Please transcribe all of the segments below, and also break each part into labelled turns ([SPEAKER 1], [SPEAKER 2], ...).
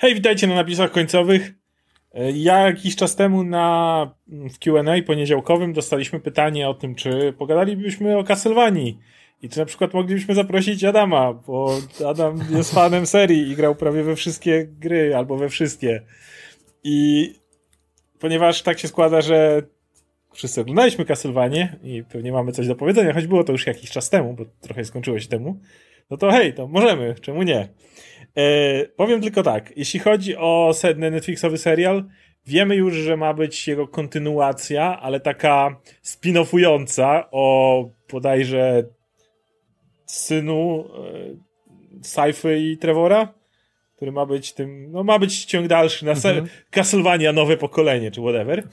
[SPEAKER 1] Hej, witajcie na napisach końcowych. E, ja jakiś czas temu na w Q&A poniedziałkowym dostaliśmy pytanie o tym, czy pogadalibyśmy o Castlevanii i czy na przykład moglibyśmy zaprosić Adama, bo Adam jest fanem serii i grał prawie we wszystkie gry, albo we wszystkie. I ponieważ tak się składa, że wszyscy oglądaliśmy Castlevanię i pewnie mamy coś do powiedzenia, choć było to już jakiś czas temu, bo trochę skończyło się temu, no to hej, to możemy, czemu nie? E, powiem tylko tak, jeśli chodzi o Netflixowy serial, wiemy już, że ma być jego kontynuacja, ale taka spin-offująca o bodajże synu e, Saify i Trevora, który ma być tym, no ma być ciąg dalszy na mhm. Castlevania nowe pokolenie, czy whatever.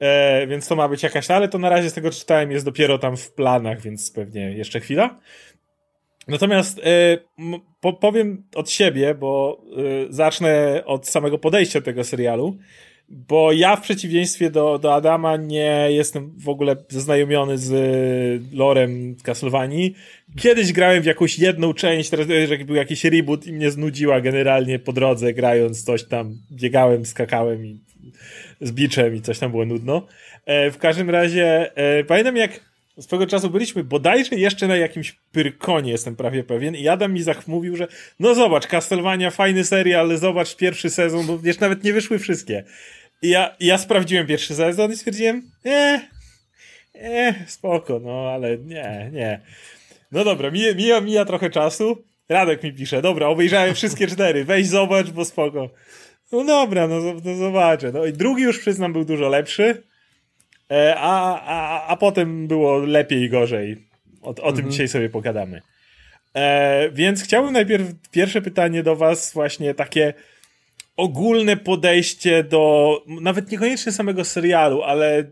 [SPEAKER 1] E, więc to ma być jakaś, ale to na razie z tego czytałem, jest dopiero tam w planach, więc pewnie jeszcze chwila. Natomiast e, po, powiem od siebie, bo e, zacznę od samego podejścia tego serialu, bo ja w przeciwieństwie do, do Adama nie jestem w ogóle zaznajomiony z e, lorem Castlevanii. Kiedyś grałem w jakąś jedną część, teraz jak był jakiś reboot i mnie znudziła generalnie po drodze grając coś tam, biegałem, skakałem i z biczem i coś tam było nudno. E, w każdym razie e, pamiętam jak swego czasu byliśmy bodajże jeszcze na jakimś Pyrkonie, jestem prawie pewien, i Adam mi zachmówił, że no zobacz, Castlevania, fajny serial, ale zobacz pierwszy sezon, bo jeszcze nawet nie wyszły wszystkie. I ja, ja sprawdziłem pierwszy sezon i stwierdziłem, nie, nie, spoko, no ale nie, nie. No dobra, mija, mija, mija trochę czasu, Radek mi pisze, dobra, obejrzałem wszystkie cztery, weź zobacz, bo spoko. No dobra, no, no zobaczę. No i drugi już przyznam był dużo lepszy, a, a, a potem było lepiej i gorzej. O, o mhm. tym dzisiaj sobie pogadamy. E, więc chciałbym najpierw pierwsze pytanie do Was, właśnie takie ogólne podejście do, nawet niekoniecznie samego serialu, ale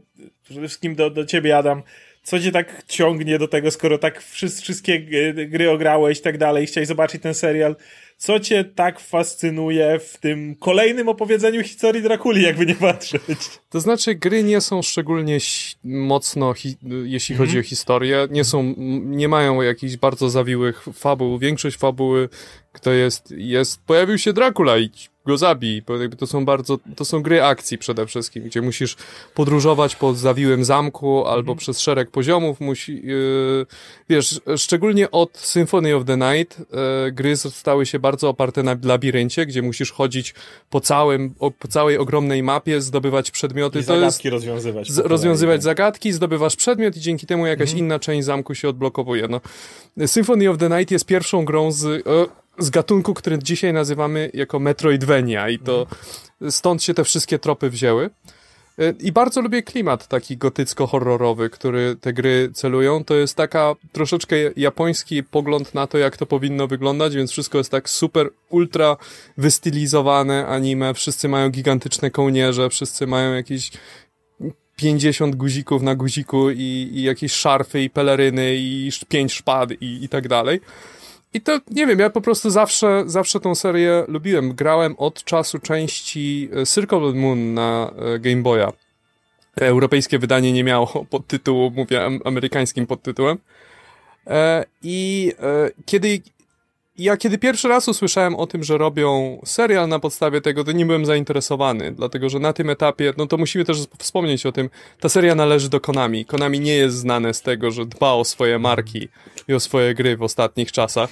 [SPEAKER 1] przede wszystkim do, do Ciebie, Adam. Co Cię tak ciągnie do tego, skoro tak wszystkie gry ograłeś i tak dalej, chciałeś zobaczyć ten serial? Co cię tak fascynuje w tym kolejnym opowiedzeniu historii Drakuli, jakby nie patrzeć?
[SPEAKER 2] To znaczy, gry nie są szczególnie mocno, jeśli chodzi mm -hmm. o historię, nie są, nie mają jakichś bardzo zawiłych fabuł. Większość fabuły, kto jest, jest, pojawił się Dracula i go zabij, to są bardzo, to są gry akcji przede wszystkim, gdzie musisz podróżować po zawiłym zamku albo mm. przez szereg poziomów, musi, yy, wiesz, szczególnie od Symphony of the Night yy, gry stały się bardzo oparte na labiryncie, gdzie musisz chodzić po całym, o, po całej ogromnej mapie, zdobywać przedmioty.
[SPEAKER 1] I to zagadki jest, rozwiązywać.
[SPEAKER 2] Z, rozwiązywać zagadki, zdobywasz przedmiot i dzięki temu jakaś mm. inna część zamku się odblokowuje. No. Symphony of the Night jest pierwszą grą z z gatunku, który dzisiaj nazywamy jako Metroidvania i to stąd się te wszystkie tropy wzięły. E, I bardzo lubię klimat taki gotycko-horrorowy, który te gry celują. To jest taka troszeczkę japoński pogląd na to, jak to powinno wyglądać, więc wszystko jest tak super, ultra wystylizowane anime. Wszyscy mają gigantyczne kołnierze, wszyscy mają jakieś 50 guzików na guziku i, i jakieś szarfy i peleryny i pięć szpad i, i tak dalej. I to, nie wiem, ja po prostu zawsze, zawsze tą serię lubiłem. Grałem od czasu części e, Circle Moon na e, Game Boya. Europejskie wydanie nie miało podtytułu, mówię amerykańskim podtytułem. E, I kiedy ja kiedy pierwszy raz usłyszałem o tym, że robią serial na podstawie tego, to nie byłem zainteresowany, dlatego że na tym etapie, no to musimy też wspomnieć o tym, ta seria należy do Konami. Konami nie jest znane z tego, że dba o swoje marki i o swoje gry w ostatnich czasach.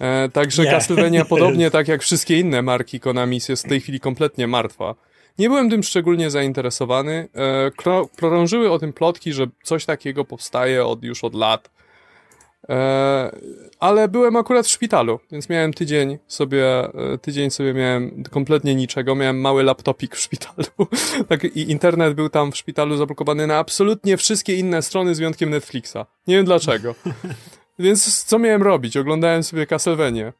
[SPEAKER 2] E, także nie. Castlevania, podobnie tak jak wszystkie inne marki Konami, jest w tej chwili kompletnie martwa. Nie byłem tym szczególnie zainteresowany. E, krążyły o tym plotki, że coś takiego powstaje od, już od lat ale byłem akurat w szpitalu, więc miałem tydzień sobie, e, tydzień sobie miałem kompletnie niczego, miałem mały laptopik w szpitalu. tak, I internet był tam w szpitalu zablokowany na absolutnie wszystkie inne strony z wyjątkiem Netflixa. Nie wiem dlaczego. więc co miałem robić? Oglądałem sobie Castlevania.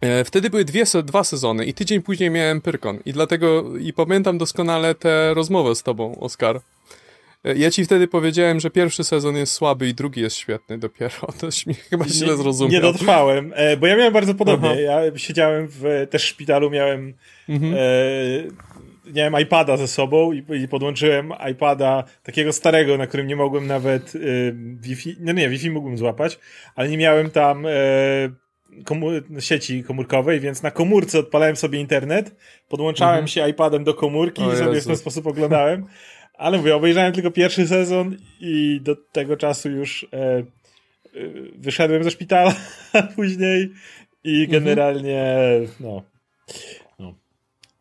[SPEAKER 2] E, wtedy były dwie, dwa sezony i tydzień później miałem Pyrkon i dlatego, i pamiętam doskonale tę rozmowę z tobą, Oskar. Ja ci wtedy powiedziałem, że pierwszy sezon jest słaby i drugi jest świetny dopiero. To mi chyba źle zrozumiał.
[SPEAKER 1] Nie dotrwałem, e, bo ja miałem bardzo podobnie. Aha. Ja siedziałem w też szpitalu, miałem mhm. e, miałem iPada ze sobą i, i, podłączyłem iPada takiego starego, na którym nie mogłem nawet e, Wi-Fi, no nie, Wi-Fi mógłbym złapać, ale nie miałem tam e, sieci komórkowej, więc na komórce odpalałem sobie internet, podłączałem mhm. się iPadem do komórki o i sobie Jezu. w ten sposób oglądałem. Ale mówię, obejrzałem tylko pierwszy sezon i do tego czasu już e, e, wyszedłem ze szpitala później i mhm. generalnie, no,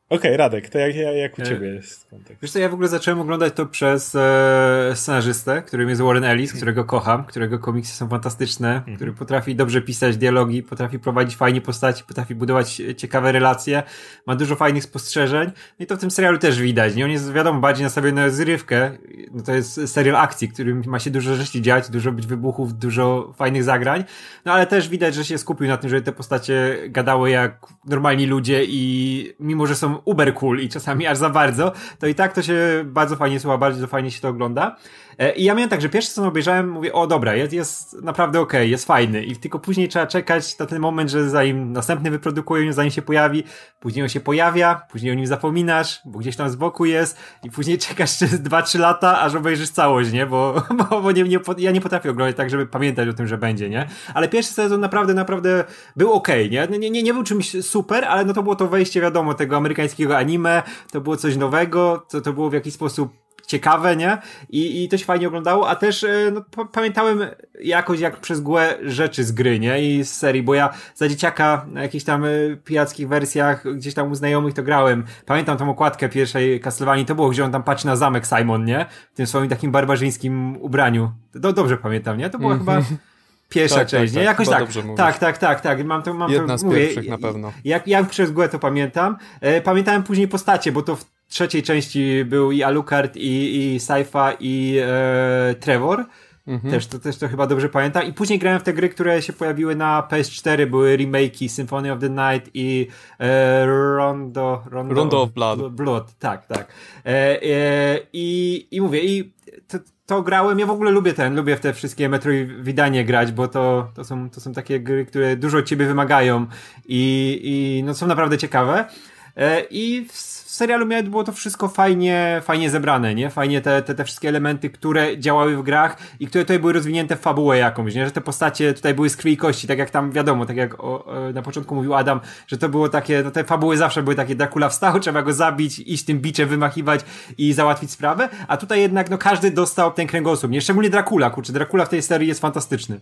[SPEAKER 1] Okej, okay, Radek, to jak, jak u e, ciebie jest kontekst?
[SPEAKER 3] Wiesz co, ja w ogóle zacząłem oglądać to przez e, scenarzystę, którym jest Warren Ellis, którego kocham, którego komiksy są fantastyczne, mhm. który potrafi dobrze pisać dialogi, potrafi prowadzić fajnie postaci, potrafi budować ciekawe relacje, ma dużo fajnych spostrzeżeń. No i to w tym serialu też widać. Nie? On jest, wiadomo, bardziej nastawiony na zrywkę. No to jest serial akcji, którym ma się dużo rzeczy dziać, dużo być wybuchów, dużo fajnych zagrań. No ale też widać, że się skupił na tym, żeby te postacie gadały jak normalni ludzie i mimo, że są uber cool i czasami aż za bardzo, to i tak to się bardzo fajnie słucha, bardzo fajnie się to ogląda. E, I ja miałem tak, że pierwszy co obejrzałem, mówię, o dobra, jest, jest naprawdę okej, okay, jest fajny. I tylko później trzeba czekać na ten moment, że zanim następny wyprodukują, zanim się pojawi, później on się pojawia, później o nim zapominasz, bo gdzieś tam z boku jest i później czekasz przez 2-3 lata, aż obejrzysz całość, nie? Bo, bo, bo nie, nie, ja nie potrafię oglądać tak, żeby pamiętać o tym, że będzie, nie? Ale pierwszy sezon naprawdę, naprawdę był okej, okay, nie? nie? Nie, nie był czymś super, ale no to było to wejście, wiadomo, tego amerykańskiego anime, to było coś nowego, to, to było w jakiś sposób ciekawe, nie? I, i to się fajnie oglądało, a też e, no, pamiętałem jakoś jak przez mgłę rzeczy z gry, nie? I z serii, bo ja za dzieciaka na jakichś tam e, pirackich wersjach gdzieś tam u znajomych to grałem. Pamiętam tą okładkę pierwszej Castlevanii, to było, gdzie on tam patrzy na zamek Simon, nie? W tym swoim takim barbarzyńskim ubraniu. To dobrze pamiętam, nie? To była mm -hmm. chyba pierwsza tak, część, tak, nie? Jakoś tak. Tak, tak, tak, tak. Mam to, mam
[SPEAKER 2] Jedna
[SPEAKER 3] to,
[SPEAKER 2] z mówię, pierwszych na pewno.
[SPEAKER 3] Jak, jak przez mgłę to pamiętam. E, pamiętałem później postacie, bo to w trzeciej części był i Alucard, i, i Saifa, i e, Trevor. Mhm. Też, to, też to chyba dobrze pamiętam. I później grałem w te gry, które się pojawiły na PS4, były remake'i Symphony of the Night i e, Rondo,
[SPEAKER 2] Rondo, Rondo of Blood.
[SPEAKER 3] Blood, tak, tak. E, e, i, I mówię, i to, to, grałem, ja w ogóle lubię ten, lubię w te wszystkie Metroidvanie grać, bo to, to, są, to są takie gry, które dużo od ciebie wymagają i, i no, są naprawdę ciekawe. E, I w serialu miało, było to wszystko fajnie, fajnie zebrane, nie? Fajnie te, te, te wszystkie elementy, które działały w grach i które tutaj były rozwinięte w fabułę jakąś, nie? Że te postacie tutaj były z krwi i kości, tak jak tam wiadomo, tak jak o, na początku mówił Adam, że to było takie, no te fabuły zawsze były takie, Dracula wstał, trzeba go zabić, iść tym biczem wymachiwać i załatwić sprawę, a tutaj jednak, no każdy dostał ten kręgosłup, nie? Szczególnie Dracula, kurczę, Dracula w tej serii jest fantastyczny.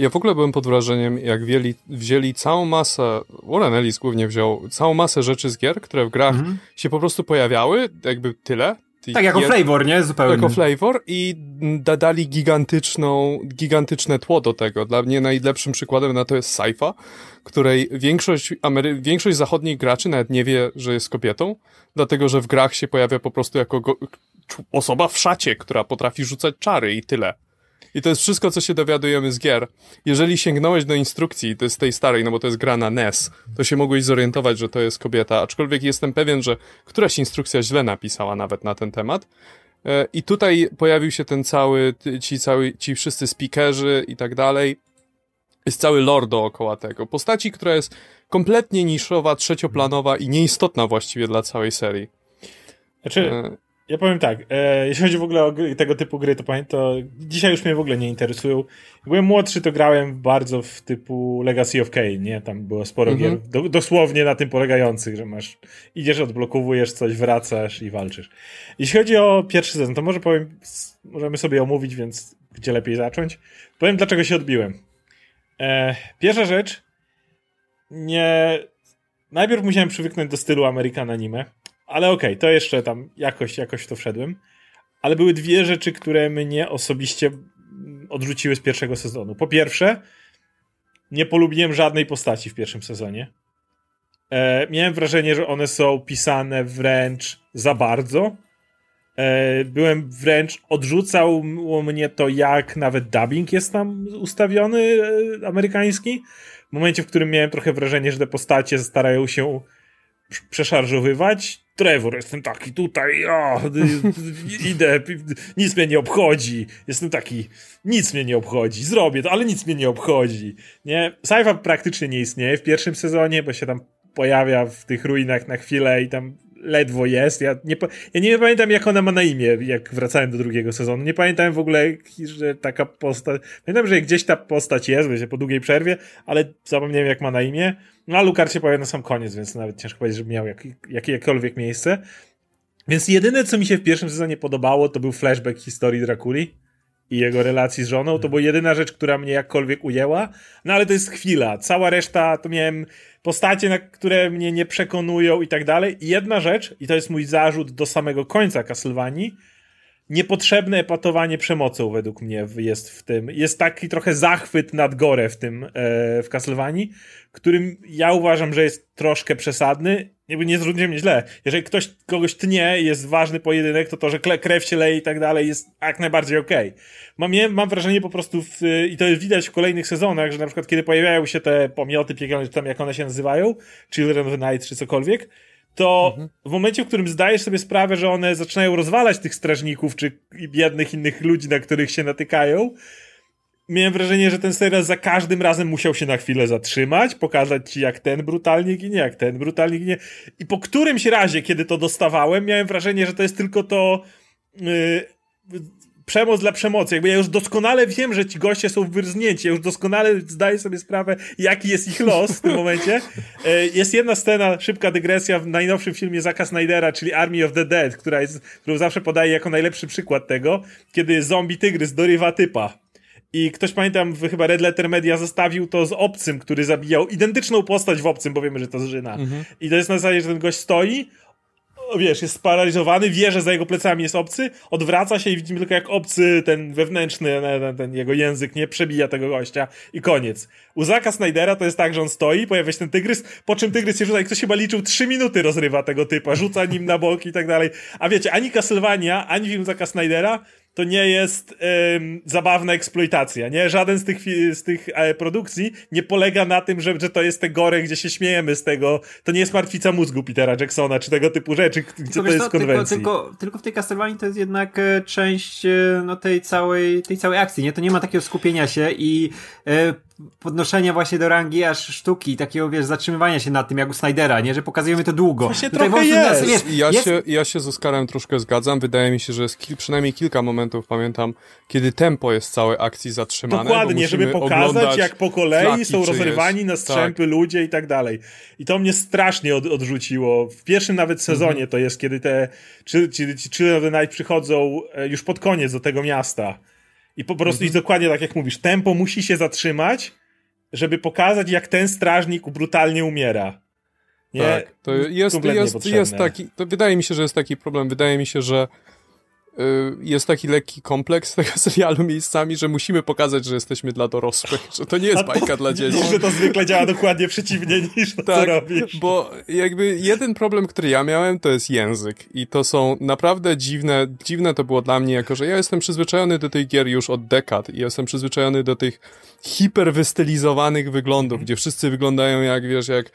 [SPEAKER 2] Ja w ogóle byłem pod wrażeniem, jak wzięli, wzięli całą masę, Warren Ellis głównie wziął całą masę rzeczy z gier, które w grach -hmm. się po prostu pojawiały, jakby tyle.
[SPEAKER 3] Tak, jako flavor, nie? Zupełnie.
[SPEAKER 2] Jako flavor i dodali gigantyczną, gigantyczne tło do tego. Dla mnie najlepszym przykładem na to jest Saifa, której większość, Amery większość zachodnich graczy nawet nie wie, że jest kobietą, dlatego że w grach się pojawia po prostu jako osoba w szacie, która potrafi rzucać czary i tyle. I to jest wszystko, co się dowiadujemy z gier. Jeżeli sięgnąłeś do instrukcji, to jest tej starej, no bo to jest gra na NES, to się mogłeś zorientować, że to jest kobieta, aczkolwiek jestem pewien, że któraś instrukcja źle napisała nawet na ten temat. E, I tutaj pojawił się ten cały, ci, cały, ci wszyscy speakerzy i tak dalej. Jest cały lore dookoła tego. Postaci, która jest kompletnie niszowa, trzecioplanowa i nieistotna właściwie dla całej serii.
[SPEAKER 1] Znaczy, e, ja powiem tak, e, jeśli chodzi w ogóle o gry, tego typu gry, to, to dzisiaj już mnie w ogóle nie interesują. Byłem młodszy, to grałem bardzo w typu Legacy of Kane, nie? Tam było sporo mhm. gier do, dosłownie na tym polegających, że masz, idziesz, odblokowujesz coś, wracasz i walczysz. Jeśli chodzi o pierwszy sezon, to może powiem, możemy sobie omówić, więc gdzie lepiej zacząć. Powiem, dlaczego się odbiłem. E, pierwsza rzecz, nie... Najpierw musiałem przywyknąć do stylu American Anime ale okej, okay, to jeszcze tam jakoś, jakoś to wszedłem. Ale były dwie rzeczy, które mnie osobiście odrzuciły z pierwszego sezonu. Po pierwsze, nie polubiłem żadnej postaci w pierwszym sezonie. E, miałem wrażenie, że one są pisane wręcz za bardzo. E, byłem wręcz, odrzucał mnie to, jak nawet dubbing jest tam ustawiony, e, amerykański. W momencie, w którym miałem trochę wrażenie, że te postacie starają się przeszarżowywać. Trevor, jestem taki tutaj, o, idę, nic mnie nie obchodzi. Jestem taki, nic mnie nie obchodzi. Zrobię to, ale nic mnie nie obchodzi. Nie? Sci-fi praktycznie nie istnieje w pierwszym sezonie, bo się tam pojawia w tych ruinach na chwilę i tam ledwo jest. Ja nie, ja nie pamiętam, jak ona ma na imię, jak wracałem do drugiego sezonu. Nie pamiętałem w ogóle, że taka postać. Pamiętam, że gdzieś ta postać jest, wiecie, po długiej przerwie, ale zapomniałem, jak ma na imię. No a Lukar się pojawia na sam koniec, więc nawet ciężko powiedzieć, żeby miał jak, jak, jakiekolwiek miejsce. Więc jedyne, co mi się w pierwszym sezonie podobało, to był flashback historii Drakuli i jego relacji z żoną. To była jedyna rzecz, która mnie jakkolwiek ujęła. No ale to jest chwila. Cała reszta to miałem postacie, na które mnie nie przekonują i tak dalej. I jedna rzecz, i to jest mój zarzut do samego końca Castlevanii, niepotrzebne epatowanie przemocą według mnie jest w tym. Jest taki trochę zachwyt nad gore w tym, e, w Castlevanii, którym ja uważam, że jest troszkę przesadny. Jakby nie zrozumcie mnie źle. Jeżeli ktoś kogoś tnie jest ważny pojedynek, to to, że krew się leje i tak dalej jest jak najbardziej okej. Okay. Mam, mam wrażenie po prostu, w, i to jest widać w kolejnych sezonach, że na przykład kiedy pojawiają się te pomioty piekielne, czy tam jak one się nazywają, Children of the Night, czy cokolwiek, to mhm. w momencie, w którym zdajesz sobie sprawę, że one zaczynają rozwalać tych strażników, czy biednych innych ludzi, na których się natykają, miałem wrażenie, że ten serial za każdym razem musiał się na chwilę zatrzymać, pokazać ci, jak ten brutalnie ginie, jak ten brutalnie ginie. I po którymś razie, kiedy to dostawałem, miałem wrażenie, że to jest tylko to. Yy, przemoc dla przemocy. Jakby ja już doskonale wiem, że ci goście są wyrznięci. Ja już doskonale zdaję sobie sprawę, jaki jest ich los w tym momencie. E, jest jedna scena, szybka dygresja w najnowszym filmie Zaka Snydera, czyli Army of the Dead, która jest, którą zawsze podaję jako najlepszy przykład tego, kiedy zombie tygrys dorywa typa. I ktoś pamiętam, chyba Red Letter Media zostawił to z obcym, który zabijał identyczną postać w obcym, bo wiemy, że to zżyna. Mhm. I to jest na zasadzie, że ten gość stoi, wiesz, jest sparaliżowany, wie, że za jego plecami jest obcy, odwraca się i widzimy tylko jak obcy, ten wewnętrzny, ten, ten jego język, nie przebija tego gościa i koniec. U Zaka Snydera to jest tak, że on stoi, pojawia się ten tygrys, po czym tygrys się rzuca i ktoś chyba liczył trzy minuty rozrywa tego typa, rzuca nim na boki i tak dalej. A wiecie, ani Castlevania, ani film Zaka Snydera to nie jest ym, zabawna eksploitacja, nie? Żaden z tych, z tych e, produkcji nie polega na tym, że, że to jest te gore, gdzie się śmiejemy z tego. To nie jest martwica mózgu Petera Jacksona, czy tego typu rzeczy, gdzie to jest to, konwencji.
[SPEAKER 3] Tylko, tylko, tylko w tej Castlevanii to jest jednak e, część e, no, tej, całej, tej całej akcji, nie? To nie ma takiego skupienia się i e, podnoszenia właśnie do rangi aż sztuki, takiego wiesz, zatrzymywania się nad tym, jak u Snydera, nie? Że pokazujemy to długo.
[SPEAKER 1] Właśnie Tutaj trochę jest.
[SPEAKER 2] jest. Ja, jest. Się, ja się z Oskarem troszkę zgadzam. Wydaje mi się, że jest kil, przynajmniej kilka momentów, pamiętam, kiedy tempo jest całej akcji zatrzymane.
[SPEAKER 1] Dokładnie, żeby pokazać, jak po kolei są rozrywani na strzępy tak. ludzie i tak dalej. I to mnie strasznie od, odrzuciło. W pierwszym nawet sezonie mhm. to jest, kiedy te czy, czy, czy Children of the Night przychodzą e, już pod koniec do tego miasta i po prostu, mhm. i dokładnie tak jak mówisz, tempo musi się zatrzymać, żeby pokazać, jak ten strażnik brutalnie umiera.
[SPEAKER 2] Nie? Tak, to jest, jest, jest taki, to wydaje mi się, że jest taki problem. Wydaje mi się, że jest taki lekki kompleks tego serialu miejscami, że musimy pokazać, że jesteśmy dla dorosłych, że to nie jest bajka dla dzieci.
[SPEAKER 1] Że to zwykle działa dokładnie przeciwnie niż to, tak, co robisz.
[SPEAKER 2] bo jakby jeden problem, który ja miałem, to jest język i to są naprawdę dziwne, dziwne to było dla mnie, jako że ja jestem przyzwyczajony do tych gier już od dekad i jestem przyzwyczajony do tych hiperwystylizowanych wyglądów, gdzie wszyscy wyglądają jak, wiesz, jak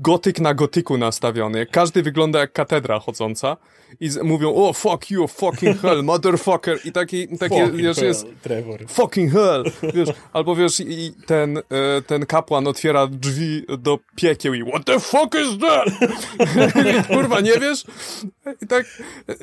[SPEAKER 2] gotyk na gotyku nastawiony. Każdy wygląda jak katedra chodząca i z, mówią, o, fuck you, fucking hell, motherfucker i taki, taki
[SPEAKER 1] fucking wiesz, hell, jest Trevor.
[SPEAKER 2] fucking hell, wiesz, albo wiesz, i ten, e, ten kapłan otwiera drzwi do piekieł i what the fuck is that? Kurwa, nie wiesz? I tak e,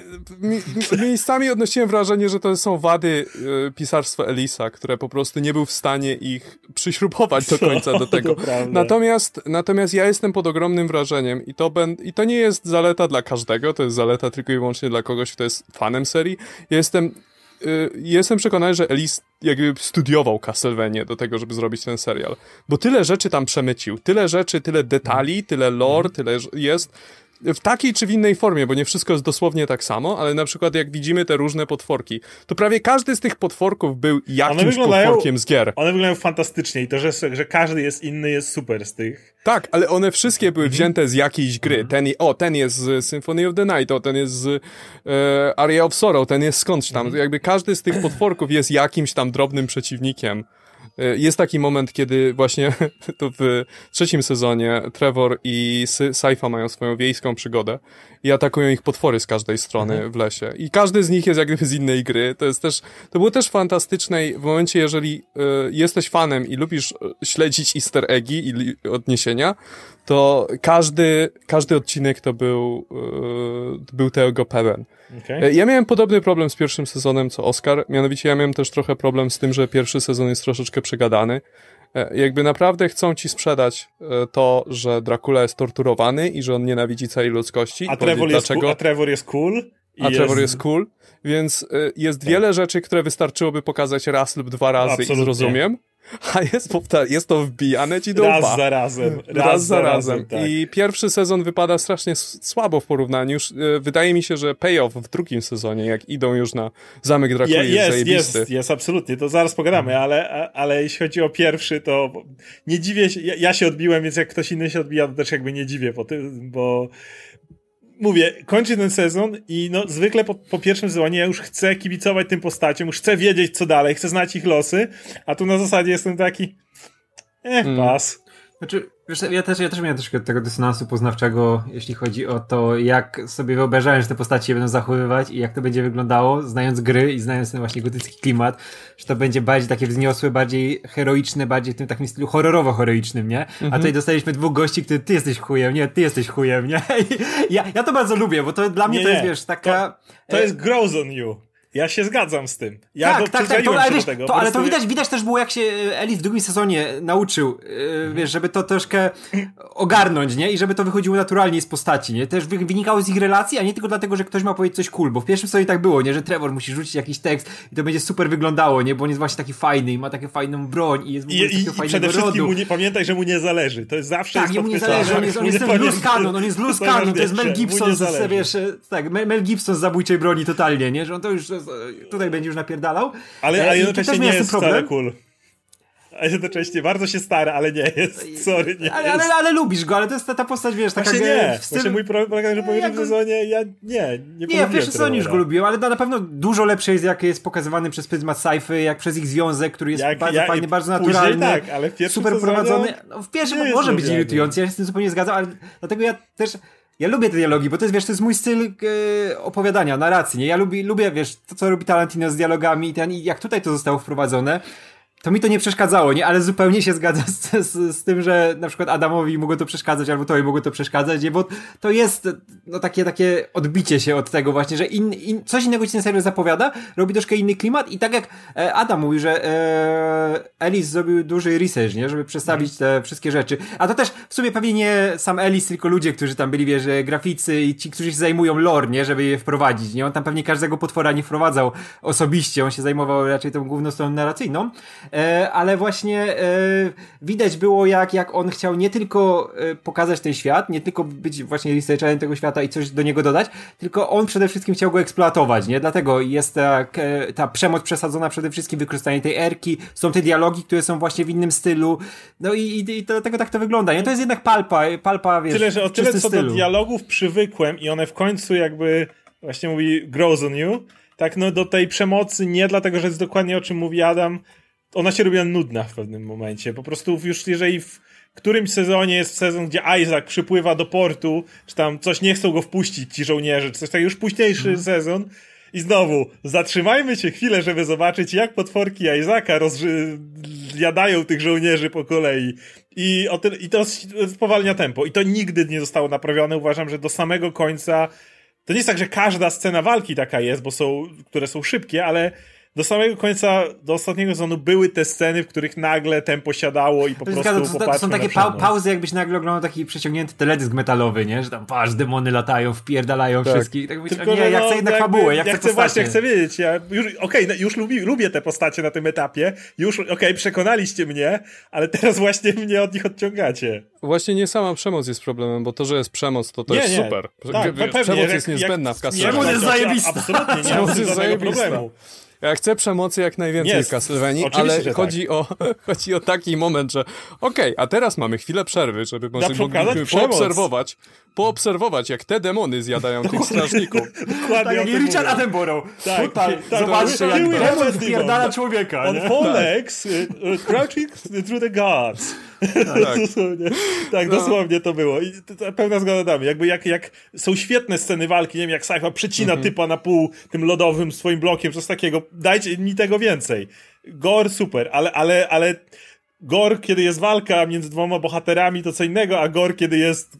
[SPEAKER 2] mi, miejscami odnosiłem wrażenie, że to są wady e, pisarstwa Elisa, które po prostu nie był w stanie ich przyśrubować do końca do tego. Natomiast, natomiast ja jestem pod ogromnym wrażeniem i to, ben, i to nie jest zaleta dla każdego, to jest zaleta tylko i wyłącznie dla kogoś, kto jest fanem serii. Jestem y, jestem przekonany, że Ellis jakby studiował Castlevania do tego, żeby zrobić ten serial. Bo tyle rzeczy tam przemycił. Tyle rzeczy, tyle detali, tyle lore, tyle jest w takiej czy w innej formie, bo nie wszystko jest dosłownie tak samo, ale na przykład jak widzimy te różne potworki, to prawie każdy z tych potworków był jakimś potworkiem z gier.
[SPEAKER 1] One wyglądają fantastycznie i to, że, że każdy jest inny jest super z tych.
[SPEAKER 2] Tak, ale one wszystkie były mhm. wzięte z jakiejś gry. Mhm. Ten, o, ten jest z Symphony of the Night, o, ten jest z e, Aria of Sorrow, ten jest skądś tam. Mhm. Jakby każdy z tych potworków jest jakimś tam drobnym przeciwnikiem. E, jest taki moment, kiedy właśnie to w trzecim sezonie Trevor i Saifa mają swoją wiejską przygodę i atakują ich potwory z każdej strony mhm. w lesie. I każdy z nich jest jak gdyby z innej gry. To jest też, to było też fantastyczne w momencie, jeżeli y, jesteś fanem i lubisz śledzić easter eggi i odniesienia, to każdy, każdy odcinek to był, yy, był tego pełen. Okay. Ja miałem podobny problem z pierwszym sezonem co Oscar, mianowicie ja miałem też trochę problem z tym, że pierwszy sezon jest troszeczkę przegadany. E, jakby naprawdę chcą ci sprzedać e, to, że Dracula jest torturowany i że on nienawidzi całej ludzkości.
[SPEAKER 1] A Trevor, jest, cool, a Trevor jest cool.
[SPEAKER 2] A jest... Trevor jest cool, więc e, jest tak. wiele rzeczy, które wystarczyłoby pokazać raz lub dwa razy Absolutnie. i zrozumiem. A jest, jest to wbijane ci do
[SPEAKER 1] Raz za razem.
[SPEAKER 2] Raz, raz za razem. razem tak. I pierwszy sezon wypada strasznie słabo w porównaniu. Już, e, wydaje mi się, że payoff w drugim sezonie, jak idą już na Zamek Drakuli, Je, jest, jest
[SPEAKER 1] Jest, jest, absolutnie. To zaraz pogadamy, mhm. ale, ale jeśli chodzi o pierwszy, to nie dziwię się. Ja, ja się odbiłem, więc jak ktoś inny się odbija, to też jakby nie dziwię, bo, bo mówię, kończy ten sezon i no zwykle po, po pierwszym sezonie ja już chcę kibicować tym postaciom, już chcę wiedzieć co dalej, chcę znać ich losy, a tu na zasadzie jestem taki eh, mm. pas.
[SPEAKER 3] Znaczy, wiesz, ja też, ja też miałem troszkę tego dysonansu poznawczego, jeśli chodzi o to, jak sobie wyobrażałem, że te postacie będą zachowywać i jak to będzie wyglądało, znając gry i znając ten właśnie gotycki klimat, że to będzie bardziej takie wzniosłe, bardziej heroiczne, bardziej w tym takim stylu horrorowo-heroicznym, nie? Mhm. A tutaj dostaliśmy dwóch gości, którzy ty jesteś chujem, nie, ty jesteś chujem, nie? ja, ja to bardzo lubię, bo to dla mnie nie, to jest, wiesz, taka...
[SPEAKER 1] To, to jest grows on you. Ja się zgadzam z tym. Ja tak, tak, tak. To, ale, wiesz, tego.
[SPEAKER 3] To, ale to widać, widać też było, jak się Eli w drugim sezonie nauczył, yy, wiesz, żeby to troszkę ogarnąć, nie? I żeby to wychodziło naturalnie z postaci, nie? Też wynikało z ich relacji, a nie tylko dlatego, że ktoś ma powiedzieć coś cool, bo w pierwszym sezonie tak było, nie? Że Trevor musi rzucić jakiś tekst i to będzie super wyglądało, nie? Bo on jest właśnie taki fajny i ma taką fajną broń i jest w ogóle I, i, i przede wszystkim
[SPEAKER 1] mu nie, pamiętaj, że mu nie zależy. To jest zawsze
[SPEAKER 3] Tak,
[SPEAKER 1] mu
[SPEAKER 3] nie zależy, on jest, on jest ten loose canon, on jest loose canon, to jest Mel Gibson, z, wiesz, tak, Mel Gibson z zabójczej broni totalnie, nie? Że on to już tutaj będzie już napierdalał.
[SPEAKER 1] Ale, ale jednocześnie nie jest wcale cool. A jednocześnie bardzo się stara, ale nie jest. Sorry, nie
[SPEAKER 3] ale,
[SPEAKER 1] jest.
[SPEAKER 3] Ale, ale, lubisz go, ale to jest ta, ta postać, wiesz, taka...
[SPEAKER 1] Właśnie nie. W stylu... Właśnie mój problem że po pierwszym sezonie ja nie, nie Nie,
[SPEAKER 3] w pierwszym sezonie już go lubiłem, ale na pewno dużo lepsze jest, jak jest pokazywany przez pryzmat Cyphy, jak przez ich związek, który jest jak, bardzo ja, fajny, bardzo naturalny.
[SPEAKER 1] tak, ale w pierwszym
[SPEAKER 3] Super prowadzony. No, w pierwszym może być irytujący, ja się z tym zupełnie zgadzam, ale dlatego ja też ja lubię te dialogi, bo to jest, wiesz, to jest mój styl e, opowiadania, narracji, nie? Ja lubię, lubię, wiesz, to co robi Tarantino z dialogami i ten, i jak tutaj to zostało wprowadzone, to mi to nie przeszkadzało, nie? Ale zupełnie się zgadzam z, z, z, tym, że na przykład Adamowi mogło to przeszkadzać, albo Tobie mogło to przeszkadzać, nie? Bo to jest no, takie, takie odbicie się od tego właśnie, że in, in, coś innego ci ten serial zapowiada, robi troszkę inny klimat i tak jak e, Adam mówi, że e, Ellis zrobił duży research, nie? Żeby przedstawić te wszystkie rzeczy. A to też w sumie pewnie nie sam Ellis, tylko ludzie, którzy tam byli, wiesz, graficy i ci, którzy się zajmują lore, nie? Żeby je wprowadzić, nie? On tam pewnie każdego potwora nie wprowadzał osobiście, on się zajmował raczej tą główną stroną narracyjną. E, ale właśnie e, widać było, jak, jak on chciał nie tylko e, pokazać ten świat, nie tylko być właśnie researcherem tego świata i coś do niego dodać, tylko on przede wszystkim chciał go eksploatować, nie? Dlatego jest ta, ta przemoc przesadzona przede wszystkim, wykorzystanie tej erki, są te dialogi, które są właśnie w innym stylu, no i, i, i dlatego tak to wygląda, nie? To jest jednak palpa, palpa, wiesz,
[SPEAKER 1] Tyle, że o tyle co stylu. do dialogów przywykłem i one w końcu jakby właśnie mówi grows on you, tak no do tej przemocy nie dlatego, że jest dokładnie o czym mówi Adam, ona się robiła nudna w pewnym momencie. Po prostu już jeżeli w którymś sezonie jest sezon, gdzie Isaac przypływa do portu, czy tam coś nie chcą go wpuścić ci żołnierze, czy coś takiego, już późniejszy mm. sezon i znowu, zatrzymajmy się chwilę, żeby zobaczyć, jak potworki Isaaca rozjadają tych żołnierzy po kolei. I, o I to spowalnia tempo. I to nigdy nie zostało naprawione. Uważam, że do samego końca. To nie jest tak, że każda scena walki taka jest, bo są, które są szybkie, ale do samego końca, do ostatniego sezonu były te sceny, w których nagle tempo siadało i po prostu zgadza, to,
[SPEAKER 3] to, są takie pa pauzy, jakbyś nagle oglądał taki przeciągnięty teledysk metalowy, nie? Że tam patrz, demony latają, wpierdalają tak. wszystkich. Tak Tylko, nie, ja chcę no, jednak fabułę, ja chcę, ja chcę
[SPEAKER 1] właśnie, chcę wiedzieć. Ja już, okej, okay, już lubi, lubię te postacie na tym etapie. Już, okej, okay, przekonaliście mnie, ale teraz właśnie mnie od nich odciągacie.
[SPEAKER 2] Właśnie nie sama przemoc jest problemem, bo to, że jest przemoc, to to nie, jest nie. super.
[SPEAKER 1] Tak, pewnie,
[SPEAKER 2] przemoc jak, jest niezbędna
[SPEAKER 1] jak,
[SPEAKER 2] w kasę.
[SPEAKER 3] Przemoc jest zajebista.
[SPEAKER 1] Absolutnie, nie przemoc jest zajebista. problemu.
[SPEAKER 2] Ja chcę przemocy jak najwięcej w Castlevanii, ale tak. chodzi, o, chodzi o taki moment, że okej, okay, a teraz mamy chwilę przerwy, żeby może mogliśmy poobserwować, poobserwować, jak te demony zjadają tych strażników.
[SPEAKER 3] Dokładnie. Tak, Richard Attenborough. Tak, Tutaj, tak, zobaczcie, jak demon wpierdala człowieka.
[SPEAKER 1] On four legs, uh, crouching through the gods. Tak, dosłownie, tak no. dosłownie to było. I to, to pełna zgoda damy. Jakby jak, jak są świetne sceny walki, nie wiem, jak Saifa przecina mhm. typa na pół tym lodowym swoim blokiem, coś takiego. Dajcie mi tego więcej. Gore super, ale, ale, ale Gor, kiedy jest walka między dwoma bohaterami, to co innego, a Gor, kiedy jest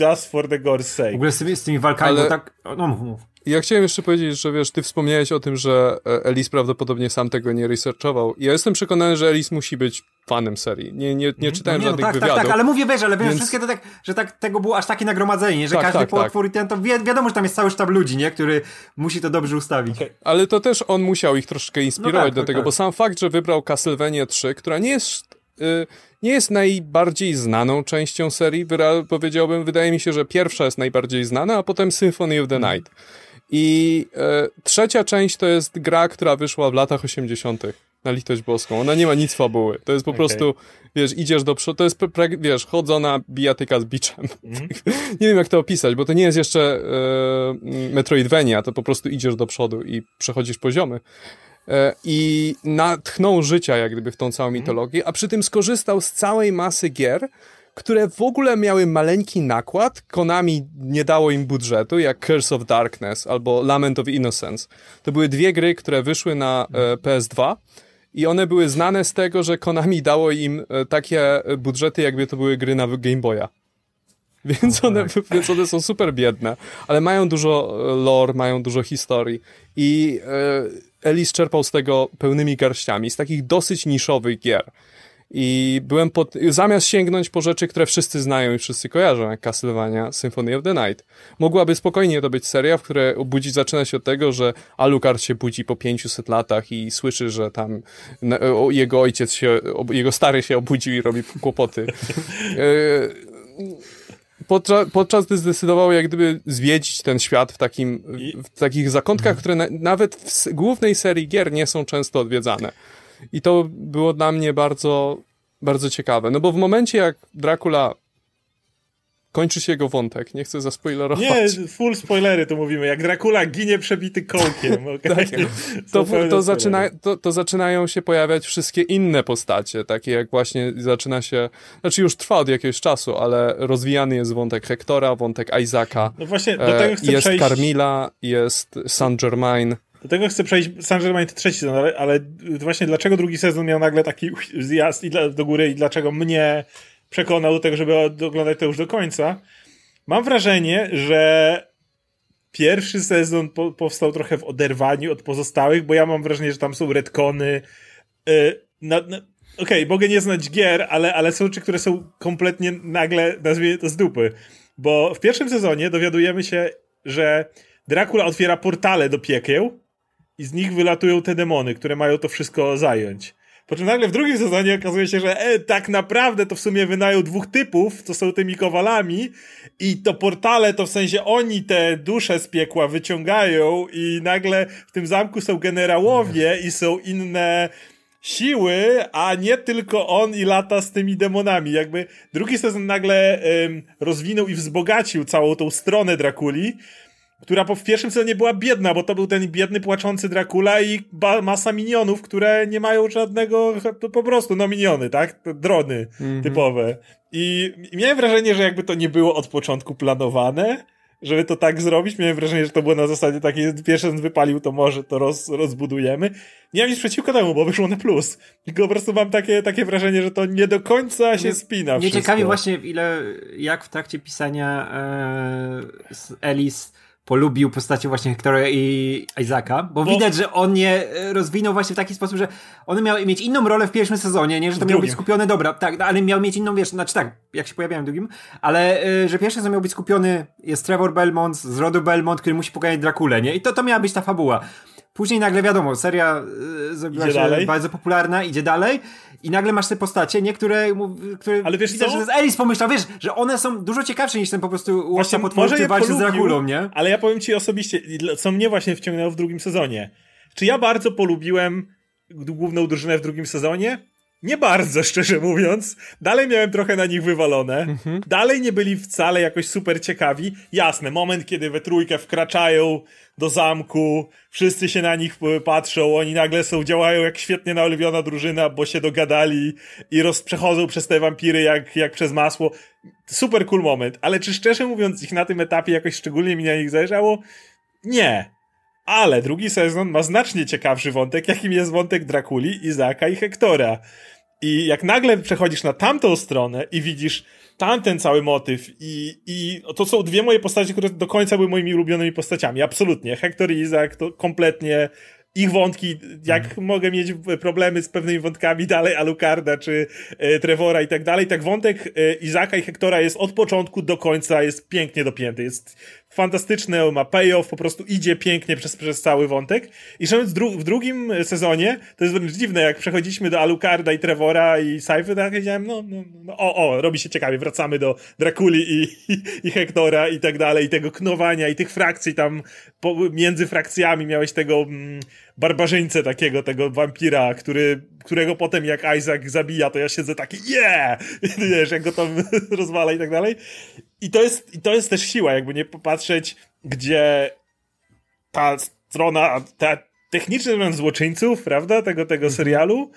[SPEAKER 1] just for the gore's sake.
[SPEAKER 3] W ogóle z tymi, z tymi walkami,
[SPEAKER 2] Ale-
[SPEAKER 3] tak... No mów, mów.
[SPEAKER 2] Ja chciałem jeszcze powiedzieć, że wiesz, ty wspomniałeś o tym, że e, Ellis prawdopodobnie sam tego nie researchował. Ja jestem przekonany, że Ellis musi być fanem serii. Nie, nie, nie czytałem
[SPEAKER 3] Nie, no
[SPEAKER 2] żadnych
[SPEAKER 3] tak, tak,
[SPEAKER 2] wywiadów.
[SPEAKER 3] tak, ale mówię, wiesz, ale wiesz,
[SPEAKER 2] Więc-
[SPEAKER 3] wszystkie to tak, że tak, tego było aż takie nagromadzenie, że
[SPEAKER 2] Tak,
[SPEAKER 3] każdy
[SPEAKER 2] tak,
[SPEAKER 3] potwór i ten, to wi wiadomo, że tam jest cały sztab ludzi, nie, który musi to dobrze ustawić.
[SPEAKER 1] Okej.
[SPEAKER 2] Ale to też on musiał ich troszkę inspirować
[SPEAKER 3] No tak,
[SPEAKER 2] do
[SPEAKER 3] tak,
[SPEAKER 2] tego,
[SPEAKER 3] tak.
[SPEAKER 2] bo sam fakt, że wybrał Castlevania 3, która nie jest, y, nie jest najbardziej znaną częścią serii, powiedziałbym, wydaje mi się, że pierwsza jest najbardziej znana, a potem Symphony of the
[SPEAKER 3] Mhm.
[SPEAKER 2] Night. I e, trzecia część to jest gra, która wyszła w latach 80. Na litość boską. Ona nie ma nic fabuły. To jest po
[SPEAKER 1] Okej.
[SPEAKER 2] prostu, wiesz, idziesz do przodu, to jest, wiesz, chodzona bijatyka z biczem.
[SPEAKER 1] Mhm.
[SPEAKER 2] nie wiem, jak to opisać, bo to nie jest jeszcze e, Metroidvania, to po prostu idziesz do przodu i przechodzisz poziomy. E, I natchnął życia, jak gdyby, w tą całą mitologię, a przy tym skorzystał z całej masy gier, które w ogóle miały maleńki nakład. Konami nie dało im budżetu, jak Curse of Darkness albo Lament of Innocence. To były dwie gry, które wyszły na e, PS2 i one były znane z tego, że Konami dało im e, takie budżety, jakby to były gry na Game Boya. Więc one, więc one są super biedne, ale mają dużo e, lore, mają dużo historii i e, Ellis czerpał z tego pełnymi garściami, z takich dosyć niszowych gier. I byłem pod... Zamiast sięgnąć po rzeczy, które wszyscy znają i wszyscy kojarzą, jak Castlevania Symphony of the Night, mogłaby spokojnie to być seria, w której obudzić zaczyna się od tego, że Alucard się budzi po 500 latach i słyszy, że tam jego ojciec się, jego stary się obudził i robi kłopoty. E, podczas, podczas gdy zdecydował jak gdyby zwiedzić ten świat w, takim, w takich zakątkach, które na, nawet w głównej serii gier nie są często odwiedzane. I to było dla mnie bardzo, bardzo ciekawe. No bo w momencie, jak Dracula kończy się jego wątek, nie chcę zaspoilerować.
[SPEAKER 1] Nie, full spoilery tu mówimy. Jak Dracula ginie przebity kołkiem. Okay?
[SPEAKER 2] to, to, zaczyna, to, to zaczynają się pojawiać wszystkie inne postacie, takie jak właśnie zaczyna się, znaczy już trwa od jakiegoś czasu, ale rozwijany jest wątek Hektora, wątek Isaaca,
[SPEAKER 1] No właśnie, do tego
[SPEAKER 2] e,
[SPEAKER 1] chcę
[SPEAKER 2] jest
[SPEAKER 1] przejść.
[SPEAKER 2] Carmilla, jest Saint Germain.
[SPEAKER 1] Do tego chcę przejść. Saint Germain to trzeci sezon, ale, ale właśnie dlaczego drugi sezon miał nagle taki zjazd i dla, do góry i dlaczego mnie przekonał do tego, żeby oglądać to już do końca. Mam wrażenie, że pierwszy sezon po, powstał trochę w oderwaniu od pozostałych, bo ja mam wrażenie, że tam są retcony. Yy, Okej, mogę nie znać gier, ale, ale są rzeczy, które są kompletnie nagle, nazwijmy to z dupy. Bo w pierwszym sezonie dowiadujemy się, że Dracula otwiera portale do piekieł i z nich wylatują te demony, które mają to wszystko zająć. Po czym nagle w drugim sezonie okazuje się, że e, tak naprawdę to w sumie wynajął dwóch typów, co są tymi kowalami i to portale to w sensie oni te dusze z piekła wyciągają i nagle w tym zamku są generałowie i są inne siły, a nie tylko on i lata z tymi demonami. Jakby drugi sezon nagle ym, rozwinął i wzbogacił całą tą stronę Drakuli, która po w pierwszym sezonie była biedna, bo to był ten biedny, płaczący Dracula i ba- masa minionów, które nie mają żadnego, po prostu, no miniony, tak? Drony typowe. I, I miałem wrażenie, że jakby to nie było od początku planowane, żeby to tak zrobić. Miałem wrażenie, że to było na zasadzie takiej, pierwszy wypalił, to może to roz, rozbudujemy. Nie mam nic przeciwko temu, bo wyszło na plus. Tylko po prostu mam takie, takie wrażenie, że to nie do końca się spina
[SPEAKER 3] Mnie ciekawi właśnie, ile, jak w trakcie pisania e, Ellis polubił postacie właśnie Hectora i Isaaca, bo,
[SPEAKER 1] Bo-
[SPEAKER 3] widać, że on je e, rozwinął właśnie w taki sposób, że one miały mieć inną rolę w pierwszym sezonie, nie, że to
[SPEAKER 1] W
[SPEAKER 3] miało być skupione, dobra, tak, no, ale miał mieć inną, wiesz, znaczy tak, jak się pojawiają w drugim, ale e, że pierwszy sezon miał być skupiony, jest Trevor Belmont z rodu Belmont, który musi pokonać Drakulę, nie, i to, to miała być ta fabuła. Później nagle wiadomo, seria e, zrobiła
[SPEAKER 1] Idzie
[SPEAKER 3] się
[SPEAKER 1] dalej.
[SPEAKER 3] bardzo popularna, idzie dalej i nagle masz te postacie, nie, które,
[SPEAKER 1] Ale wiesz co?
[SPEAKER 3] że Ellis pomyślał, wiesz, że one są dużo ciekawsze niż ten po prostu łowca potworów, który walczy z Drakulą, nie?
[SPEAKER 1] Ale ja powiem ci osobiście, co mnie właśnie wciągnęło w drugim sezonie. Czy ja bardzo polubiłem główną drużynę w drugim sezonie? Nie bardzo, szczerze mówiąc. Dalej miałem trochę na nich wywalone. Dalej nie byli wcale jakoś super ciekawi. Jasne, moment, kiedy we trójkę wkraczają do zamku, wszyscy się na nich p- patrzą, oni nagle są, działają jak świetnie naoliwiona drużyna, bo się dogadali i roz, przechodzą przez te wampiry jak, jak przez masło. Super cool moment, ale czy szczerze mówiąc ich na tym etapie jakoś szczególnie mi na nich zależało? Nie. Ale drugi sezon ma znacznie ciekawszy wątek, jakim jest wątek Drakuli, Izaka i Hektora. I jak nagle przechodzisz na tamtą stronę i widzisz tamten cały motyw i, i to są dwie moje postacie, które do końca były moimi ulubionymi postaciami, absolutnie. Hector i Izak to kompletnie ich wątki, jak hmm. mogę mieć problemy z pewnymi wątkami dalej Alucarda czy e, Trevora i tak dalej, tak wątek e, Izaka i Hektora jest od początku do końca, jest pięknie dopięty, jest fantastyczny, ma payoff, po prostu idzie pięknie przez, przez cały wątek. I szedł dru w drugim sezonie, to jest wręcz dziwne, jak przechodziliśmy do Alucarda i Trevora i Cypher, tak wiedziałem, no, no, no, o, o, robi się ciekawie, wracamy do Drakuli i, i, i Hektora i tak dalej, i tego knowania i tych frakcji tam po, między frakcjami miałeś tego mm, barbarzyńcę takiego, tego wampira, który, którego potem jak Isaac zabija, to ja siedzę taki yeah! Wiesz, jak go tam rozwala i tak dalej. I to jest, i to jest też siła, jakby nie popatrzeć, gdzie ta strona, ta techniczna złoczyńców, prawda, tego, tego mhm. serialu,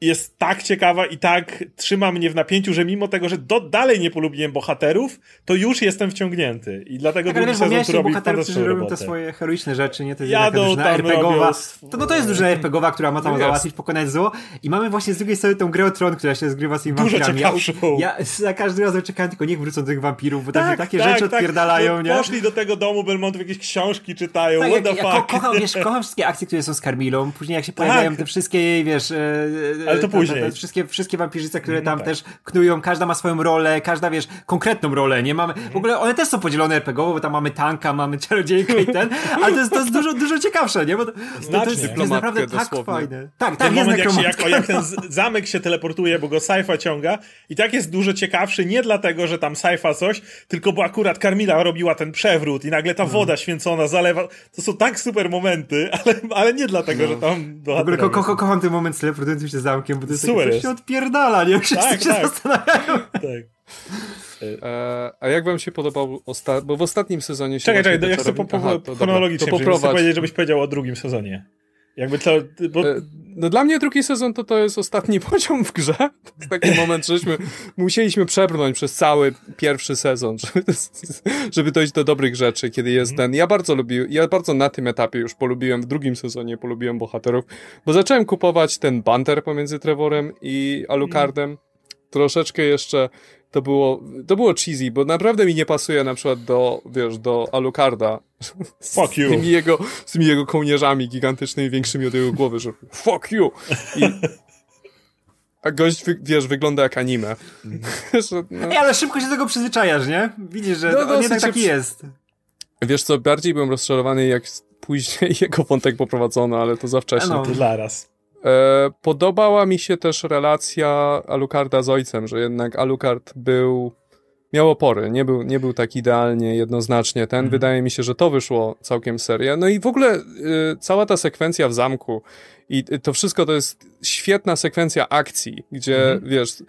[SPEAKER 1] jest tak ciekawa i tak trzyma mnie w napięciu, że mimo tego, że do, dalej nie polubiłem bohaterów, to już jestem wciągnięty. I dlatego tak, drugi sezon tu robi którzy robią
[SPEAKER 3] te swoje heroiczne rzeczy, nie? To jest Jadą taka RPGowa. To, no to jest duża RPGowa, która ma tam załatwić, pokonać zło. I mamy właśnie z drugiej strony tą grę o tron, która się zgrywa z tymi
[SPEAKER 1] Dużo wampirami.
[SPEAKER 3] Ja, ja za każdym razem czekałem tylko niech wrócą tych wampirów, bo tak, tam takie tak, rzeczy tak, odpierdalają, no, nie?
[SPEAKER 1] Poszli do tego domu Belmont, jakieś książki czytają, tak, what the
[SPEAKER 3] ja, fuck. Ko kocham, wiesz, kocham wszystkie akcje, które są z Carmilą. Później jak się pojawiają tak. te wszystkie, wiesz... E,
[SPEAKER 1] Ale to później
[SPEAKER 3] wszystkie, wszystkie wampirzyce, które tam mm, tak. też knują, każda ma swoją rolę, każda, wiesz, konkretną rolę, nie mamy, w ogóle one też są podzielone RPGowo, bo tam mamy tanka, mamy czarodziejkę i ten, ale to jest, to jest dużo, dużo ciekawsze, nie? Bo to, to, to, jest, to jest naprawdę tak fajne. Tak, tak,
[SPEAKER 1] jest jak, się, jak, jak ten zamek się teleportuje, bo go Saifa ciąga i tak jest dużo ciekawszy, nie dlatego, że tam Saifa coś, tylko bo akurat Karmila robiła ten przewrót i nagle ta no. woda święcona zalewa, to są tak super momenty, ale, ale nie dlatego, no. że tam...
[SPEAKER 3] W ogóle ko ko kocham ten moment z teleportującym się zamkiem, bo to jest super się odpierdala, nie? Wszyscy tak, się tak. zastanawiają. Tak.
[SPEAKER 2] E, a jak wam się podobał, osta- bo w ostatnim sezonie się
[SPEAKER 1] Czekaj, czekaj, ja chcę po, po, Aha, to chronologicznie to poprowadź. chcę powiedzieć, żebyś powiedział o drugim sezonie. Jakby to... Bo... E,
[SPEAKER 2] no dla mnie drugi sezon to to jest ostatni poziom w grze. To jest taki moment, żeśmy musieliśmy przebrnąć przez cały pierwszy sezon, żeby, żeby dojść do dobrych rzeczy, kiedy jest ten... Ja bardzo lubiłem, ja bardzo na tym etapie już polubiłem, w drugim sezonie polubiłem bohaterów, bo zacząłem kupować ten banter pomiędzy Trevorem i Alucardem. Troszeczkę jeszcze to było, to było cheesy, bo naprawdę mi nie pasuje na przykład do, wiesz, do Alucarda.
[SPEAKER 1] Fuck you.
[SPEAKER 2] Z tymi jego, z tymi jego kołnierzami gigantycznymi, większymi od jego głowy, że fuck you. I, a gość, wiesz, wygląda jak anime.
[SPEAKER 3] no. Ej, ale szybko się do tego przyzwyczajasz, nie? Widzisz, że no, on jednak taki jest.
[SPEAKER 2] Wiesz co, bardziej byłem rozczarowany, jak później jego wątek poprowadzono, ale to za wcześnie. No,
[SPEAKER 1] to zaraz.
[SPEAKER 2] E, podobała mi się też relacja Alucarda z ojcem, że jednak Alucard był miał opory, nie był, nie był tak idealnie, jednoznacznie ten. Mhm. Wydaje mi się, że to wyszło całkiem serio. No i w ogóle y, cała ta sekwencja w zamku i to wszystko to jest świetna sekwencja akcji, gdzie mhm. wiesz,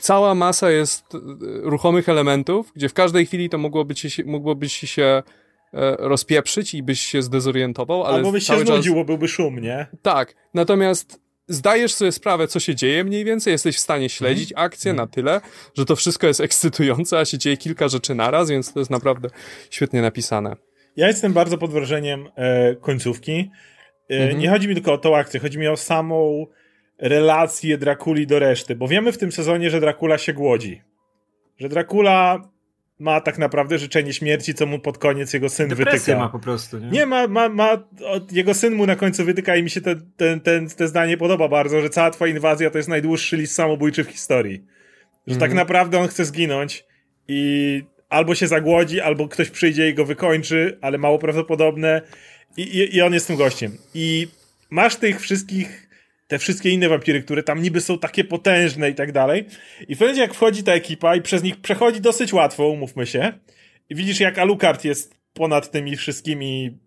[SPEAKER 2] cała masa jest y, ruchomych elementów, gdzie w każdej chwili to mogłoby ci, mogłoby ci się rozpieprzyć i byś się zdezorientował, ale
[SPEAKER 1] Albo byś się znudziło, czas... byłby szum, nie?
[SPEAKER 2] Tak, natomiast zdajesz sobie sprawę, co się dzieje mniej więcej, jesteś w stanie śledzić mm. akcję na tyle, że to wszystko jest ekscytujące, a się dzieje kilka rzeczy naraz, więc to jest naprawdę świetnie napisane.
[SPEAKER 1] Ja jestem bardzo pod wrażeniem e, końcówki. E, -hmm. Nie chodzi mi tylko o tą akcję, chodzi mi o samą relację Drakuli do reszty, bo wiemy w tym sezonie, że Dracula się głodzi. Że Dracula ma tak naprawdę życzenie śmierci, co mu pod koniec jego syn
[SPEAKER 3] Depresję
[SPEAKER 1] wytyka.
[SPEAKER 3] ma po prostu, nie?
[SPEAKER 1] Nie, ma, ma, ma jego syn mu na końcu wytyka i mi się te, ten, ten, te zdanie podoba bardzo, że cała twoja inwazja to jest najdłuższy list samobójczy w historii. Że tak mhm. naprawdę on chce zginąć i albo się zagłodzi, albo ktoś przyjdzie i go wykończy, ale mało prawdopodobne i, i, i on jest tym gościem. I masz tych wszystkich te wszystkie inne wampiry, które tam niby są takie potężne i tak dalej. I w momencie jak wchodzi ta ekipa i przez nich przechodzi dosyć łatwo, umówmy się, i widzisz jak Alucard jest ponad tymi wszystkimi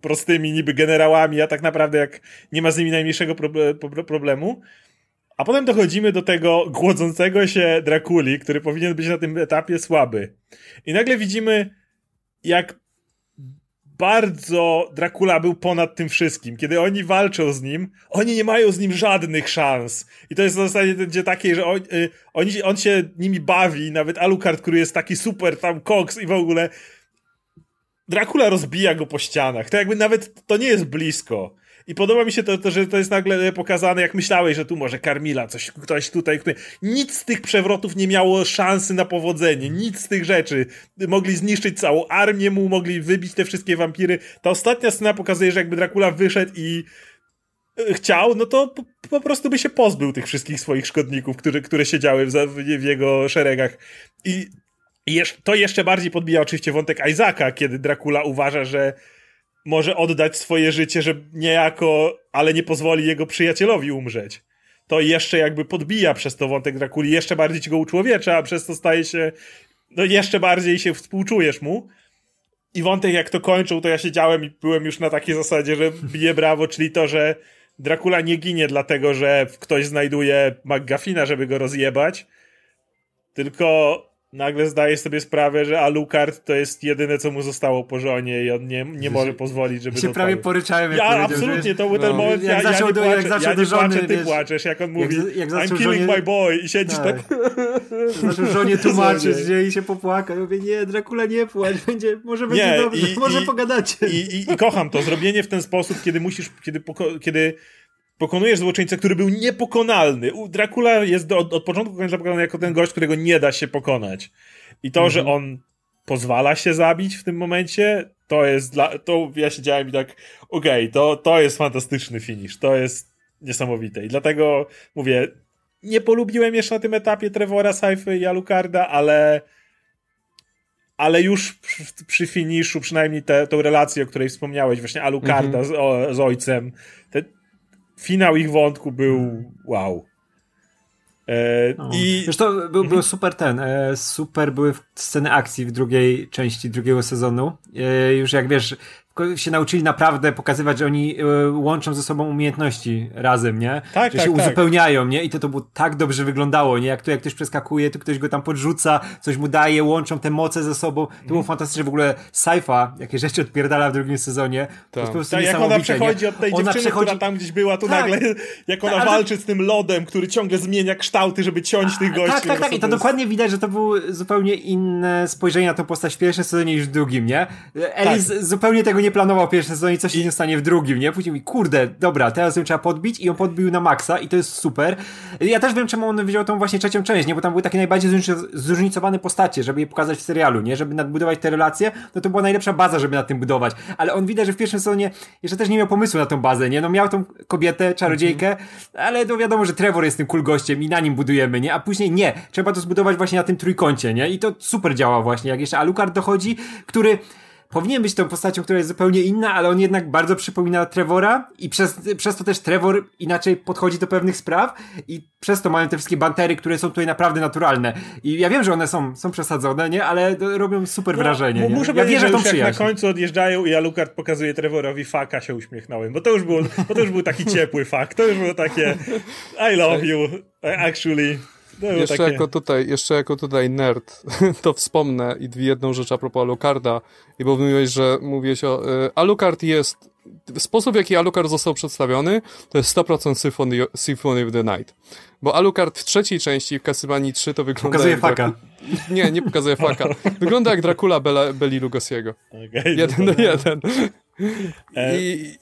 [SPEAKER 1] prostymi niby generałami, a tak naprawdę jak nie ma z nimi najmniejszego problemu. A potem dochodzimy do tego głodzącego się Drakuli, który powinien być na tym etapie słaby. I nagle widzimy, jak bardzo Dracula był ponad tym wszystkim. Kiedy oni walczą z nim, oni nie mają z nim żadnych szans. I to jest w zasadzie będzie takie, że on, y, on, on się nimi bawi, nawet Alucard, który jest taki super tam koks i w ogóle Dracula rozbija go po ścianach. To jakby nawet to nie jest blisko. I podoba mi się to, to, że to jest nagle pokazane, jak myślałeś, że tu może Karmila, coś, ktoś tutaj. Nic z tych przewrotów nie miało szansy na powodzenie, nic z tych rzeczy. Mogli zniszczyć całą armię mu, mogli wybić te wszystkie wampiry. Ta ostatnia scena pokazuje, że jakby Dracula wyszedł i e, chciał, no to po, po prostu by się pozbył tych wszystkich swoich szkodników, które, które siedziały w, w jego szeregach. I to jeszcze bardziej podbija oczywiście wątek Isaaca, kiedy Dracula uważa, że może oddać swoje życie, że niejako, ale nie pozwoli jego przyjacielowi umrzeć. To jeszcze jakby podbija przez to wątek Drakuli, jeszcze bardziej ci go uczłowiecza, a przez to staje się, no jeszcze bardziej się współczujesz mu. I wątek jak to kończył, to ja siedziałem i byłem już na takiej zasadzie, że bije brawo, czyli to, że Dracula nie ginie dlatego, że ktoś znajduje McGuffina, żeby go rozjebać, tylko nagle zdaje sobie sprawę, że Alucard to jest jedyne, co mu zostało po żonie i on nie, nie może pozwolić, żeby
[SPEAKER 3] się prawie poryczałem. Jak
[SPEAKER 1] ja absolutnie, to był ten no, moment, jak ja, zaczął ja nie płaczę, jak zaczął ja nie żony, płaczę, ty wiesz, płaczesz, jak on mówi jak, jak I'm killing żonie... my boy i siedzisz tak. tak.
[SPEAKER 3] Zaczął żonie tłumaczyć nie, i się popłakał. Ja mówię, nie, Dracula nie płacz, będzie, może będzie nie, dobrze, i, może i, pogadacie.
[SPEAKER 1] I, i, I kocham to, zrobienie w ten sposób, kiedy musisz, kiedy, kiedy pokonujesz złoczyńcę, który był niepokonalny. Dracula jest do, od, od początku końca pokonany jako ten gość, którego nie da się pokonać. I to, mhm. że on pozwala się zabić w tym momencie, to jest dla. To ja siedziałem i tak, okej, okay, to, to jest fantastyczny finish. To jest niesamowite. I dlatego mówię, nie polubiłem jeszcze na tym etapie Trevora, Saify i Alucarda, ale ale już przy, przy finiszu, przynajmniej tę relację, o której wspomniałeś, właśnie Alucarda mhm. z, o, z ojcem, te, finał ich wątku był wow.
[SPEAKER 3] E, no. i... Zresztą był, był mhm. super ten, e, super były sceny akcji w drugiej części drugiego sezonu. E, już jak wiesz, się nauczyli naprawdę pokazywać, że oni e, łączą ze sobą umiejętności razem, nie? Tak, że tak, się tak. uzupełniają, nie? I to to było tak dobrze wyglądało, nie? Jak tu jak ktoś przeskakuje, tu ktoś go tam podrzuca, coś mu daje, łączą te moce ze sobą. To było mm. fantastyczne, w ogóle Saifa, jakie rzeczy odpierdala w drugim sezonie. Tak. To jest po prostu
[SPEAKER 1] tak, jak ona przechodzi nie? od tej ona dziewczyny, przechodzi... która tam gdzieś była, tu tak. nagle, jak ona tak, walczy z tym lodem, który ciągle zmienia kształty, żeby ciąć tych gości.
[SPEAKER 3] Tak, tak, tak. I to jest... dokładnie widać, że to było zupełnie inne spojrzenie na tę postać w pierwszym sezonie niż w drugim, nie? Elis tak. zupełnie tego nie planował pierwszy sezon i coś się nie stanie w drugim, nie? Później mi, kurde, dobra, teraz ją trzeba podbić i on podbił na maksa i to jest super. Ja też wiem, czemu on wziął tą właśnie trzecią część, nie? Bo tam były takie najbardziej zróżnicowane postacie, żeby je pokazać w serialu, nie? Żeby nadbudować te relacje, no to była najlepsza baza, żeby na tym budować. Ale on widać, że w pierwszym sezonie jeszcze też nie miał pomysłu na tą bazę, nie? No miał tą kobietę, czarodziejkę, mm -hmm. ale to wiadomo, że Trevor jest tym cool gościem i na nim budujemy, nie? A później nie. Trzeba to zbudować właśnie na tym trójkącie, nie? I to super działa właśnie, jak jeszcze Alucard dochodzi, który powinien być tą postacią, która jest zupełnie inna, ale on jednak bardzo przypomina Trevora i przez, przez to też Trevor inaczej podchodzi do pewnych spraw i przez to mają te wszystkie bantery, które są tutaj naprawdę naturalne. I ja wiem, że one są, są przesadzone, nie? Ale robią super no, wrażenie. Nie?
[SPEAKER 1] Muszę ja powiedzieć, że już jak na końcu odjeżdżają i Alucard pokazuje Trevorowi faka, się uśmiechnąłem, bo to już, było, bo to już był taki ciepły fak, to już było takie I love you, actually.
[SPEAKER 2] No, jeszcze, takie... jako tutaj, jeszcze jako tutaj nerd, to wspomnę i jedną rzecz a propos Alucarda, i bo mówiłeś, że mówiłeś o... Y, Alucard jest... Sposób, w jaki Alucard został przedstawiony, to jest 100% Symphony, Symphony of the Night. Bo Alucard w trzeciej części, w Castlevanii 3 to wygląda
[SPEAKER 3] Pokazuje faka.
[SPEAKER 2] Nie, nie pokazuje faka. Wygląda jak Dracula Bela, Beli Lugosiego. Okay, jeden do jeden. E- I,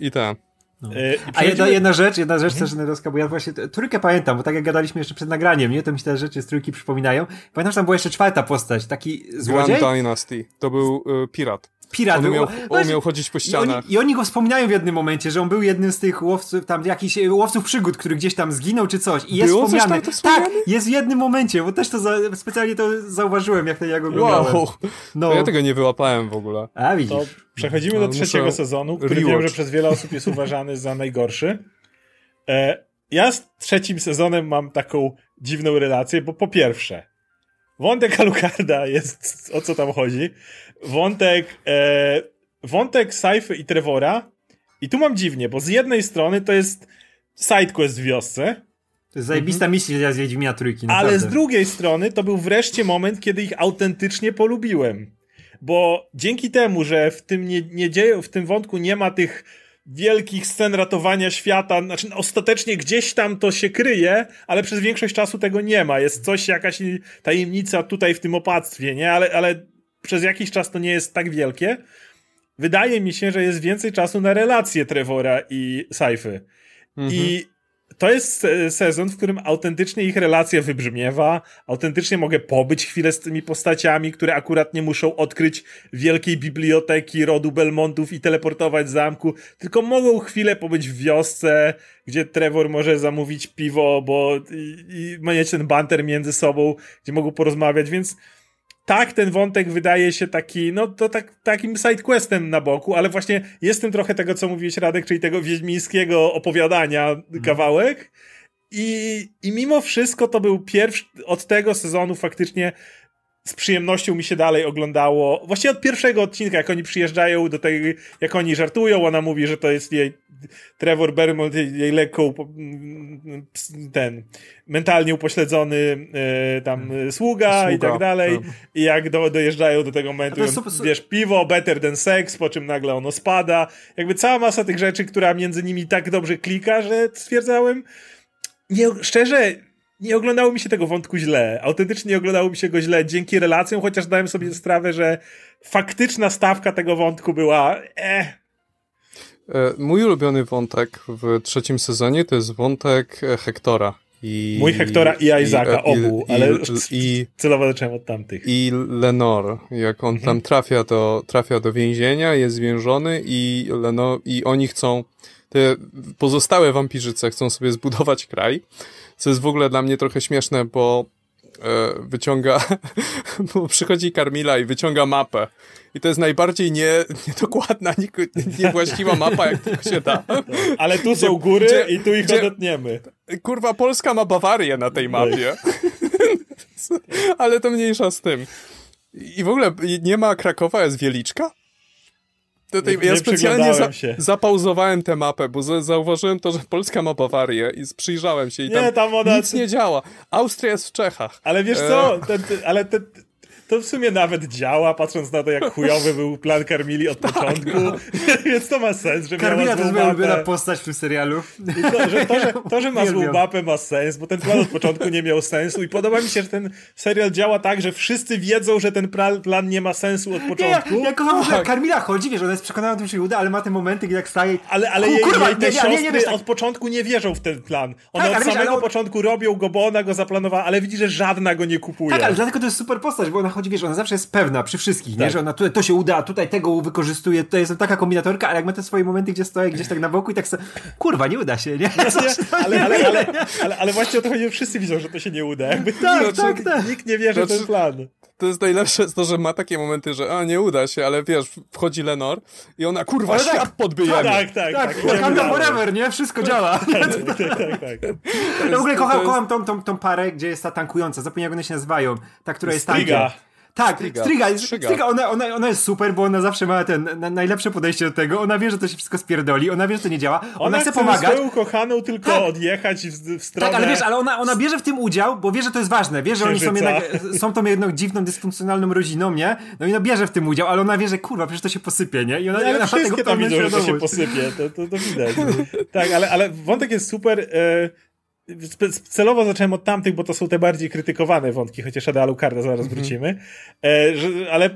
[SPEAKER 2] i tak.
[SPEAKER 3] No. E, A jedna, jedna rzecz, jedna rzecz mhm. też Nedowska, bo ja właśnie trójkę pamiętam, bo tak jak gadaliśmy jeszcze przed nagraniem, nie, to mi się te rzeczy z trójki przypominają. Pamiętam, że tam była jeszcze czwarta postać, taki złodziej.
[SPEAKER 2] Grand Dynasty. To był y, pirat.
[SPEAKER 3] Pirat
[SPEAKER 2] on umiał, on umiał chodzić po ścianach.
[SPEAKER 3] I oni, I oni, go wspominają w jednym momencie, że on był jednym z tych łowców, tam jakichś e, łowców przygód, który gdzieś tam zginął czy coś. I jest Było wspomniany. Coś tam tak, jest w jednym momencie, bo też to za, specjalnie to zauważyłem, jak to ja go oglądałem. Wow.
[SPEAKER 2] No. ja tego nie wyłapałem w ogóle.
[SPEAKER 3] A widzisz. To
[SPEAKER 1] przechodzimy do no, trzeciego sezonu, który rewatch. wiem, że przez wiele osób jest uważany za najgorszy. E, ja z trzecim sezonem mam taką dziwną relację, bo po pierwsze, wątek Alucarda jest, o co tam chodzi, wątek, e, wątek Saify i Trevora i tu mam dziwnie, bo z jednej strony to jest sidequest w wiosce,
[SPEAKER 3] to jest zajebista mhm. misja z Wiedźmina Trójki.
[SPEAKER 1] Naprawdę. Ale z drugiej strony to był wreszcie moment, kiedy ich autentycznie polubiłem. Bo dzięki temu, że w tym, nie, nie dzieje, w tym wątku nie ma tych wielkich scen ratowania świata, znaczy ostatecznie gdzieś tam to się kryje, ale przez większość czasu tego nie ma. Jest coś, jakaś tajemnica tutaj w tym opactwie, nie? Ale, ale przez jakiś czas to nie jest tak wielkie. wydaje mi się, że jest więcej czasu na relacje Trevora i Saify. Mhm. I to jest sezon, w którym autentycznie ich relacja wybrzmiewa, autentycznie mogę pobyć chwilę z tymi postaciami, które akurat nie muszą odkryć wielkiej biblioteki rodu Belmontów i teleportować z zamku, tylko mogą chwilę pobyć w wiosce, gdzie Trevor może zamówić piwo, bo i, i mieć ten banter między sobą, gdzie mogą porozmawiać, więc tak, ten wątek wydaje się taki, no to tak, takim sidequestem na boku, ale właśnie jest tym trochę tego, co mówiłeś Radek, czyli tego wiedźmińskiego opowiadania mm. kawałek. I, I mimo wszystko to był pierwszy, od tego sezonu faktycznie z przyjemnością mi się dalej oglądało. Właściwie od pierwszego odcinka, jak oni przyjeżdżają do tej, jak oni żartują, ona mówi, że to jest jej Trevor Bermond, jej, lekko ten mentalnie upośledzony e, tam sługa, sługa, i tak dalej. No. I jak do, dojeżdżają do tego momentu, on, wiesz, piwo, better than sex, po czym nagle ono spada. Jakby cała masa tych rzeczy, która między nimi tak dobrze klika, że stwierdzałem, nie, szczerze, nie oglądało mi się tego wątku źle. Autentycznie nie oglądało mi się go źle dzięki relacjom, chociaż dałem sobie sprawę, że faktyczna stawka tego wątku była eh.
[SPEAKER 2] Mój ulubiony wątek w trzecim sezonie to jest wątek e, Hektora. I,
[SPEAKER 1] Mój Hektora i Isaaca, obu, i, ale i, celowo zacząłem od tamtych.
[SPEAKER 2] I Lenor, jak on mhm. tam trafia do, trafia do więzienia, jest zwiężony i, Lenor, i oni chcą, te pozostałe wampirzyce chcą sobie zbudować kraj co jest w ogóle dla mnie trochę śmieszne, bo e, wyciąga, bo przychodzi Karmila i wyciąga mapę. I to jest najbardziej nie, niedokładna, nie, niewłaściwa mapa, jak tylko się da.
[SPEAKER 1] Ale tu są góry gdzie, i tu ich gdzie, odetniemy.
[SPEAKER 2] Kurwa, Polska ma Bawarię na tej mapie. Ale to mniejsza z tym. I w ogóle nie ma Krakowa, jest Wieliczka? Tutaj, ja specjalnie za, zapauzowałem tę mapę, bo zauważyłem to, że Polska ma Bawarię i przyjrzałem się i tam, nie, tam ona... nic nie działa. Austria jest w Czechach.
[SPEAKER 1] Ale wiesz co, e... ten, ten, ale ten, to w sumie nawet działa, patrząc na to, jak chujowy był plan Karmili od tak, początku, no. więc to ma sens, że
[SPEAKER 3] Karmila to jest moja ulubiona postać w tym serialu.
[SPEAKER 1] To że, to, że, to, że ma złą mapę ma sens, bo ten plan od początku nie miał sensu i podoba mi się, że ten serial działa tak, że wszyscy wiedzą, że ten plan nie ma sensu od początku.
[SPEAKER 3] Ja, ja kocham, że tak. Karmila chodzi, wiesz, ona jest przekonana o tym, że się uda, ale ma te momenty, gdzie jak staje...
[SPEAKER 1] Ale, ale jej, kurwa, jej te nie, siostry nie, nie, tak. od początku nie wierzą w ten plan. One tak, od samego wiesz, początku robią go, bo ona go zaplanowała, ale widzi, że żadna go nie kupuje.
[SPEAKER 3] Tak, ale dlatego to jest super postać, bo ona chodzi, wiesz, ona zawsze jest pewna przy wszystkich, tak. nie? Że ona tutaj to się uda, tutaj tego wykorzystuje, tutaj jest taka kombinatorka, ale jak ma te swoje momenty, gdzie stoi gdzieś tak na boku i tak sobie, kurwa, nie uda się, nie?
[SPEAKER 1] ale, ale, ale, ale, ale, właśnie o to chodzi, wszyscy widzą, że to się nie uda. Jakby tak, tak, tak. nikt nie wierzy w ten plan
[SPEAKER 2] to jest najlepsze to, że ma takie momenty, że a nie uda się, ale wiesz, wchodzi Lenor i ona kurwa ale świat tak, podbijemy.
[SPEAKER 1] Tak, tak, tak.
[SPEAKER 3] tak Wakanda forever, nie? Wszystko działa. tak, tak, tak. tak. Ja w ogóle kocham, kocham tą, tą, tą parę, gdzie jest ta tankująca, zapomniałem jak one się nazywają. Ta, która jest tankiem. Tak, Striga. Striga, Striga ona, ona, ona jest super, bo ona zawsze ma ten na, najlepsze podejście do tego. Ona wie, że to się wszystko spierdoli, ona wie, że to nie działa. Ona,
[SPEAKER 1] ona
[SPEAKER 3] chce, chce pomagać.
[SPEAKER 1] swoją kochaną tylko tak. odjechać w, w stronę...
[SPEAKER 3] Tak, ale wiesz, ale ona, ona bierze w tym udział, bo wie, że to jest ważne. Wie, że oni są jednak, są tą jedną dziwną, dysfunkcjonalną rodziną, nie? No i ona bierze w tym udział, ale ona wie, że kurwa, przecież to się posypie, nie? I ona,
[SPEAKER 1] no, ale ona wszystkie tam widzą, że to się posypie. To, to, to widać. tak, ale, ale wątek jest super. E, celowo zacząłem od tamtych, bo to są te bardziej krytykowane wątki, chociaż Ada Alucarda zaraz mm -hmm. wrócimy. E, że, ale e,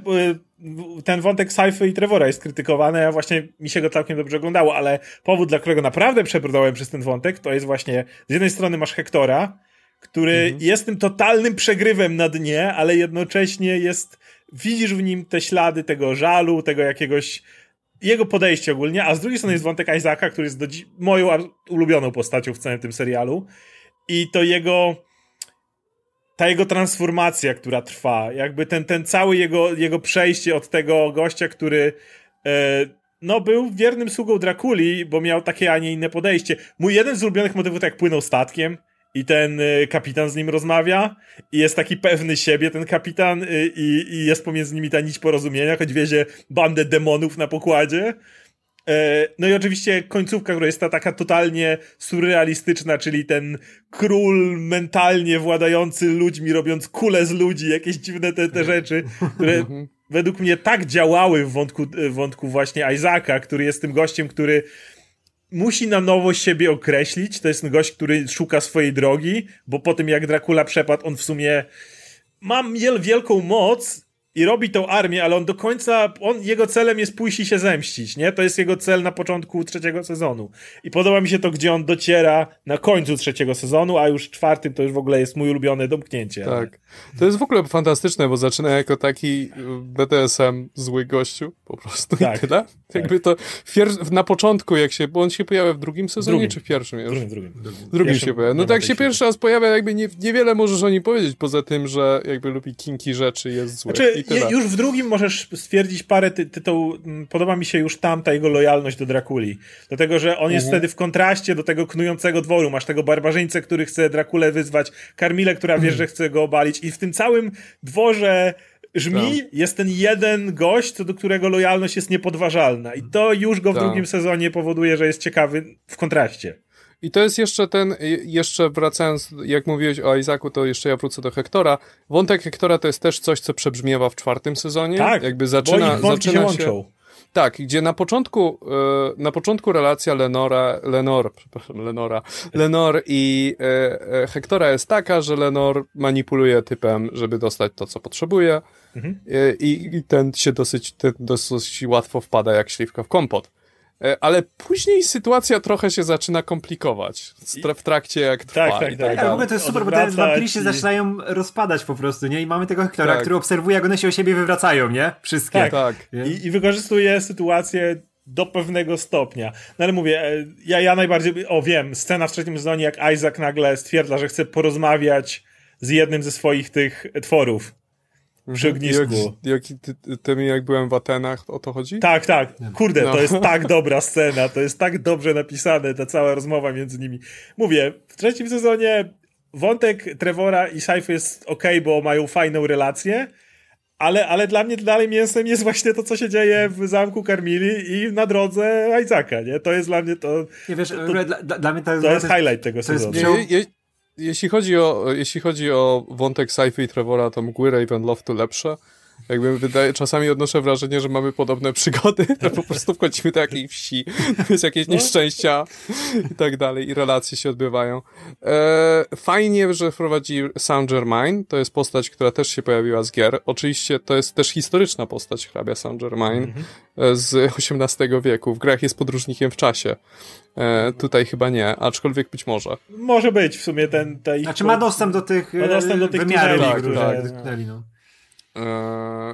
[SPEAKER 1] ten wątek Saify i Trevora jest krytykowany, a właśnie mi się go całkiem dobrze oglądało, ale powód, dla którego naprawdę przebrnąłem przez ten wątek, to jest właśnie, z jednej strony masz Hektora, który mm -hmm. jest tym totalnym przegrywem na dnie, ale jednocześnie jest, widzisz w nim te ślady tego żalu, tego jakiegoś jego podejście ogólnie, a z drugiej strony jest wątek Isaaca, który jest do moją ulubioną postacią w całym tym serialu i to jego ta jego transformacja, która trwa, jakby ten, ten cały jego, jego przejście od tego gościa, który e, no był wiernym sługą Drakuli, bo miał takie, a nie inne podejście. Mój jeden z ulubionych motywów to jak płynął statkiem, i ten y, kapitan z nim rozmawia i jest taki pewny siebie ten kapitan y, i, i jest pomiędzy nimi ta nić porozumienia, choć wiezie bandę demonów na pokładzie. E, no i oczywiście końcówka, która jest ta taka totalnie surrealistyczna, czyli ten król mentalnie władający ludźmi, robiąc kule z ludzi, jakieś dziwne te, te rzeczy, które mhm. według mnie tak działały w wątku, w wątku właśnie Isaaca, który jest tym gościem, który musi na nowo siebie określić. To jest gość, który szuka swojej drogi, bo po tym jak Dracula przepadł, on w sumie ma wielką moc, i robi tą armię, ale on do końca, on, jego celem jest pójść i się zemścić, nie? To jest jego cel na początku trzeciego sezonu. I podoba mi się to, gdzie on dociera na końcu trzeciego sezonu, a już czwartym to już w ogóle jest mój ulubione domknięcie.
[SPEAKER 2] Tak. To jest w ogóle fantastyczne, bo zaczyna jako taki BDSM zły gościu, po prostu tak, i tyle. Tak. Jakby to na początku, jak się, bo on się pojawia w drugim sezonie, drugim. czy w pierwszym już?
[SPEAKER 1] Drugim, drugim.
[SPEAKER 2] Drugim, drugim się pojawia. No tak się pierwszy raz pojawia, jakby nie, niewiele możesz o nim powiedzieć, poza tym, że jakby lubi kinki rzeczy, jest zły. Znaczy,
[SPEAKER 1] już w drugim możesz stwierdzić parę ty tytuł, mm, podoba mi się już tam ta jego lojalność do Drakuli. Dlatego, że on jest mhm. wtedy w kontraście do tego knującego dworu. Masz tego barbarzyńcę, który chce Drakulę wyzwać, Karmilę, która wie, że chce go obalić i w tym całym dworze Żmi tak. jest ten jeden gość, co do którego lojalność jest niepodważalna. I to już go w tak. drugim sezonie powoduje, że jest ciekawy w kontraście.
[SPEAKER 2] I to jest jeszcze ten, jeszcze wracając, jak mówiłeś o Isaacu, to jeszcze ja wrócę do Hektora. Wątek Hektora to jest też coś, co przebrzmiewa w czwartym sezonie.
[SPEAKER 1] Tak,
[SPEAKER 2] jakby zaczyna,
[SPEAKER 1] bo zaczyna się, łączą.
[SPEAKER 2] Tak, gdzie na początku, e, na początku relacja Lenora, Lenor, przepraszam, Lenora, Lenor i e, Hektora jest taka, że Lenor manipuluje typem, żeby dostać to, co potrzebuje mhm. i, i ten się dosyć, ten dosyć łatwo wpada jak śliwka w kompot. E, ale później sytuacja trochę się zaczyna komplikować w trakcie jak trwa.
[SPEAKER 3] Tak, tak, tak. tak. w ogóle to jest super, bo te wampiry się i... zaczynają rozpadać po prostu, nie? I mamy tego Hektora, tak. który obserwuje, jak one się o siebie wywracają, nie? Wszystkie.
[SPEAKER 1] Tak, tak. I, I wykorzystuje sytuację do pewnego stopnia. No ale mówię, e, ja, ja najbardziej, o wiem, scena w trzecim sezonie, jak Isaac nagle stwierdza, że chce porozmawiać z jednym ze swoich tych tworów przy ognisku.
[SPEAKER 2] Jak, jak, ty, ty, jak byłem w Atenach, o to chodzi?
[SPEAKER 1] Tak, tak. Kurde, no. to jest tak dobra scena, to jest tak dobrze napisane, ta cała rozmowa między nimi. Mówię, w trzecim sezonie wątek Trevora i Saify jest ok, bo mają fajną relację, ale, ale dla mnie dalej mięsem jest właśnie to, co się dzieje w zamku Karmili i na drodze Isaaca, nie? To jest dla mnie to...
[SPEAKER 3] Nie wiesz,
[SPEAKER 1] to,
[SPEAKER 3] to, dla, dla mnie to,
[SPEAKER 1] to jest highlight tego sezonu.
[SPEAKER 2] Jest, je, je, jeśli chodzi o, jeśli chodzi o wątek Sci-Fi i Trevora, to mgły Ravenloftu lepsze. Jakby wydaje, czasami odnoszę wrażenie, że mamy podobne przygody, to po prostu wchodzimy do jakiej wsi, jest jakieś no. nieszczęścia i tak dalej i relacje się odbywają. E, fajnie, że wprowadzi Saint Germain, to jest postać, która też się pojawiła z gier. Oczywiście to jest też historyczna postać hrabia Saint Germain mm -hmm. z XVIII wieku. W grach jest podróżnikiem w czasie. E, tutaj chyba nie, aczkolwiek być może.
[SPEAKER 1] Może być w sumie ten... ten
[SPEAKER 3] znaczy ma dostęp do tych, ma dostęp do tych wymiarów,
[SPEAKER 2] tak, które, tak. no.
[SPEAKER 1] Eee,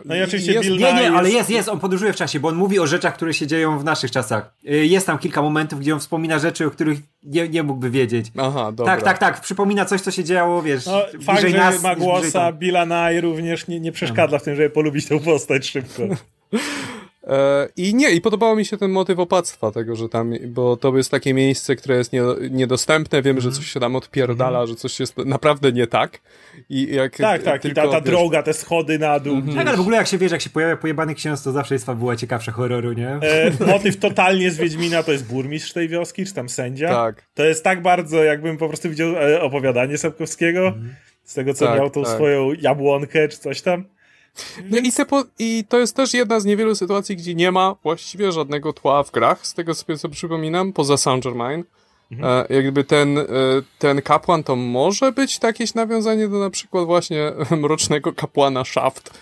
[SPEAKER 1] no i oczywiście
[SPEAKER 3] jest, Nie, nie, ale jest, jest, on podróżuje w czasie, bo on mówi o rzeczach, które się dzieją w naszych czasach. Eee, jest tam kilka momentów, gdzie on wspomina rzeczy, o których nie, nie mógłby wiedzieć.
[SPEAKER 2] Aha, dobra.
[SPEAKER 3] Tak, tak, tak, przypomina coś, co się działo, wiesz, no,
[SPEAKER 1] fakt, że nas, ma głosa Billa Nye również nie, nie przeszkadza w tym, żeby polubić tę postać szybko.
[SPEAKER 2] E, I nie, i podobało mi się ten motyw opactwa tego, że tam, bo to jest takie miejsce, które jest nie, niedostępne, wiemy, mm. że mhm. coś się tam odpierdala, mm. że coś jest naprawdę nie tak. I jak
[SPEAKER 1] tak, tak, tylko, i ta, ta wiesz, droga, te schody na dół.
[SPEAKER 3] Mm. Tak, ale w ogóle jak się wiesz, jak się pojawia pojebany ksiądz, to zawsze jest fabuła ciekawsza horroru, nie?
[SPEAKER 1] E, motyw totalnie z Wiedźmina to jest burmistrz tej wioski, czy tam sędzia. Tak. To jest tak bardzo, jakbym po prostu widział e, opowiadanie Sapkowskiego, mm. z tego, co tak, miał tą tak. swoją jabłonkę, czy coś tam.
[SPEAKER 2] No i, po, i to jest też jedna z niewielu sytuacji, gdzie nie ma właściwie żadnego tła w grach, z tego sobie co przypominam, poza Saint Germain. Mhm. E, jakby ten, e, ten kapłan to może być jakieś nawiązanie do na przykład właśnie mrocznego kapłana Shaft.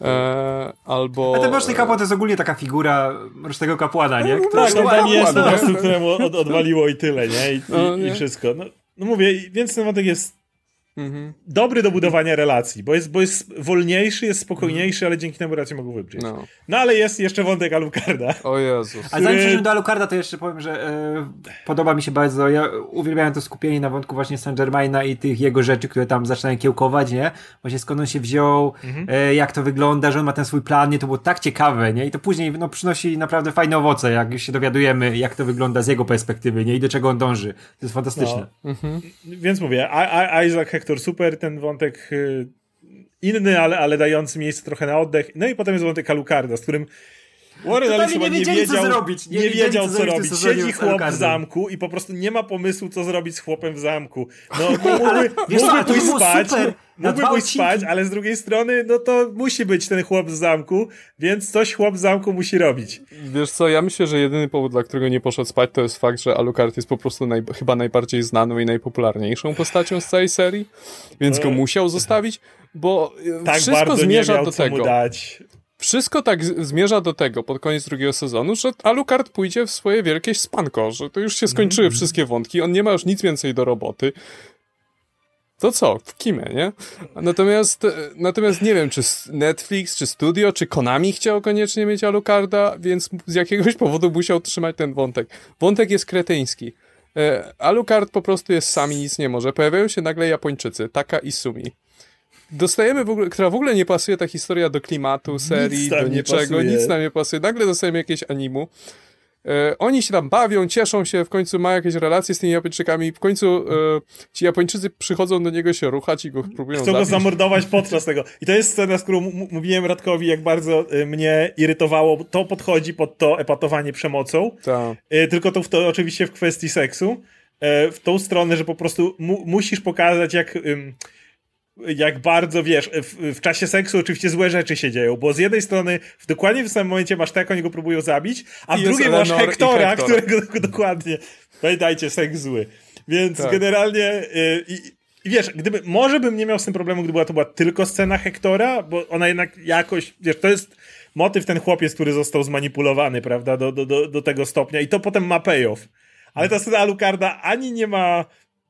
[SPEAKER 2] E, albo...
[SPEAKER 3] A ten mroczny kapłan to jest ogólnie taka figura mrocznego kapłana, nie?
[SPEAKER 1] Który tak, on tam jest po prostu, któremu od, odwaliło i tyle, nie? I, no, i, nie? i wszystko. No, no mówię, więc ten wątek jest Mhm. Dobry do budowania relacji, bo jest, bo jest wolniejszy, jest spokojniejszy, mhm. ale dzięki temu relacje mogą wybrzeć. No. no ale jest jeszcze wątek Alucarda.
[SPEAKER 2] O Jezus.
[SPEAKER 3] Który... Ale zanim przejdziemy do Alucarda, to jeszcze powiem, że e, podoba mi się bardzo, ja uwielbiałem to skupienie na wątku właśnie Saint Germaina i tych jego rzeczy, które tam zaczynają kiełkować, nie? Właśnie skąd on się wziął, mhm. e, jak to wygląda, że on ma ten swój plan, nie? To było tak ciekawe, nie? I to później no, przynosi naprawdę fajne owoce, jak się dowiadujemy, jak to wygląda z jego perspektywy, nie? I do czego on dąży. To jest fantastyczne.
[SPEAKER 1] No. Mhm. Więc mówię, Isaac Hector super, ten wątek y, inny, ale, ale dający miejsce trochę na oddech. No i potem jest wątek Alucarda, z którym Warren Ellis chyba
[SPEAKER 3] nie
[SPEAKER 1] nie
[SPEAKER 3] wiedzieli, co
[SPEAKER 1] wiedział,
[SPEAKER 3] zrobić. Nie
[SPEAKER 1] nie wiedział,
[SPEAKER 3] co
[SPEAKER 1] co robić. Siedzi
[SPEAKER 3] z
[SPEAKER 1] chłop w zamku i po prostu nie ma pomysłu, co zrobić z chłopem w zamku. No,
[SPEAKER 3] Ale
[SPEAKER 1] mógłby, mógłby pójść spać, mógłby pójść spać, ale z drugiej strony, no to musi być ten chłop w zamku, więc coś chłop w zamku musi robić.
[SPEAKER 2] Wiesz co, ja myślę, że jedyny powód, dla którego nie poszedł spać, to jest fakt, że Alucard jest po prostu naj, chyba najbardziej znaną i najpopularniejszą postacią z całej serii, więc go
[SPEAKER 1] E.
[SPEAKER 2] musiał zostawić, bo e,
[SPEAKER 1] Tak
[SPEAKER 2] wszystko
[SPEAKER 1] bardzo nie
[SPEAKER 2] zmierza
[SPEAKER 1] miał
[SPEAKER 2] do
[SPEAKER 1] co
[SPEAKER 2] tego. Wszystko tak zmierza do tego pod koniec drugiego sezonu, że Alucard pójdzie w swoje wielkie spanko, że to już się skończyły
[SPEAKER 1] Mhm.
[SPEAKER 2] wszystkie wątki, on nie ma już nic więcej do roboty. To co? W kimę, nie? Natomiast, e, natomiast nie wiem, czy Netflix, czy studio, czy Konami chciał koniecznie mieć Alucarda, więc z jakiegoś powodu musiał trzymać ten wątek. Wątek jest kretyński. E, Alucard po prostu jest sami, nic nie może. Pojawiają się nagle Japończycy, Taka i Sumi. Dostajemy w ogóle, która w ogóle nie pasuje ta historia do klimatu serii, do niczego, nic nam nie pasuje. Nagle dostajemy jakieś animu. E, oni się tam bawią, cieszą się, w końcu ma jakieś relacje z tymi Japończykami, w końcu e, ci Japończycy przychodzą do niego się ruchać i go próbują
[SPEAKER 1] Chcą go
[SPEAKER 2] zabić.
[SPEAKER 1] zamordować podczas tego. I to jest scena, z którą mówiłem Radkowi, jak bardzo y, mnie irytowało. To podchodzi pod to epatowanie przemocą.
[SPEAKER 2] Tak.
[SPEAKER 1] Y, Tylko to, w to oczywiście w kwestii seksu. E, W tą stronę, że po prostu mu, musisz pokazać, jak. Jak bardzo wiesz, w, w czasie seksu oczywiście złe rzeczy się dzieją, bo z jednej strony w dokładnie w samym momencie masz tak, oni go próbują zabić, a w
[SPEAKER 2] jest
[SPEAKER 1] drugiej masz
[SPEAKER 2] Eleanor
[SPEAKER 1] Hektora,
[SPEAKER 2] Hektor.
[SPEAKER 1] którego dokładnie. Pamiętajcie, seks zły. Więc
[SPEAKER 2] Tak.
[SPEAKER 1] generalnie y, i, i wiesz, gdyby, może bym nie miał z tym problemu, gdyby to była tylko scena Hektora, bo ona jednak jakoś, wiesz, to jest motyw ten chłopiec, który został zmanipulowany, prawda, do, do, do, do tego stopnia i to potem ma payoff. Ale ta scena Alucarda ani nie ma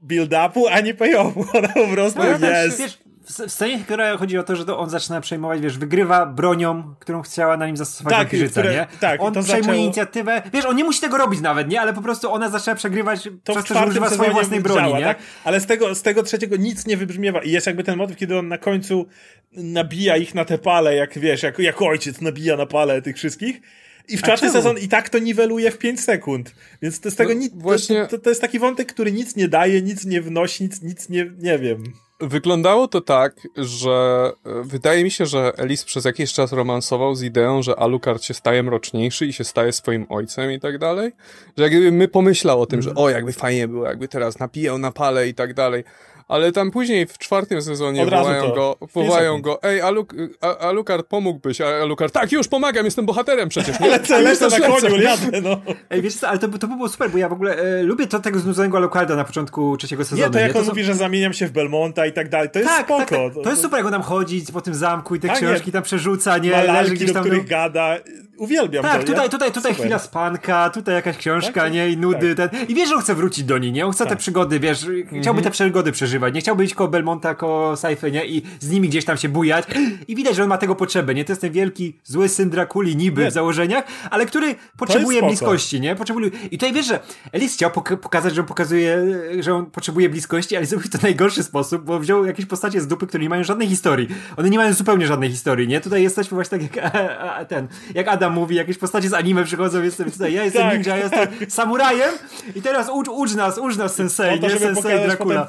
[SPEAKER 1] build-upu, ani payoffu. Ona po prostu
[SPEAKER 3] No, też,
[SPEAKER 1] jest.
[SPEAKER 3] wiesz, w scenie, która chodzi o to, że to on zaczyna przejmować, wiesz, wygrywa bronią, którą chciała na nim zastosować
[SPEAKER 1] Tak,
[SPEAKER 3] wampirzyca,
[SPEAKER 1] które-
[SPEAKER 3] nie?
[SPEAKER 1] tak,
[SPEAKER 3] on przejmuje
[SPEAKER 1] zaczęło-
[SPEAKER 3] inicjatywę, wiesz, on nie musi tego robić nawet, nie? Ale po prostu ona zaczyna przegrywać
[SPEAKER 1] to
[SPEAKER 3] przez to, że używa swojej własnej broni, nie?
[SPEAKER 1] Tak? Ale z tego, z tego trzeciego nic nie wybrzmiewa. I jest jakby ten motyw, kiedy on na końcu nabija ich na te pale, jak wiesz, jak, jak ojciec nabija na pale tych wszystkich. I w czwarty sezon i tak to niweluje w 5 sekund. Więc to z tego
[SPEAKER 2] No,
[SPEAKER 1] nic.
[SPEAKER 2] właśnie-
[SPEAKER 1] To, to, to jest taki wątek, który nic nie daje, nic nie wnosi, nic, nic nie, nie wiem.
[SPEAKER 2] Wyglądało to tak, że e, wydaje mi się, że Elis przez jakiś czas romansował z ideą, że Alucard się staje mroczniejszy i się staje swoim ojcem i tak dalej. Że jakby my pomyślał o tym, że o, jakby fajnie było, jakby teraz napijał na pale i tak dalej. Ale tam później w czwartym sezonie
[SPEAKER 1] Od
[SPEAKER 2] wołają
[SPEAKER 1] to.
[SPEAKER 2] go, wołają go, ej, Aluk a, Alucard, pomógłbyś, a Alucard, tak, już pomagam, jestem bohaterem przecież. Nie?
[SPEAKER 1] Lecę, lecę na
[SPEAKER 2] lecę.
[SPEAKER 1] koniu, jadę, no.
[SPEAKER 3] Ej, wiesz co, ale to, by- to by było super, bo ja w ogóle e, lubię to tego znudzonego Alucarda na początku trzeciego sezonu.
[SPEAKER 1] Nie, to jak on
[SPEAKER 3] są-
[SPEAKER 1] mówi, że zamieniam się w Belmonta i tak dalej, to jest
[SPEAKER 3] tak,
[SPEAKER 1] spoko.
[SPEAKER 3] tak, tak. To jest super, jak on tam chodzi po tym zamku i te
[SPEAKER 1] Tak, nie.
[SPEAKER 3] książki tam przerzuca, nie?
[SPEAKER 1] Ma
[SPEAKER 3] Leży gdzieś
[SPEAKER 1] do
[SPEAKER 3] tam...
[SPEAKER 1] których gada. Uwielbiam
[SPEAKER 3] Tak,
[SPEAKER 1] to.
[SPEAKER 3] tutaj, tutaj, tutaj
[SPEAKER 1] super.
[SPEAKER 3] chwila spanka, tutaj jakaś książka,
[SPEAKER 1] Tak,
[SPEAKER 3] nie? I nudy, ten. I wiesz, że on chce wrócić do niej, nie? On chce te
[SPEAKER 1] Tak.
[SPEAKER 3] przygody, wiesz, chciałby
[SPEAKER 1] Mhm.
[SPEAKER 3] te przygody przeżywać, nie chciałby iść koło Belmonta, koło Saify, nie? I z nimi gdzieś tam się bujać. I widać, że on ma tego potrzebę, nie? To jest ten wielki, zły syn Drakuli niby
[SPEAKER 1] Nie.
[SPEAKER 3] w założeniach, ale który potrzebuje bliskości, nie? Potrzebuje... I tutaj wiesz, że Elis chciał pok- pokazać, że on pokazuje, że on potrzebuje bliskości, ale zrobił to w najgorszy sposób, bo wziął jakieś postacie z dupy, które nie mają żadnej historii. One nie mają zupełnie żadnej historii, nie? Tutaj jesteśmy właśnie tak jak a, a, ten, jak Adam mówi, jakieś postacie z anime przychodzą, jestem tutaj, ja jestem
[SPEAKER 1] Tak.
[SPEAKER 3] ninja, ja jestem samurajem i teraz ucz, ucz nas, ucz nas sensei,
[SPEAKER 1] to,
[SPEAKER 3] nie? Sensei Dracula.
[SPEAKER 1] potem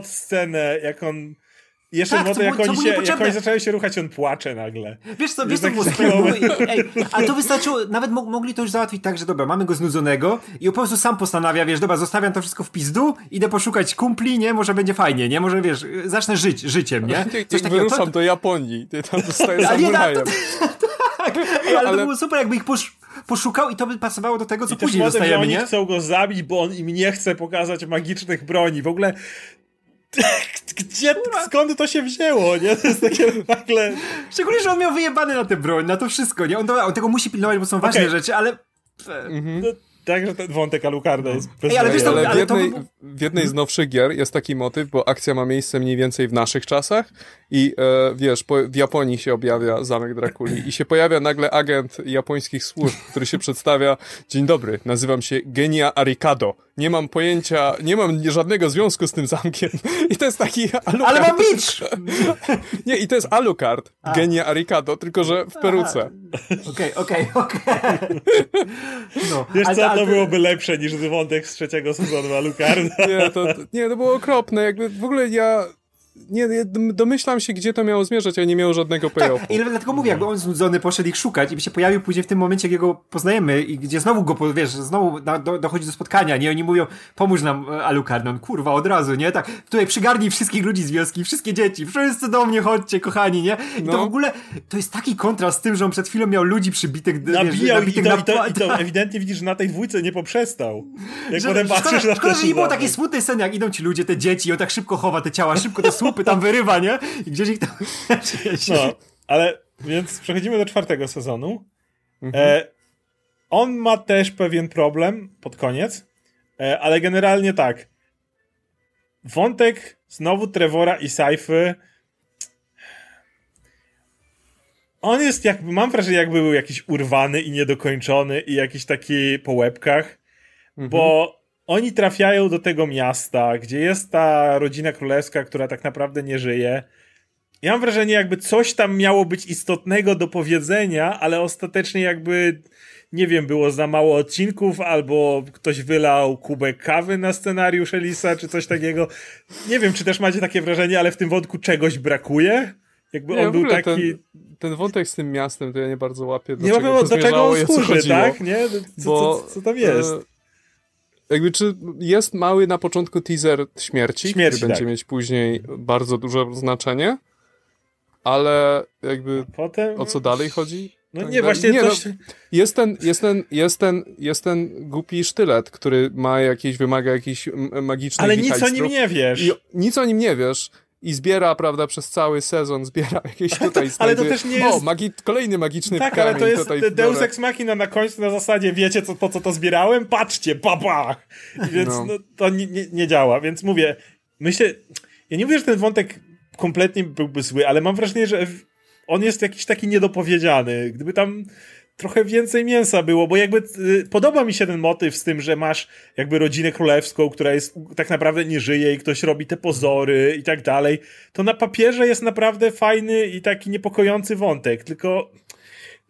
[SPEAKER 1] pseudo-hot scenę, jak on... Jeszcze
[SPEAKER 3] Tak,
[SPEAKER 1] tak,
[SPEAKER 3] co
[SPEAKER 1] jak, oni się, jak oni zaczęli się ruchać, on płacze nagle.
[SPEAKER 3] Wiesz co, wiesz co było
[SPEAKER 1] moment.
[SPEAKER 3] Było- Ej, ale to wystarczyło, nawet mo- mogli to już załatwić tak, że dobra, mamy go znudzonego i on po prostu sam postanawia, wiesz, dobra, zostawiam to wszystko w pizdu, idę poszukać kumpli, nie? Może będzie fajnie, nie? Może, wiesz, zacznę żyć życiem, nie?
[SPEAKER 2] Coś Wyruszam do Japonii, ty tam zostajesz
[SPEAKER 3] no,
[SPEAKER 2] samurajem.
[SPEAKER 3] Ej, ale, to
[SPEAKER 2] ale-
[SPEAKER 3] było super, jakby ich posz, poszukał i to by pasowało do tego, co
[SPEAKER 1] I
[SPEAKER 3] później
[SPEAKER 1] motyw, że
[SPEAKER 3] dostajemy,
[SPEAKER 1] oni
[SPEAKER 3] nie?
[SPEAKER 1] chcą go zabić, bo on im nie chce pokazać magicznych broni. W ogóle gdzie, skąd to się wzięło, nie? To jest takie nagle...
[SPEAKER 3] Szczególnie, że on miał wyjebany na tę broń, na to wszystko, nie? On, to, on tego musi pilnować, bo są ważne
[SPEAKER 1] Okej.
[SPEAKER 3] rzeczy, ale...
[SPEAKER 1] No, także ten wątek Alucarda jest
[SPEAKER 3] Ej, ale wiesz, to-.
[SPEAKER 2] Ale
[SPEAKER 3] ale to
[SPEAKER 2] jednej,
[SPEAKER 3] by
[SPEAKER 2] w jednej z nowszych gier jest taki motyw, bo akcja ma miejsce mniej więcej w naszych czasach i e, wiesz, po, w Japonii się objawia zamek Drakuli i się pojawia nagle agent japońskich służb, który się przedstawia Dzień dobry, nazywam się Genia Arikado. Nie mam pojęcia, nie mam żadnego związku z tym zamkiem. I to jest taki Alucard.
[SPEAKER 3] Ale mam bicz!
[SPEAKER 2] Nie, i to jest Alucard, Genia Arikado, tylko że w peruce.
[SPEAKER 3] Okej, okej, okej. No,
[SPEAKER 1] Wiesz
[SPEAKER 3] ale-
[SPEAKER 1] co, to byłoby lepsze niż wątek z trzeciego sezonu Alucarda.
[SPEAKER 2] Nie to, nie, to było okropne. Jakby w ogóle ja nie, domyślam się, gdzie to miało zmierzać, a nie miało żadnego payoffu.
[SPEAKER 3] Tak, i dlatego mówię, jakby on znudzony poszedł ich szukać i by się pojawił później w tym momencie, jak go poznajemy i gdzie znowu go, wiesz, znowu na, do, dochodzi do spotkania, nie? Oni mówią, pomóż nam e, Alucard, no kurwa, od razu, nie? Tak, tutaj przygarnij wszystkich ludzi z wioski, wszystkie dzieci, wszyscy do mnie chodźcie, kochani, nie? I no. to w ogóle, to jest taki kontrast z tym, że on przed chwilą miał ludzi przybitych,
[SPEAKER 1] Nabijał wiesz, nabitych i, to, na... i, to, i to ewidentnie widzisz, że na tej dwójce nie poprzestał. Jak że, potem patrzysz
[SPEAKER 3] szkoda, na szkoda, że nie było takiej smutnej sceny, jak idą ci ludzie, te dzieci, i on tak szybko chowa te ciała, szybko te słupy tam wyrywa, nie? I gdzieś ich tam...
[SPEAKER 1] no, ale więc przechodzimy do czwartego sezonu. Mhm. E, on ma też pewien problem pod koniec, e, ale generalnie tak. Wątek znowu Trevora i Saify on jest jakby, mam wrażenie jakby był jakiś urwany i niedokończony i jakiś taki po łebkach, mhm. bo oni trafiają do tego miasta, gdzie jest ta rodzina królewska, która tak naprawdę nie żyje. Ja mam wrażenie, jakby coś tam miało być istotnego do powiedzenia, ale ostatecznie jakby, nie wiem, było za mało odcinków, albo ktoś wylał kubek kawy na scenariusz Elisa, czy coś takiego. Nie wiem, czy też macie takie wrażenie, ale w tym wątku czegoś brakuje. Jakby nie, on był taki.
[SPEAKER 2] Ten, ten, wątek z tym miastem to ja nie bardzo łapię.
[SPEAKER 1] Do nie czego do czego on służy, tak? Nie? Co, Bo, co, co tam jest?
[SPEAKER 2] Jakby czy jest mały na początku teaser śmierci, śmierci który tak. będzie mieć później bardzo duże znaczenie, ale jakby Potem... o co dalej chodzi?
[SPEAKER 1] No tak nie, właśnie nie, coś... no,
[SPEAKER 2] jest, ten, jest, ten, jest, ten, jest ten głupi sztylet, który ma jakieś, wymaga jakichś magicznych
[SPEAKER 1] Ale nic o nim nie wiesz. I
[SPEAKER 2] nic o nim nie wiesz i zbiera, prawda, przez cały sezon zbiera jakieś tutaj
[SPEAKER 1] Ale to też nie jest...
[SPEAKER 2] O, magi... kolejny magiczny
[SPEAKER 1] Tak,
[SPEAKER 2] kamień
[SPEAKER 1] ale to jest Deus Ex Machina na końcu na zasadzie, wiecie co, po co to zbierałem? Patrzcie, papa! Więc no. No, to nie, nie, nie, działa, więc mówię, myślę, ja nie mówię, że ten wątek kompletnie byłby zły, ale mam wrażenie, że on jest jakiś taki niedopowiedziany. Gdyby tam trochę więcej mięsa było, bo jakby y, podoba mi się ten motyw z tym, że masz jakby rodzinę królewską, która jest tak naprawdę nie żyje i ktoś robi te pozory i tak dalej. To na papierze jest naprawdę fajny i taki niepokojący wątek, tylko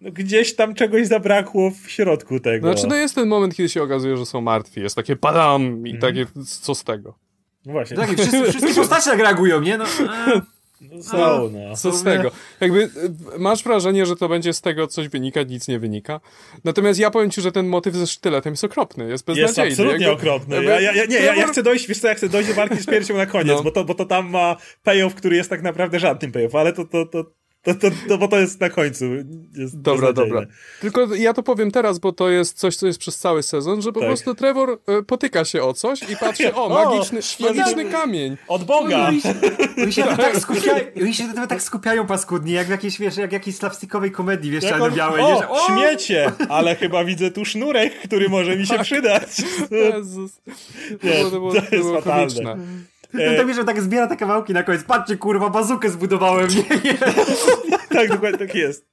[SPEAKER 1] no, gdzieś tam czegoś zabrakło w środku tego.
[SPEAKER 2] Znaczy, no jest ten moment, kiedy się okazuje, że są martwi. Jest takie padam i mm. takie, co z tego?
[SPEAKER 3] No właśnie. Tak, wszyscy, wszystkie postacie tak reagują, nie? No,
[SPEAKER 1] no są, no.
[SPEAKER 2] Co z tego? Jakby y, masz wrażenie, że to będzie z tego coś wynikać, nic nie wynika. Natomiast ja powiem ci, że ten motyw ze sztyletem jest okropny, jest beznadziejny.
[SPEAKER 1] Jest absolutnie jakby, okropny. Ja, ja, nie, ja, ja, chcę dojść, wiesz co, ja chcę dojść do walki z piersią na koniec, no. bo, to, bo to tam ma payoff, który jest tak naprawdę żadnym payoff, ale to, to, to, to, to, to, bo to jest na końcu. Jest
[SPEAKER 2] dobra, dobra. Tylko ja to powiem teraz, bo to jest coś, co jest przez cały sezon, że po tak. prostu Trevor e, potyka się o coś i patrzy, o, magiczny, o, magiczny kamień.
[SPEAKER 1] Od Boga.
[SPEAKER 3] Oni się, tak skupiają, oni się tak skupiają paskudnie, jak w jakiejś, wiesz, jak jakiejś slapstickowej komedii, wiesz, czarno-białej.
[SPEAKER 1] O, wiesz, o, śmiecie, ale chyba widzę tu sznurek, który może mi się tak. przydać.
[SPEAKER 2] Jezus. Nie, to, było, to, to jest fatalne.
[SPEAKER 3] E... Tak wiesz, że tak zbiera te kawałki na koniec. Patrzcie, kurwa, bazukę zbudowałem. Nie, nie.
[SPEAKER 1] tak, dokładnie tak jest.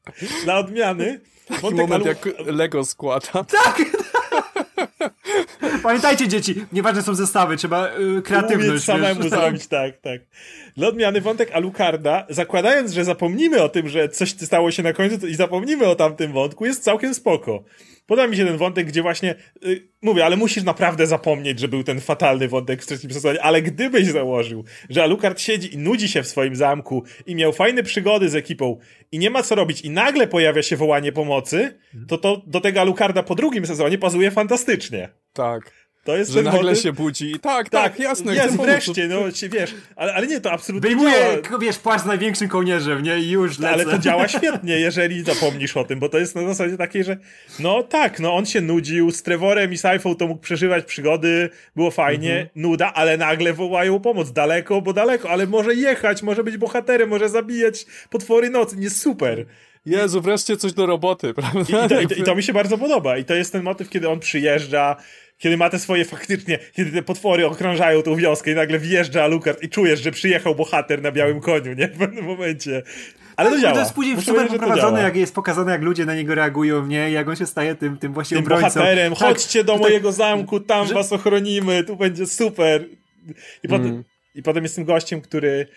[SPEAKER 1] Na odmiany.
[SPEAKER 2] Taki moment, jak Lego składa.
[SPEAKER 3] Tak! Pamiętajcie, dzieci, nieważne są zestawy, trzeba y, kreatywność. Umieć
[SPEAKER 1] samemu wiesz, zrobić, tak, tak. Dla odmiany wątek Alucarda, zakładając, że zapomnimy o tym, że coś stało się na końcu i zapomnimy o tamtym wątku, jest całkiem spoko. Podoba mi się ten wątek, gdzie właśnie, yy, mówię, ale musisz naprawdę zapomnieć, że był ten fatalny wątek w trzecim sezonie, ale gdybyś założył, że Alucard siedzi i nudzi się w swoim zamku i miał fajne przygody z ekipą i nie ma co robić i nagle pojawia się wołanie pomocy, to to do tego Alucarda po drugim sezonie pasuje fantastycznie.
[SPEAKER 2] Tak.
[SPEAKER 1] To jest
[SPEAKER 2] że nagle się budzi. Tak, tak, tak jasne.
[SPEAKER 1] Jest wreszcie, no wiesz, ale, ale nie, to absolutnie
[SPEAKER 3] Wyjmuje, działa. wiesz, płaszcz z największym kołnierzem, nie? I już lecę.
[SPEAKER 1] Ale to działa świetnie, jeżeli zapomnisz o tym, bo to jest na zasadzie takiej, że no tak, no on się nudził, z Trevorem i Saifą to mógł przeżywać przygody, było fajnie, mhm. nuda, ale nagle wołają pomoc, daleko, bo daleko, ale może jechać, może być bohaterem, może zabijać potwory nocy, nie super.
[SPEAKER 2] Jezu, wreszcie coś do roboty, prawda?
[SPEAKER 1] I, i, to, I, to, mi się bardzo podoba. I to jest ten motyw, kiedy on przyjeżdża, kiedy ma te swoje faktycznie, kiedy te potwory okrążają tą wioskę i nagle wjeżdża Alucard i czujesz, że przyjechał bohater na białym koniu, nie? W pewnym momencie. Ale to działa.
[SPEAKER 3] To jest później super poprowadzone, jak jest pokazane, jak ludzie na niego reagują, nie? jak on się staje tym, tym właśnie tym obrońcą.
[SPEAKER 1] bohaterem. Tak, Chodźcie do mojego zamku, tam że... was ochronimy, tu będzie super. I potem, mm. I potem jest tym gościem, który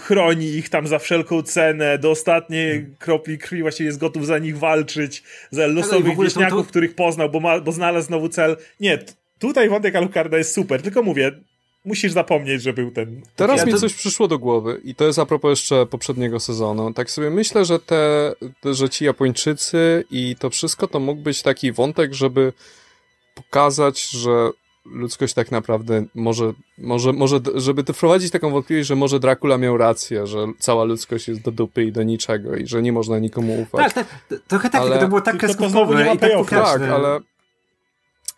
[SPEAKER 1] chroni ich tam za wszelką cenę, do ostatniej hmm. kropli krwi właściwie jest gotów za nich walczyć, za losowych wieśniaków, to... których poznał, bo, ma, bo znalazł znowu cel. Nie, tutaj wątek Alucarda jest super, tylko mówię, musisz zapomnieć, że był ten...
[SPEAKER 2] Teraz
[SPEAKER 3] Ja
[SPEAKER 2] mi
[SPEAKER 3] to-
[SPEAKER 2] coś przyszło do głowy i to jest a propos jeszcze poprzedniego sezonu. Tak sobie myślę, że te, te że ci Japończycy i to wszystko to mógł być taki wątek, żeby pokazać, że ludzkość tak naprawdę może, może, może, żeby to wprowadzić taką wątpliwość, że może Dracula miał rację, że cała ludzkość jest do dupy i do niczego i że nie można nikomu ufać.
[SPEAKER 3] Tak, tak, trochę tak,
[SPEAKER 2] Ale-
[SPEAKER 3] tylko to było tak kreskówkowe
[SPEAKER 1] nie ma
[SPEAKER 3] i tak.
[SPEAKER 2] Tak, ale.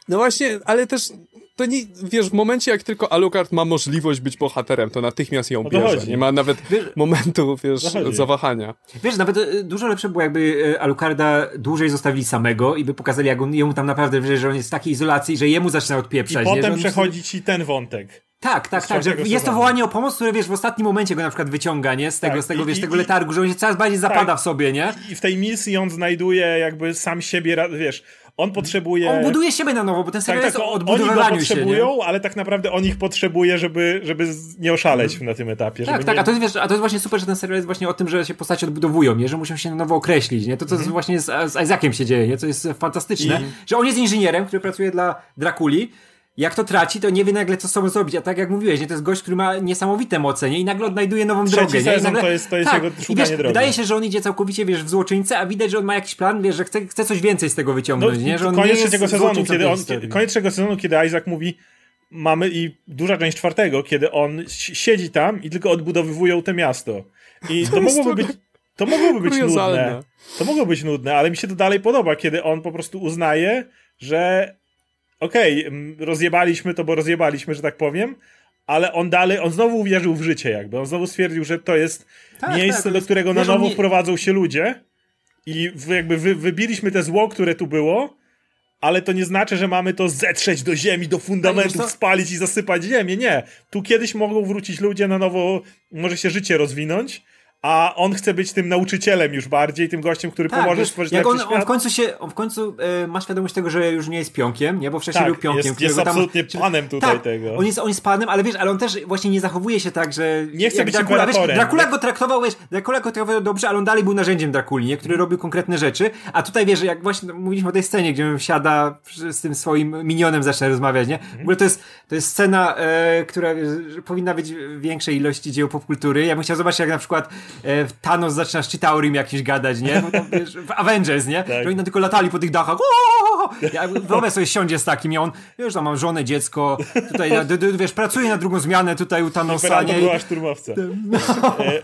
[SPEAKER 2] No właśnie, ale też. To nie, wiesz, w momencie jak tylko Alucard ma możliwość być bohaterem, to natychmiast ją bierze.
[SPEAKER 1] chodzi.
[SPEAKER 2] Nie ma nawet
[SPEAKER 3] Wiesz-
[SPEAKER 2] momentu, wiesz, zawahania.
[SPEAKER 3] Wiesz, nawet e, dużo lepsze było, jakby e, Alucarda dłużej zostawili samego i by pokazali, jak on, jemu tam naprawdę, wiesz, że on jest w takiej izolacji, że jemu zaczyna
[SPEAKER 1] I
[SPEAKER 3] odpieprzać. nie? Że
[SPEAKER 1] potem przechodzi ci ten wątek.
[SPEAKER 3] Tak, tak, tak, że jest to wołanie o pomoc, które wiesz, w ostatnim momencie go na przykład wyciąga, nie? Z tego,
[SPEAKER 1] Tak,
[SPEAKER 3] z tego,
[SPEAKER 1] i-
[SPEAKER 3] wiesz,
[SPEAKER 1] i-
[SPEAKER 3] tego
[SPEAKER 1] i-
[SPEAKER 3] letargu, że on się coraz bardziej zapada
[SPEAKER 1] Tak.
[SPEAKER 3] w sobie, nie?
[SPEAKER 1] I w tej misji on znajduje jakby sam siebie, wiesz, on potrzebuje...
[SPEAKER 3] On buduje siebie na nowo, bo ten serial
[SPEAKER 1] tak, tak,
[SPEAKER 3] jest o
[SPEAKER 1] oni go
[SPEAKER 3] odbudowywaniu się,
[SPEAKER 1] potrzebują, ale tak naprawdę on ich potrzebuje, żeby, żeby nie oszaleć na tym etapie.
[SPEAKER 3] Tak, tak,
[SPEAKER 1] nie...
[SPEAKER 3] a to, jest, wiesz, a to jest właśnie super, że ten serial jest właśnie o tym, że się postacie odbudowują, nie? Że muszą się na nowo określić, nie? To, co
[SPEAKER 1] Mhm.
[SPEAKER 3] właśnie z, z Isaakiem się dzieje, nie? To jest fantastyczne,
[SPEAKER 1] I-
[SPEAKER 3] że on jest inżynierem, który pracuje dla Drakuli, jak to traci, to nie wie nagle, co z sobą zrobić. A tak jak mówiłeś, nie? to jest gość, który ma niesamowite moce, nie? I nagle odnajduje nową
[SPEAKER 1] Trzeci
[SPEAKER 3] drogę, nie? I nagle...
[SPEAKER 1] to jest- to jest
[SPEAKER 3] tak.
[SPEAKER 1] jego szukanie
[SPEAKER 3] wiesz,
[SPEAKER 1] drogi.
[SPEAKER 3] Wydaje się, że on idzie całkowicie, wiesz, w złoczyńcę, a widać, że on ma jakiś plan, wiesz, że chce, chce coś więcej z tego
[SPEAKER 1] No,
[SPEAKER 3] wyciągnąć, nie? Że on
[SPEAKER 1] koniec
[SPEAKER 3] nie
[SPEAKER 1] trzeciego sezonu, kiedy on, kiedy, koniec trzeciego sezonu, kiedy Isaac mówi mamy i duża część czwartego, kiedy on si- siedzi tam i tylko odbudowywują to miasto. I to, mogłoby być to mogłoby być
[SPEAKER 2] kuriozalne.
[SPEAKER 1] nudne. To mogło być nudne, ale mi się to dalej podoba, kiedy on po prostu uznaje, że okej, mm, rozjebaliśmy to, bo rozjebaliśmy, że tak powiem, ale on dalej, on znowu uwierzył w życie jakby. On znowu stwierdził, że to jest
[SPEAKER 3] Tak,
[SPEAKER 1] miejsce,
[SPEAKER 3] tak,
[SPEAKER 1] do którego na nowo
[SPEAKER 3] nie-
[SPEAKER 1] wprowadzą się ludzie i jakby wy, wybiliśmy te zło, które tu było, ale to nie znaczy, że mamy to zetrzeć do ziemi, do
[SPEAKER 3] Tak,
[SPEAKER 1] fundamentów,
[SPEAKER 3] co?
[SPEAKER 1] spalić i zasypać ziemię. Nie. Tu kiedyś mogą wrócić ludzie na nowo, może się życie rozwinąć, a on chce być tym nauczycielem już bardziej, tym gościem, który pomoże
[SPEAKER 3] Tak, wiesz,
[SPEAKER 1] stworzyć
[SPEAKER 3] jak on, on w końcu się, on w końcu e, ma świadomość tego, że już nie jest pionkiem, nie? Bo wcześniej
[SPEAKER 1] Tak,
[SPEAKER 3] był pionkiem.
[SPEAKER 1] jest- jest
[SPEAKER 3] którego tam-
[SPEAKER 1] absolutnie panem tutaj
[SPEAKER 3] tak,
[SPEAKER 1] tego.
[SPEAKER 3] On jest, on jest panem, ale wiesz, ale on też właśnie nie zachowuje się tak, że...
[SPEAKER 1] Nie chce być
[SPEAKER 3] Dracula, wiesz. Dracula go traktował, wiesz, Dracula go traktował dobrze, ale on dalej był narzędziem Drakuli, nie? Który robił konkretne rzeczy, a tutaj wiesz, jak właśnie mówiliśmy o tej scenie, gdzie on siada z tym swoim minionem zaczyna rozmawiać, nie? W ogóle to jest, to jest scena, e, która powinna być w większej ilości dzieł popkultury. Ja bym chciał zobaczyć, jak na przykład Thanos zaczyna z Chitaurim jakimś gadać, nie? Bo tam, wiesz, w Avengers, nie? Że oni tam tylko latali po tych dachach. O! Ja wyobraź sobie siądzie z takim i on, wiesz, tam mam żonę, dziecko, tutaj, wiesz, pracuje na drugą zmianę tutaj u Thanosa, nie?
[SPEAKER 1] była
[SPEAKER 3] I,
[SPEAKER 1] szturmowca. E,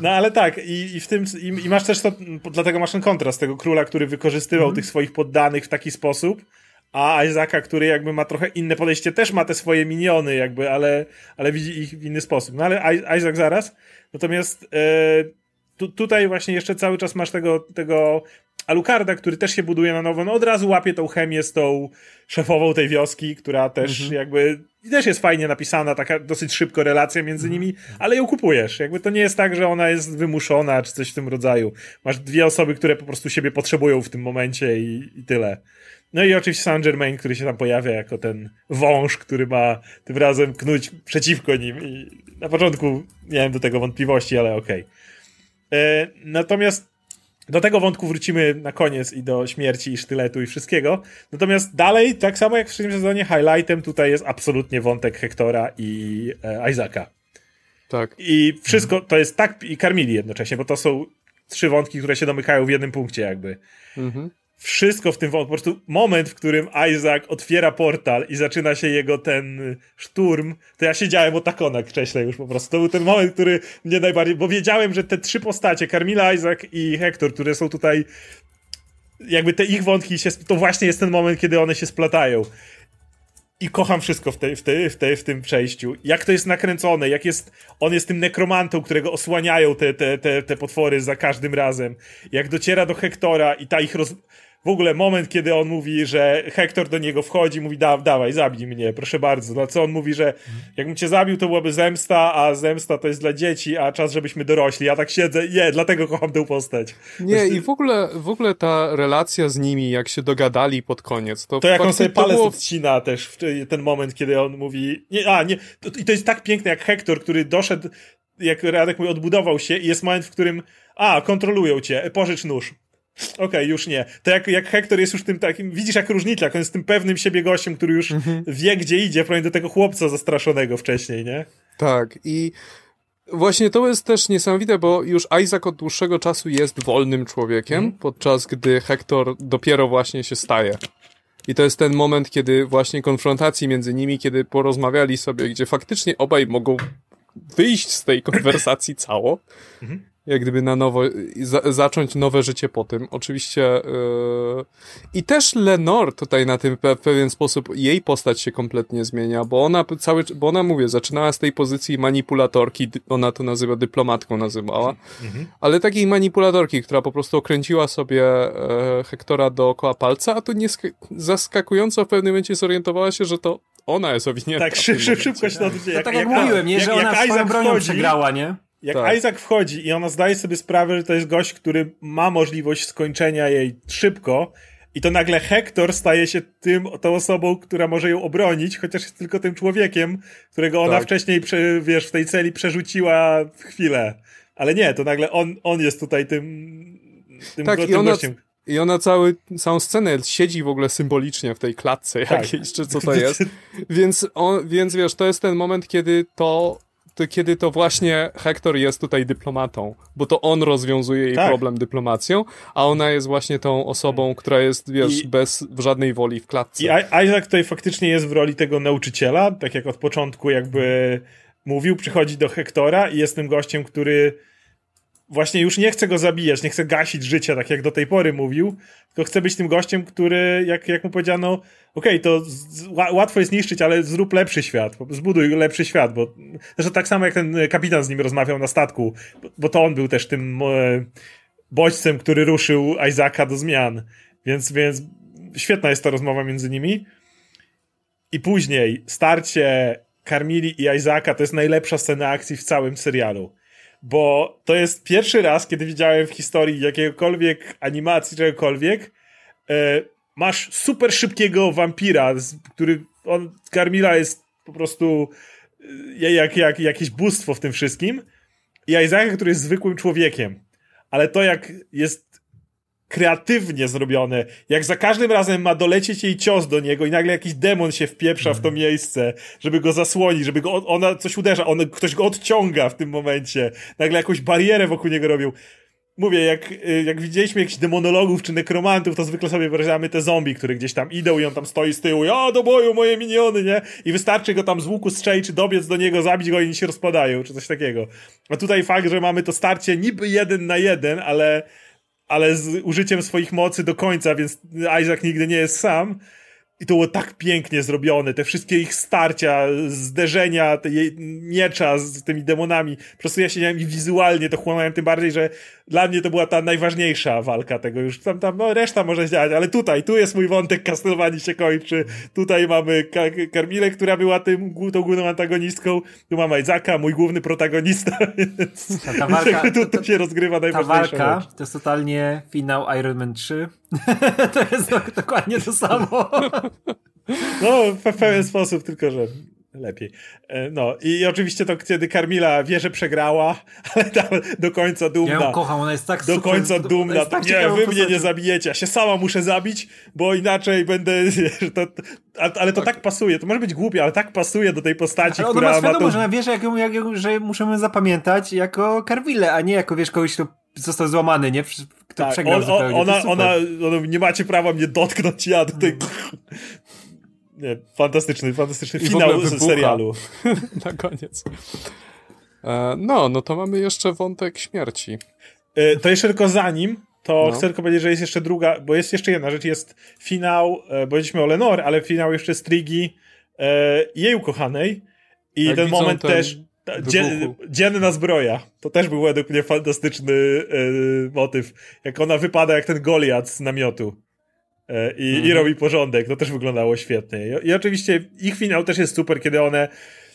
[SPEAKER 1] No ale tak, i, i w tym i, i masz też to, dlatego masz ten kontrast tego króla, który wykorzystywał tych swoich poddanych w taki sposób, a Isaaca, który jakby ma trochę inne podejście, też ma te swoje miniony jakby, ale, ale widzi ich w inny sposób. No ale Isaac zaraz. Natomiast e, tu, tutaj właśnie jeszcze cały czas masz tego, tego Alucarda, który też się buduje na nowo, no od razu łapie tą chemię z tą szefową tej wioski, która też jakby i też jest fajnie napisana, taka dosyć szybko relacja między nimi, ale ją kupujesz. Jakby to nie jest tak, że ona jest wymuszona, czy coś w tym rodzaju. Masz dwie osoby, które po prostu siebie potrzebują w tym momencie i, i tyle. No i oczywiście Saint Germain, który się tam pojawia jako ten wąż, który ma tym razem knuć przeciwko nim. I na początku miałem do tego wątpliwości, ale okej. E, Natomiast do tego wątku wrócimy na koniec i do śmierci i sztyletu i wszystkiego. Natomiast dalej, tak samo jak w trzecim sezonie, highlightem tutaj jest absolutnie wątek Hektora i e, Isaaca.
[SPEAKER 2] Tak.
[SPEAKER 1] I wszystko to jest tak, i karmili jednocześnie, bo to są trzy wątki, które się domykają w jednym punkcie jakby.
[SPEAKER 2] Mhm.
[SPEAKER 1] Wszystko w tym po prostu moment, w którym Isaac otwiera portal i zaczyna się jego ten szturm, to ja siedziałem o tako na krześle już po prostu. To był ten moment, który mnie najbardziej, bo wiedziałem, że te trzy postacie, Carmilla, Isaac i Hector, które są tutaj jakby te ich wątki się, to właśnie jest ten moment, kiedy one się splatają. I kocham wszystko w, tej, w, tej, w, w tym przejściu. Jak to jest nakręcone, jak jest. On jest tym nekromantą, którego osłaniają te, te, te, te potwory za każdym razem. Jak dociera do Hektora i ta ich roz. W ogóle moment, kiedy on mówi, że Hektor do niego wchodzi, mówi: da, dawaj, zabij mnie, proszę bardzo. Na co on mówi, że jakbym cię zabił, to byłaby zemsta, a zemsta to jest dla dzieci, a czas, żebyśmy dorośli. Ja tak siedzę, nie, dlatego kocham tę postać.
[SPEAKER 2] Nie, i w ogóle, w ogóle ta relacja z nimi, jak się dogadali pod koniec, to,
[SPEAKER 1] To jak on sobie palec
[SPEAKER 2] było...
[SPEAKER 1] odcina też, w ten moment, kiedy on mówi, nie, a nie, to, i to jest tak piękne jak Hektor, który doszedł, jak Radek mówi, odbudował się i jest moment, w którym, a, kontrolują cię, pożycz nóż. Okej, okay, już nie. To jak, jak Hektor jest już tym takim, widzisz jak różnica, on jest tym pewnym siebie gościem, który już mhm. wie, gdzie idzie, w do tego chłopca zastraszonego wcześniej, nie?
[SPEAKER 2] Tak, i Właśnie to jest też niesamowite, bo już Isaac od dłuższego czasu jest wolnym człowiekiem, mm. podczas gdy Hector dopiero właśnie się staje. I to jest ten moment, kiedy właśnie konfrontacji między nimi, kiedy porozmawiali sobie, gdzie faktycznie obaj mogą wyjść z tej konwersacji cało. Mm -hmm jak gdyby na nowo, za, zacząć nowe życie po tym. Oczywiście yy, i też Lenore tutaj na tym w pewien sposób, jej postać się kompletnie zmienia, bo ona cały, bo ona, mówię, zaczynała z tej pozycji manipulatorki, ona to nazywa dyplomatką nazywała, mhm. ale takiej manipulatorki, która po prostu okręciła sobie e, Hektora dookoła palca, a tu nie zaskakująco w pewnym momencie zorientowała się, że to ona jest owinięta.
[SPEAKER 1] Tak, szybko, szybko się to
[SPEAKER 3] tak, jak, tak jak, jak mówiłem, nie, że jak, ona jak swoją bronią przegrała, nie?
[SPEAKER 1] Jak tak. Isaac wchodzi i ona zdaje sobie sprawę, że to jest gość, który ma możliwość skończenia jej szybko, i to nagle Hector staje się tym, tą osobą, która może ją obronić, chociaż jest tylko tym człowiekiem, którego ona tak. wcześniej, wiesz, w tej celi przerzuciła w chwilę. Ale nie, to nagle on, on jest tutaj tym, tym, tak, go, tym
[SPEAKER 2] ona,
[SPEAKER 1] gościem.
[SPEAKER 2] I ona cały, całą scenę siedzi w ogóle symbolicznie w tej klatce tak. jakiejś, czy co to jest. więc, on, więc wiesz, to jest ten moment, kiedy to to kiedy to właśnie Hector jest tutaj dyplomatą, bo to on rozwiązuje jej tak. problem dyplomacją, a ona jest właśnie tą osobą, która jest, wiesz, I, bez żadnej woli w klatce.
[SPEAKER 1] I Isaac tutaj faktycznie jest w roli tego nauczyciela, tak jak od początku jakby mówił, przychodzi do Hektora i jest tym gościem, który właśnie już nie chce go zabijać, nie chce gasić życia, tak jak do tej pory mówił, tylko chce być tym gościem, który, jak, jak mu powiedziano, okej, okay, to z, łatwo jest niszczyć, ale zrób lepszy świat, zbuduj lepszy świat, bo zresztą tak samo jak ten kapitan z nim rozmawiał na statku, bo, bo to on był też tym e, bodźcem, który ruszył Isaaca do zmian, więc, więc świetna jest ta rozmowa między nimi. I później starcie Carmili i Isaaca to jest najlepsza scena akcji w całym serialu bo to jest pierwszy raz, kiedy widziałem w historii jakiegokolwiek animacji, czegokolwiek, e, masz super szybkiego wampira, który on, Carmilla jest po prostu e, jak, jak, jakieś bóstwo w tym wszystkim i Isaac, który jest zwykłym człowiekiem. Ale to jak jest kreatywnie zrobione. Jak za każdym razem ma dolecieć jej cios do niego i nagle jakiś demon się wpieprza w to mhm. miejsce, żeby go zasłonić, żeby go, ona coś uderza, on, ktoś go odciąga w tym momencie. Nagle jakąś barierę wokół niego robią. Mówię, jak, y, jak widzieliśmy jakichś demonologów czy nekromantów, to zwykle sobie wyobrażamy te zombie, które gdzieś tam idą i on tam stoi z tyłu, ja do boju moje miniony, nie? I wystarczy go tam z łuku strzelić, czy dobiec do niego, zabić go i oni się rozpadają, czy coś takiego. A tutaj fakt, że mamy to starcie niby jeden na jeden, ale ale z użyciem swoich mocy do końca, więc Isaac nigdy nie jest sam. I to było tak pięknie zrobione, te wszystkie ich starcia, zderzenia, te jej miecza z tymi demonami. Po prostu ja siedziałem i wizualnie to chłonąłem, tym bardziej, że dla mnie to była ta najważniejsza walka tego już. Tam, tam, no reszta może działać, ale tutaj, tu jest mój wątek, Castlevania się kończy. Tutaj mamy Karmilę, która była tym, tą główną antagonistką. Tu mamy Isaaca, mój główny protagonista, więc ta, ta walka, tu, tu się rozgrywa najważniejsza
[SPEAKER 3] Ta walka rzecz. to jest totalnie finał Iron Man 3. to jest dokładnie to samo.
[SPEAKER 1] no, w pewien sposób, tylko że lepiej. E, no i oczywiście to kiedy Karmila wie, że przegrała, ale tam do końca dumna. Ja
[SPEAKER 3] ją kocham, ona jest tak
[SPEAKER 1] Do super, końca dumna. Tak nie, wy mnie nie zabijecie, ja się sama muszę zabić, bo inaczej będę... To, ale to tak. tak. pasuje, to może być głupie, ale tak pasuje do tej postaci, ale która
[SPEAKER 3] ma,
[SPEAKER 1] ma to...
[SPEAKER 3] że ona wie, że, jak, jak, że musimy zapamiętać jako Karwilę, a nie jako, wiesz, kogoś, kto został złamany, nie? Kto tak, przegrał on, zupełnie.
[SPEAKER 1] Ona, ona, ona, nie macie prawa mnie dotknąć, ja tutaj... Mm. Nie, fantastyczny, fantastyczny I finał serialu.
[SPEAKER 2] Na koniec. E, no, no to mamy jeszcze wątek śmierci.
[SPEAKER 1] E, to jeszcze tylko zanim, to no. chcę tylko powiedzieć, że jest jeszcze druga, bo jest jeszcze jedna rzecz, jest finał, e, bo jesteśmy o Lenore, ale finał jeszcze Strigi jej ukochanej i Jak ten moment ten też Dzien, dzienna zbroja. To też był według mnie fantastyczny motyw. Jak ona wypada jak ten Goliat z namiotu. E, i, mhm. i robi porządek. To też wyglądało świetnie. I, I, oczywiście ich finał też jest super, kiedy one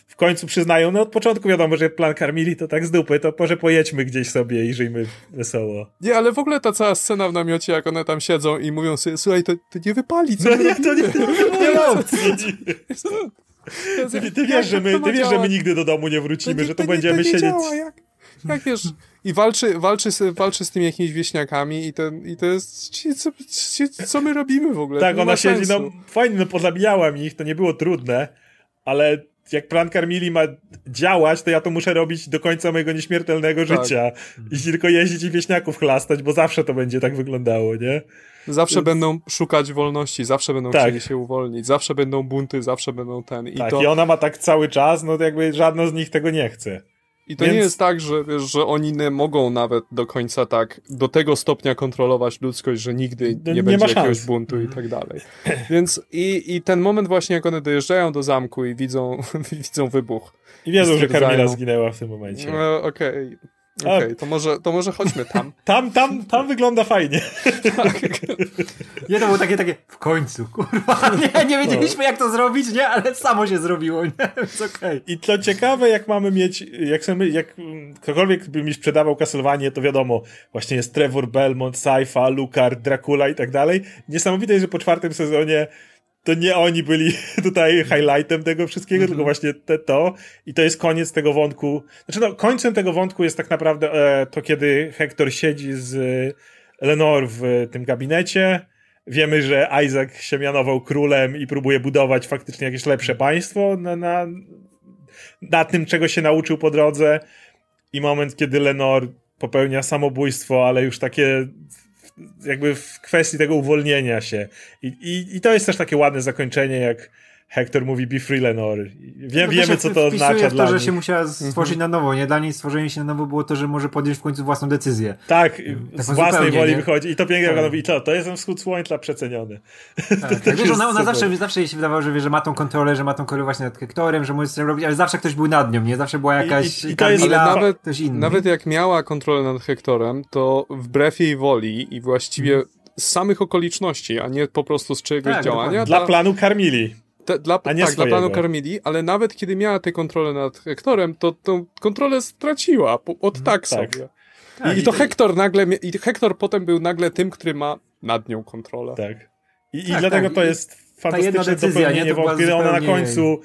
[SPEAKER 1] w końcu przyznają, no od początku wiadomo, że plan Carmili to tak z dupy, to może pojedźmy gdzieś sobie i żyjmy wesoło.
[SPEAKER 2] Nie, ale w ogóle ta cała scena w namiocie, jak one tam siedzą i mówią sobie, słuchaj, to, to nie wypali, co
[SPEAKER 1] no nie, to nie, to nie, nie ma opcji. Ty, ty, wiesz, że my, ty wiesz, że my nigdy do domu nie wrzucimy, to nie, że to, będziemy
[SPEAKER 2] to
[SPEAKER 1] siedzieć...
[SPEAKER 2] Jak, jak wiesz, I walczy, walczy, z, walczy z tymi jakimiś wieśniakami i, ten, i to jest, co, co my robimy w ogóle?
[SPEAKER 1] Tak, ona siedzi, no fajnie, no pozabijałam ich, to nie było trudne, ale jak plan Carmili ma działać, to ja to muszę robić do końca mojego nieśmiertelnego tak. życia. I tylko jeździć i wieśniaków chlastać, bo zawsze to będzie tak wyglądało, nie?
[SPEAKER 2] Zawsze Więc... będą szukać wolności, zawsze będą tak. chcieli się uwolnić, zawsze będą bunty, zawsze będą ten.
[SPEAKER 1] I tak, to... i ona ma tak cały czas, no to jakby żadna z nich tego nie chce.
[SPEAKER 2] I to Więc... nie jest tak, że, wiesz, że oni nie mogą nawet do końca tak, do tego stopnia kontrolować ludzkość, że nigdy nie, nie będzie jakiegoś buntu i tak dalej. Więc i, i ten moment właśnie, jak one dojeżdżają do zamku i widzą, widzą wybuch.
[SPEAKER 1] I wiedzą, że Karmila zginęła w tym momencie.
[SPEAKER 2] No, Okej. Okay. Okej, okay, to, może, to może chodźmy tam.
[SPEAKER 1] tam, tam, tam wygląda fajnie. tak.
[SPEAKER 3] Nie, to było takie, takie, w końcu, kurwa, nie, nie wiedzieliśmy jak to zrobić, nie, ale samo się zrobiło, nie, więc okej. Okay.
[SPEAKER 1] I to ciekawe, jak mamy mieć, jak, sobie, jak ktokolwiek by mi sprzedawał Castlevania, to wiadomo, właśnie jest Trevor Belmont, Saifa, Lucar, Dracula i tak dalej. Niesamowite jest, że po czwartym sezonie to nie oni byli tutaj highlightem tego wszystkiego, mm -hmm. tylko właśnie te, to. I to jest koniec tego wątku. Znaczy, no, końcem tego wątku jest tak naprawdę e, to, kiedy Hector siedzi z e, Lenore w tym gabinecie. Wiemy, że Isaac się mianował królem i próbuje budować faktycznie jakieś lepsze państwo na, na, na tym, czego się nauczył po drodze. I moment, kiedy Lenore popełnia samobójstwo, ale już takie jakby w kwestii tego uwolnienia się. I, i, i to jest też takie ładne zakończenie, jak Hector mówi be free Lenore. Wie, no wiemy, co to oznacza
[SPEAKER 3] w to, że nich. się musiała stworzyć na nowo. Nie dla niej stworzenie się na nowo było to, że może podjąć w końcu własną decyzję.
[SPEAKER 1] Tak, tak z własnej woli nie? wychodzi. I to pięknie tak. I to, to jest ten wschód słońca przeceniony.
[SPEAKER 3] Tak, tak. Wiesz, ona, ona zawsze, zawsze jej się wydawało, że, wie, że ma tą kontrolę, że ma tą kontrolę właśnie nad Hectorem, że może coś robić, ale zawsze ktoś był nad nią, nie? Zawsze była jakaś... I, i, i to jest,
[SPEAKER 2] ale nawet, ktoś inny. Nawet jak miała kontrolę nad Hectorem, to wbrew jej woli i właściwie hmm z samych okoliczności, a nie po prostu z czyjegoś tak, działania.
[SPEAKER 1] Dla, dla planu Karmili.
[SPEAKER 2] Te, dla, a nie tak, swojego. dla planu Karmili, ale nawet kiedy miała tę kontrolę nad Hektorem, to tą kontrolę straciła. Od mhm, tak, tak sobie. Tak, I, I, to Hektor nagle, i Hektor potem był nagle tym, który ma nad nią kontrolę.
[SPEAKER 1] Tak. I, i tak, dlatego tak. to jest fantastyczne decyzja, dopełnienie, bo kiedy ona na końcu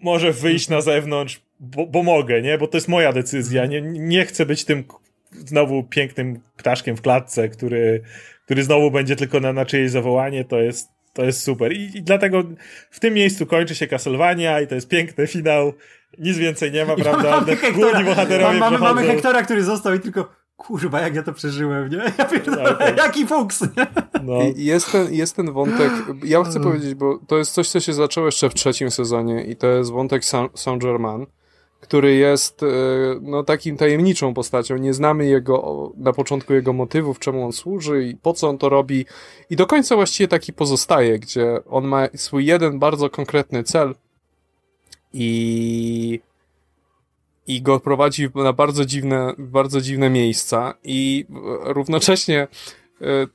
[SPEAKER 1] może wyjść na zewnątrz, bo, bo, mogę, nie? Bo to jest moja decyzja. Nie, nie chcę być tym znowu pięknym ptaszkiem w klatce, który który znowu będzie tylko na, na czyjeś zawołanie, to jest, to jest super. I, I, dlatego w tym miejscu kończy się Castlevania i to jest piękny finał. Nic więcej nie ma, I prawda?
[SPEAKER 3] Mamy Główni bohaterowie mamy, mamy Hektora, który został i tylko kurwa, jak ja to przeżyłem, nie? Ja pierdolę, okay. jaki fuks, nie?
[SPEAKER 2] No. jest, ten, jest ten wątek, ja chcę powiedzieć, bo to jest coś, co się zaczęło jeszcze w trzecim sezonie i to jest wątek Saint-Germain który jest e, no, takim tajemniczą postacią. Nie znamy jego, na początku jego motywów, czemu on służy i po co on to robi. I do końca właściwie taki pozostaje, gdzie on ma swój jeden bardzo konkretny cel i, i go prowadzi na bardzo dziwne, bardzo dziwne miejsca i równocześnie E,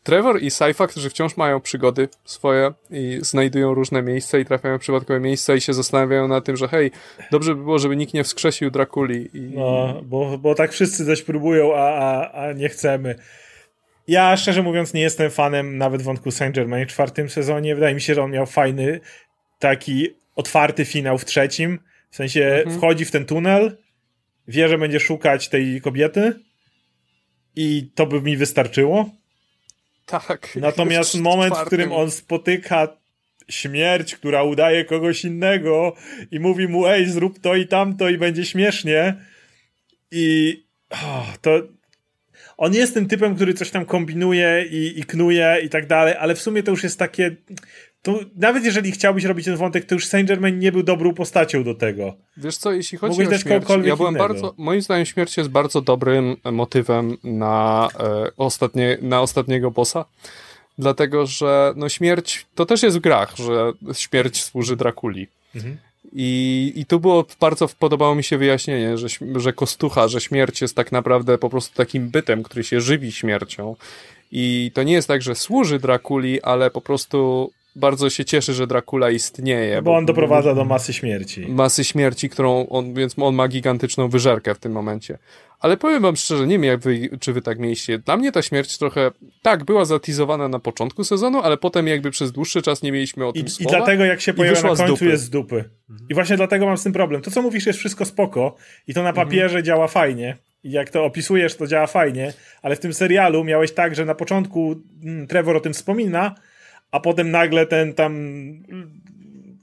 [SPEAKER 2] Trevor i Saifa, którzy wciąż mają przygody swoje i znajdują różne miejsca i trafiają w przypadkowe miejsca i się zastanawiają na tym, że hej, dobrze by było, żeby nikt nie wskrzesił Drakuli. I...
[SPEAKER 1] No, bo, bo tak wszyscy coś próbują, a, a, a nie chcemy. Ja szczerze mówiąc nie jestem fanem nawet wątku Saint Germain w czwartym sezonie. Wydaje mi się, że on miał fajny, taki otwarty finał w trzecim. W sensie mhm. wchodzi w ten tunel, wie, że będzie szukać tej kobiety i to by mi wystarczyło.
[SPEAKER 2] Tak.
[SPEAKER 1] Natomiast moment, w którym on spotyka śmierć, która udaje kogoś innego i mówi mu, ej, zrób to i tamto i będzie śmiesznie. I oh, to. On jest tym typem, który coś tam kombinuje i, i knuje i tak dalej, ale w sumie to już jest takie to nawet jeżeli chciałbyś robić ten wątek, to już Saint Germain nie był dobrą postacią do tego.
[SPEAKER 2] Wiesz co, jeśli chodzi Mógłbyś o śmierć, ja byłem innego. bardzo, moim zdaniem śmierć jest bardzo dobrym motywem na, e, ostatnie, na ostatniego bossa, dlatego, że no śmierć, to też jest w grach, że śmierć służy Drakuli. Mhm. I, I tu było bardzo podobało mi się wyjaśnienie, że, że kostucha, że śmierć jest tak naprawdę po prostu takim bytem, który się żywi śmiercią. I to nie jest tak, że służy Drakuli, ale po prostu bardzo się cieszy, że Dracula istnieje.
[SPEAKER 1] Bo, bo on doprowadza do masy śmierci.
[SPEAKER 2] Masy śmierci, którą on, więc on ma gigantyczną wyżerkę w tym momencie. Ale powiem wam szczerze, nie wiem jak wy, czy wy tak mieliście. Dla mnie ta śmierć trochę, tak, była zatizowana na początku sezonu, ale potem jakby przez dłuższy czas nie mieliśmy o tym I,
[SPEAKER 1] słowa. I dlatego jak się pojawia na końcu z jest z dupy. I właśnie dlatego mam z tym problem. To co mówisz jest wszystko spoko i to na papierze mhm. działa fajnie jak to opisujesz, to działa fajnie, ale w tym serialu miałeś tak, że na początku mm, Trevor o tym wspomina, a potem nagle ten tam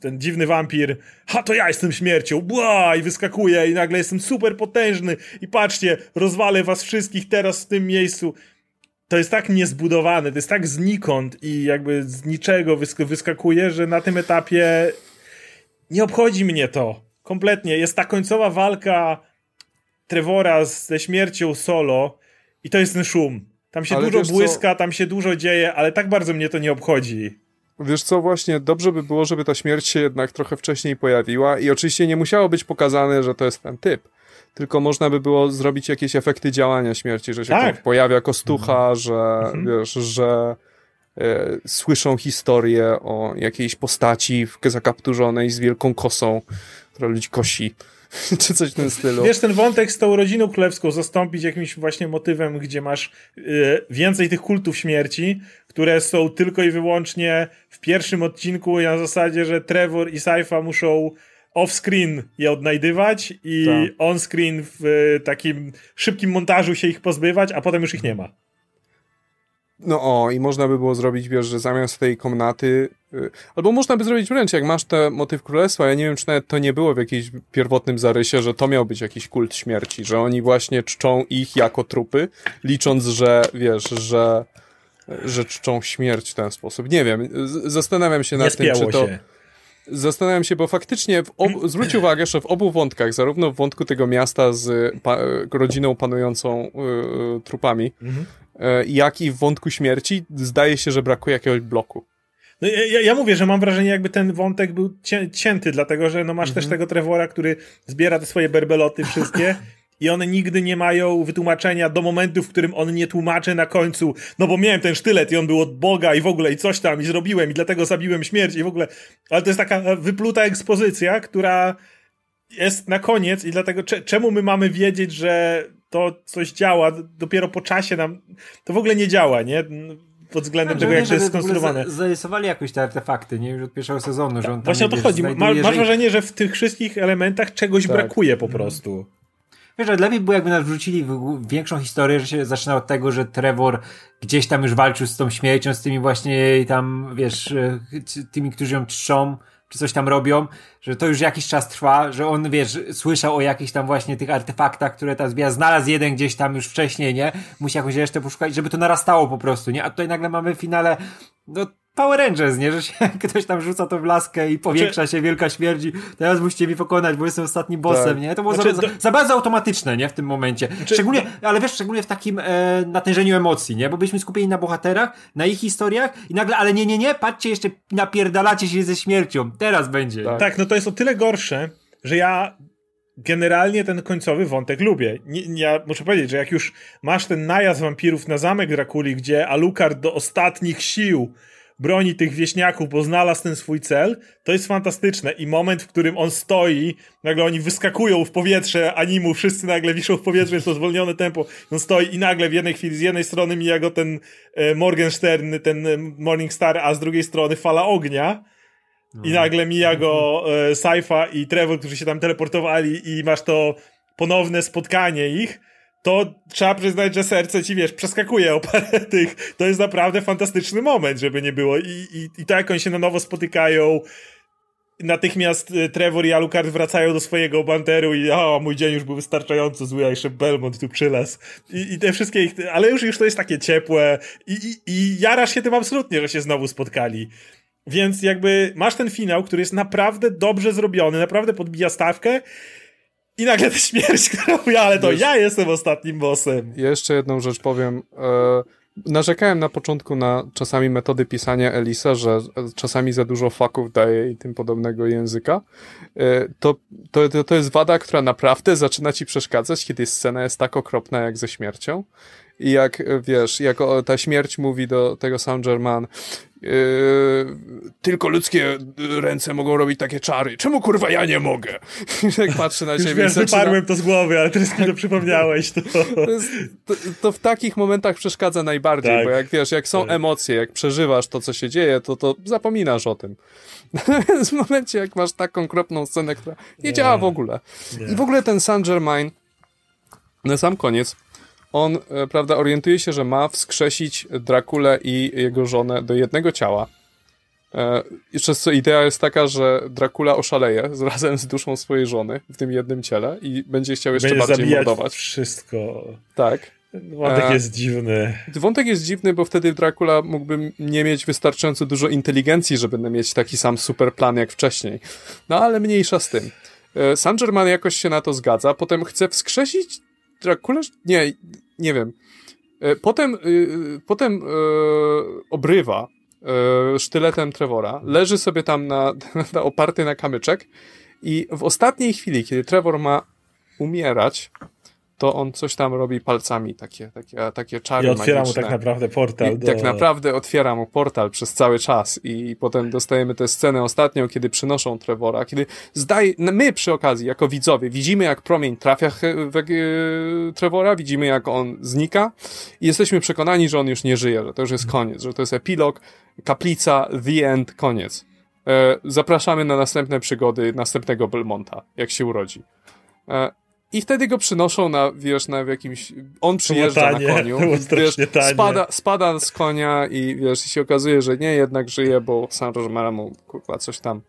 [SPEAKER 1] ten dziwny wampir, ha to ja jestem śmiercią, bła, i wyskakuje i nagle jestem super potężny i patrzcie, rozwalę was wszystkich teraz w tym miejscu. To jest tak niezbudowane, to jest tak znikąd i jakby z niczego wysk wyskakuje, że na tym etapie nie obchodzi mnie to. Kompletnie. Jest ta końcowa walka Trevora ze śmiercią solo i to jest ten szum. Tam się ale dużo błyska, co? tam się dużo dzieje, ale tak bardzo mnie to nie obchodzi.
[SPEAKER 2] Wiesz co, właśnie dobrze by było, żeby ta śmierć się jednak trochę wcześniej pojawiła i oczywiście nie musiało być pokazane, że to jest ten typ. Tylko można by było zrobić jakieś efekty działania śmierci, że się tak. pojawia kostucha, mhm. że mhm. wiesz, że e, słyszą historię o jakiejś postaci zakapturzonej z wielką kosą, która ludzi kosi. czy coś w tym stylu.
[SPEAKER 1] Wiesz, ten wątek z tą rodziną królewską zastąpić jakimś właśnie motywem, gdzie masz y, więcej tych kultów śmierci, które są tylko i wyłącznie w pierwszym odcinku na zasadzie, że Trevor i Saifa muszą off-screen je odnajdywać i tak. on-screen w y, takim szybkim montażu się ich pozbywać, a potem już ich nie ma.
[SPEAKER 2] No o, i można by było zrobić, wiesz, że zamiast tej komnaty, yy, albo można by zrobić wręcz, jak masz te motyw królestwa, ja nie wiem, czy nawet to nie było w jakimś pierwotnym zarysie, że to miał być jakiś kult śmierci, że oni właśnie czczą ich jako trupy, licząc, że, wiesz, że, że czczą śmierć w ten sposób. Nie wiem, zastanawiam się nad tym, czy to... Się. Zastanawiam się, bo faktycznie obu, zwróć uwagę, że w obu wątkach, zarówno w wątku tego miasta z pa, rodziną panującą y, trupami, mhm. E, jak i w wątku śmierci zdaje się, że brakuje jakiegoś bloku.
[SPEAKER 1] No ja, ja, mówię, że mam wrażenie, jakby ten wątek był cię, cięty, dlatego że no masz mhm. też tego Trevora, który zbiera te swoje berbeloty wszystkie i one nigdy nie mają wytłumaczenia do momentu, w którym on nie tłumaczy na końcu, no bo miałem ten sztylet i on był od Boga i w ogóle i coś tam i zrobiłem i dlatego zabiłem śmierć i w ogóle, ale to jest taka wypluta ekspozycja, która jest na koniec i dlatego czemu my mamy wiedzieć, że to coś działa, dopiero po czasie nam to w ogóle nie działa, nie? Pod względem tak, tego, jak to jest skonstruowane.
[SPEAKER 3] Zarysowali jakoś te artefakty, nie? Już od pierwszego sezonu, że on tam,
[SPEAKER 1] Właśnie o to chodzi. Ma, masz wrażenie, że w tych wszystkich elementach czegoś tak. brakuje po prostu.
[SPEAKER 3] Wiesz, że lepiej było jakby nas wrzucili w większą historię, że się zaczyna od tego, że Trevor gdzieś tam już walczył z tą śmiercią, z tymi właśnie tam, wiesz, e, tymi, którzy ją czczą, czy coś tam robią, że to już jakiś czas trwa, że on, wiesz, słyszał o jakichś tam właśnie tych artefaktach, które ta zbiera, znalazł jeden gdzieś tam już wcześniej, nie? Musi jakąś resztę poszukać, żeby to narastało po prostu, nie? A tutaj nagle mamy w finale, no Power Rangers, nie? Że się ktoś tam rzuca to w laskę i powiększa znaczy... się wielka śmierdzi. Teraz musicie mi pokonać, bo jestem ostatnim bossem, tak. nie? To było znaczy, za, za, bardzo automatyczne, nie? W tym momencie. Znaczy... Szczególnie, ale wiesz, szczególnie w takim e, natężeniu emocji, nie? Bo byliśmy skupieni na bohaterach, na ich historiach i nagle, ale nie, nie, nie, patrzcie, jeszcze napierdalacie się ze śmiercią. Teraz będzie.
[SPEAKER 1] Tak, tak no to jest o tyle gorsze, że ja generalnie ten końcowy wątek lubię. Nie, ja muszę powiedzieć, że jak już masz ten najazd wampirów na zamek Drakuli, gdzie Alucard do ostatnich sił broni tych wieśniaków, bo znalazł ten swój cel, to jest fantastyczne. I moment, w którym on stoi, nagle oni wyskakują w powietrze, animu, wszyscy nagle wiszą w powietrze, jest to zwolnione tempo, on stoi i nagle w jednej chwili z jednej strony mija go ten e, Morgenstern, ten e, Morning Star, a z drugiej strony fala ognia. I no. nagle mija go e, Saifa i Trevor, którzy się tam teleportowali i masz to ponowne spotkanie ich to trzeba przyznać, że serce ci, wiesz, przeskakuje o parę tych. To jest naprawdę fantastyczny moment, żeby nie było. I, i, i to, jak oni się na nowo spotykają, natychmiast y, Trevor i Alucard wracają do swojego banderu i o, mój dzień już był wystarczająco zły, a jeszcze Belmont tu przylazł. I, i te wszystkie ich, ale już, już to jest takie ciepłe i, i, i jarasz się tym absolutnie, że się znowu spotkali. Więc jakby masz ten finał, który jest naprawdę dobrze zrobiony, naprawdę podbija stawkę i nagle ta śmierć, mówi, ale to Wiesz, ja jestem ostatnim bossem.
[SPEAKER 2] Jeszcze jedną rzecz powiem. E, narzekałem na początku na czasami metody pisania Elisa, że czasami za dużo faków daje i tym podobnego języka. E, to, to, to jest wada, która naprawdę zaczyna ci przeszkadzać, kiedy scena jest tak okropna jak ze śmiercią. I jak, wiesz, jak ta śmierć mówi do tego Saint Germain, tylko ludzkie ręce mogą robić takie czary. Czemu kurwa ja nie mogę? jak patrzę na ciebie.
[SPEAKER 1] Wiesz, zaczyna... wyparłem to z głowy, ale teraz to przypomniałeś. To. To,
[SPEAKER 2] to, w takich momentach przeszkadza najbardziej, tak. bo jak wiesz, jak są tak. emocje, jak przeżywasz to, co się dzieje, to, to zapominasz o tym. W momencie, jak masz taką okropną scenę, która nie, nie. działa w ogóle. Nie. I w ogóle ten Saint Germain Na sam koniec on, e, prawda, orientuje się, że ma wskrzesić Drakulę i jego żonę do jednego ciała. E, przez co idea jest taka, że Dracula oszaleje z, razem z duszą swojej żony w tym jednym ciele i będzie chciał jeszcze
[SPEAKER 1] Będzie
[SPEAKER 2] bardziej mordować.
[SPEAKER 1] wszystko.
[SPEAKER 2] Tak.
[SPEAKER 1] Wątek
[SPEAKER 2] E,
[SPEAKER 1] jest dziwny.
[SPEAKER 2] Wątek jest dziwny, bo wtedy Dracula mógłby nie mieć wystarczająco dużo inteligencji, żeby mieć taki sam super plan jak wcześniej. No ale mniejsza z tym. Saint Germain jakoś się na to zgadza, potem chce wskrzesić Dracula? Nie, nie wiem. E, Potem, y, potem e, obrywa e, sztyletem Trevora, leży sobie tam na, na, oparty na kamyczek i w ostatniej chwili, kiedy Trevor ma umierać, to on coś tam robi palcami, takie, takie, takie czary
[SPEAKER 1] I otwiera mu
[SPEAKER 2] magiczne.
[SPEAKER 1] tak naprawdę portal.
[SPEAKER 2] I
[SPEAKER 1] do...
[SPEAKER 2] tak naprawdę otwiera mu portal przez cały czas i potem dostajemy tę scenę ostatnią, kiedy przynoszą Trevora, kiedy zdaje, my przy okazji, jako widzowie, widzimy jak promień trafia w, w Trevora, widzimy jak on znika i jesteśmy przekonani, że on już nie żyje, że to już jest koniec, że to jest epilog, kaplica, the end, koniec. E, zapraszamy na następne przygody następnego Belmonta, jak się urodzi. I wtedy go przynoszą na, wiesz, na jakimś... On przyjeżdża
[SPEAKER 1] tanie,
[SPEAKER 2] na koniu, wiesz, spada, spada z konia i wiesz, i się okazuje, że nie, jednak żyje, bo San Rosemara mu kurwa coś tam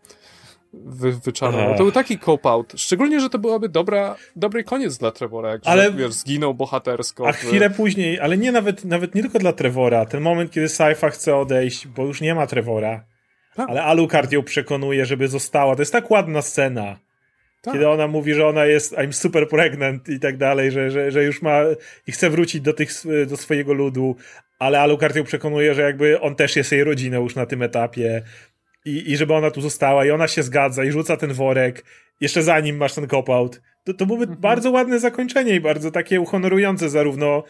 [SPEAKER 2] wy. To był taki cop-out. Szczególnie, że to byłaby dobra, dobry koniec dla Trevora, jak
[SPEAKER 1] Ale-
[SPEAKER 2] wiesz, zginął bohatersko.
[SPEAKER 1] A
[SPEAKER 2] w-
[SPEAKER 1] chwilę później, ale nie nawet, nawet nie tylko dla Trevora. Ten moment, kiedy Saifa chce odejść, bo już nie ma Trevora.
[SPEAKER 2] Tak.
[SPEAKER 1] Ale Alucard ją przekonuje, żeby została. To jest tak ładna scena.
[SPEAKER 2] Tak.
[SPEAKER 1] Kiedy ona mówi, że ona jest I'm super pregnant i tak dalej, że, że, że już ma i chce wrócić do, tych, do swojego ludu, ale Alucard ją przekonuje, że jakby on też jest jej rodziną już na tym etapie i, i żeby ona tu została i ona się zgadza i rzuca ten worek jeszcze zanim masz ten cop-out. To, to byłoby
[SPEAKER 2] Mhm.
[SPEAKER 1] bardzo ładne zakończenie i bardzo takie uhonorujące zarówno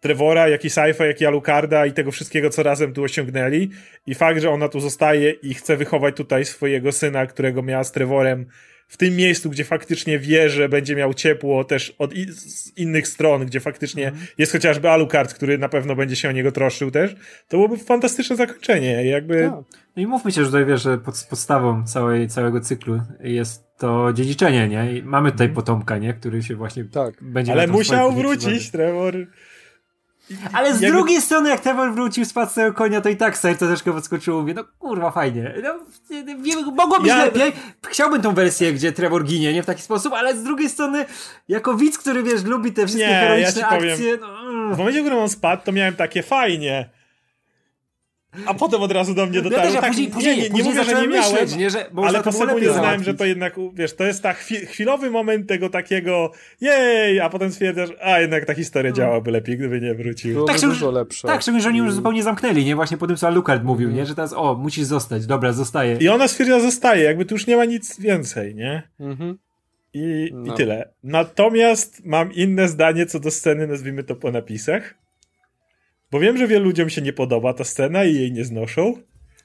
[SPEAKER 1] Trevora, jak i Saifa, jak i Alucarda i tego wszystkiego, co razem tu osiągnęli. I fakt, że ona tu zostaje i chce wychować tutaj swojego syna, którego miała z Trevorem w tym miejscu, gdzie faktycznie wie, że będzie miał ciepło też od i- z innych stron, gdzie faktycznie jest chociażby Alucard, który na pewno będzie się o niego troszczył też, to byłoby fantastyczne zakończenie. Jakby
[SPEAKER 2] Tak.
[SPEAKER 3] No i mówmy się, że tutaj wiesz, że pod, podstawą całej, całego cyklu jest to dziedziczenie, nie? I mamy tutaj potomka, nie? Który się właśnie
[SPEAKER 2] Tak.
[SPEAKER 3] będzie
[SPEAKER 1] ale musiał wrócić. Trevor.
[SPEAKER 3] Ale z
[SPEAKER 1] jakby-
[SPEAKER 3] drugiej strony, jak Trevor wrócił z płacnego konia, to i tak serce troszkę podskoczyło. Mówię, no kurwa, fajnie. No, mogło być
[SPEAKER 1] Ja-
[SPEAKER 3] lepiej. Chciałbym tą wersję, gdzie Trevor ginie, nie w taki sposób, ale z drugiej strony, jako widz, który wiesz, lubi te wszystkie
[SPEAKER 1] Nie, ja
[SPEAKER 3] heroiczne
[SPEAKER 1] powiem.
[SPEAKER 3] akcje, no, mm.
[SPEAKER 1] W momencie, w którym on spadł, to miałem takie fajnie. A potem od razu do mnie
[SPEAKER 3] Ja
[SPEAKER 1] dotarło.
[SPEAKER 3] też, ja
[SPEAKER 1] tak,
[SPEAKER 3] później,
[SPEAKER 1] nie,
[SPEAKER 3] później,
[SPEAKER 1] nie, nie
[SPEAKER 3] później
[SPEAKER 1] mówię, że nie miałem,
[SPEAKER 3] myśleć, nie, że
[SPEAKER 1] ale po sekundzie znałem, że to jednak, wiesz, to jest tak chwi- chwilowy moment tego takiego jej, a potem stwierdzasz, a jednak ta historia działałaby lepiej, gdyby nie wrócił.
[SPEAKER 3] Tak, że już-
[SPEAKER 2] dużo lepsze.
[SPEAKER 3] Tak, szczególnie, że oni już
[SPEAKER 2] I-
[SPEAKER 3] zupełnie zamknęli, nie? Właśnie po tym, co Alucard mówił, nie? Że teraz, o, musisz zostać, dobra, zostaje.
[SPEAKER 1] I ona stwierdziła, zostaje, jakby tu już nie ma nic więcej, nie?
[SPEAKER 2] Mhm.
[SPEAKER 1] I,
[SPEAKER 2] No.
[SPEAKER 1] I tyle. Natomiast mam inne zdanie co do sceny, nazwijmy to po napisach. Bo wiem, że wielu ludziom się nie podoba ta scena i jej nie znoszą.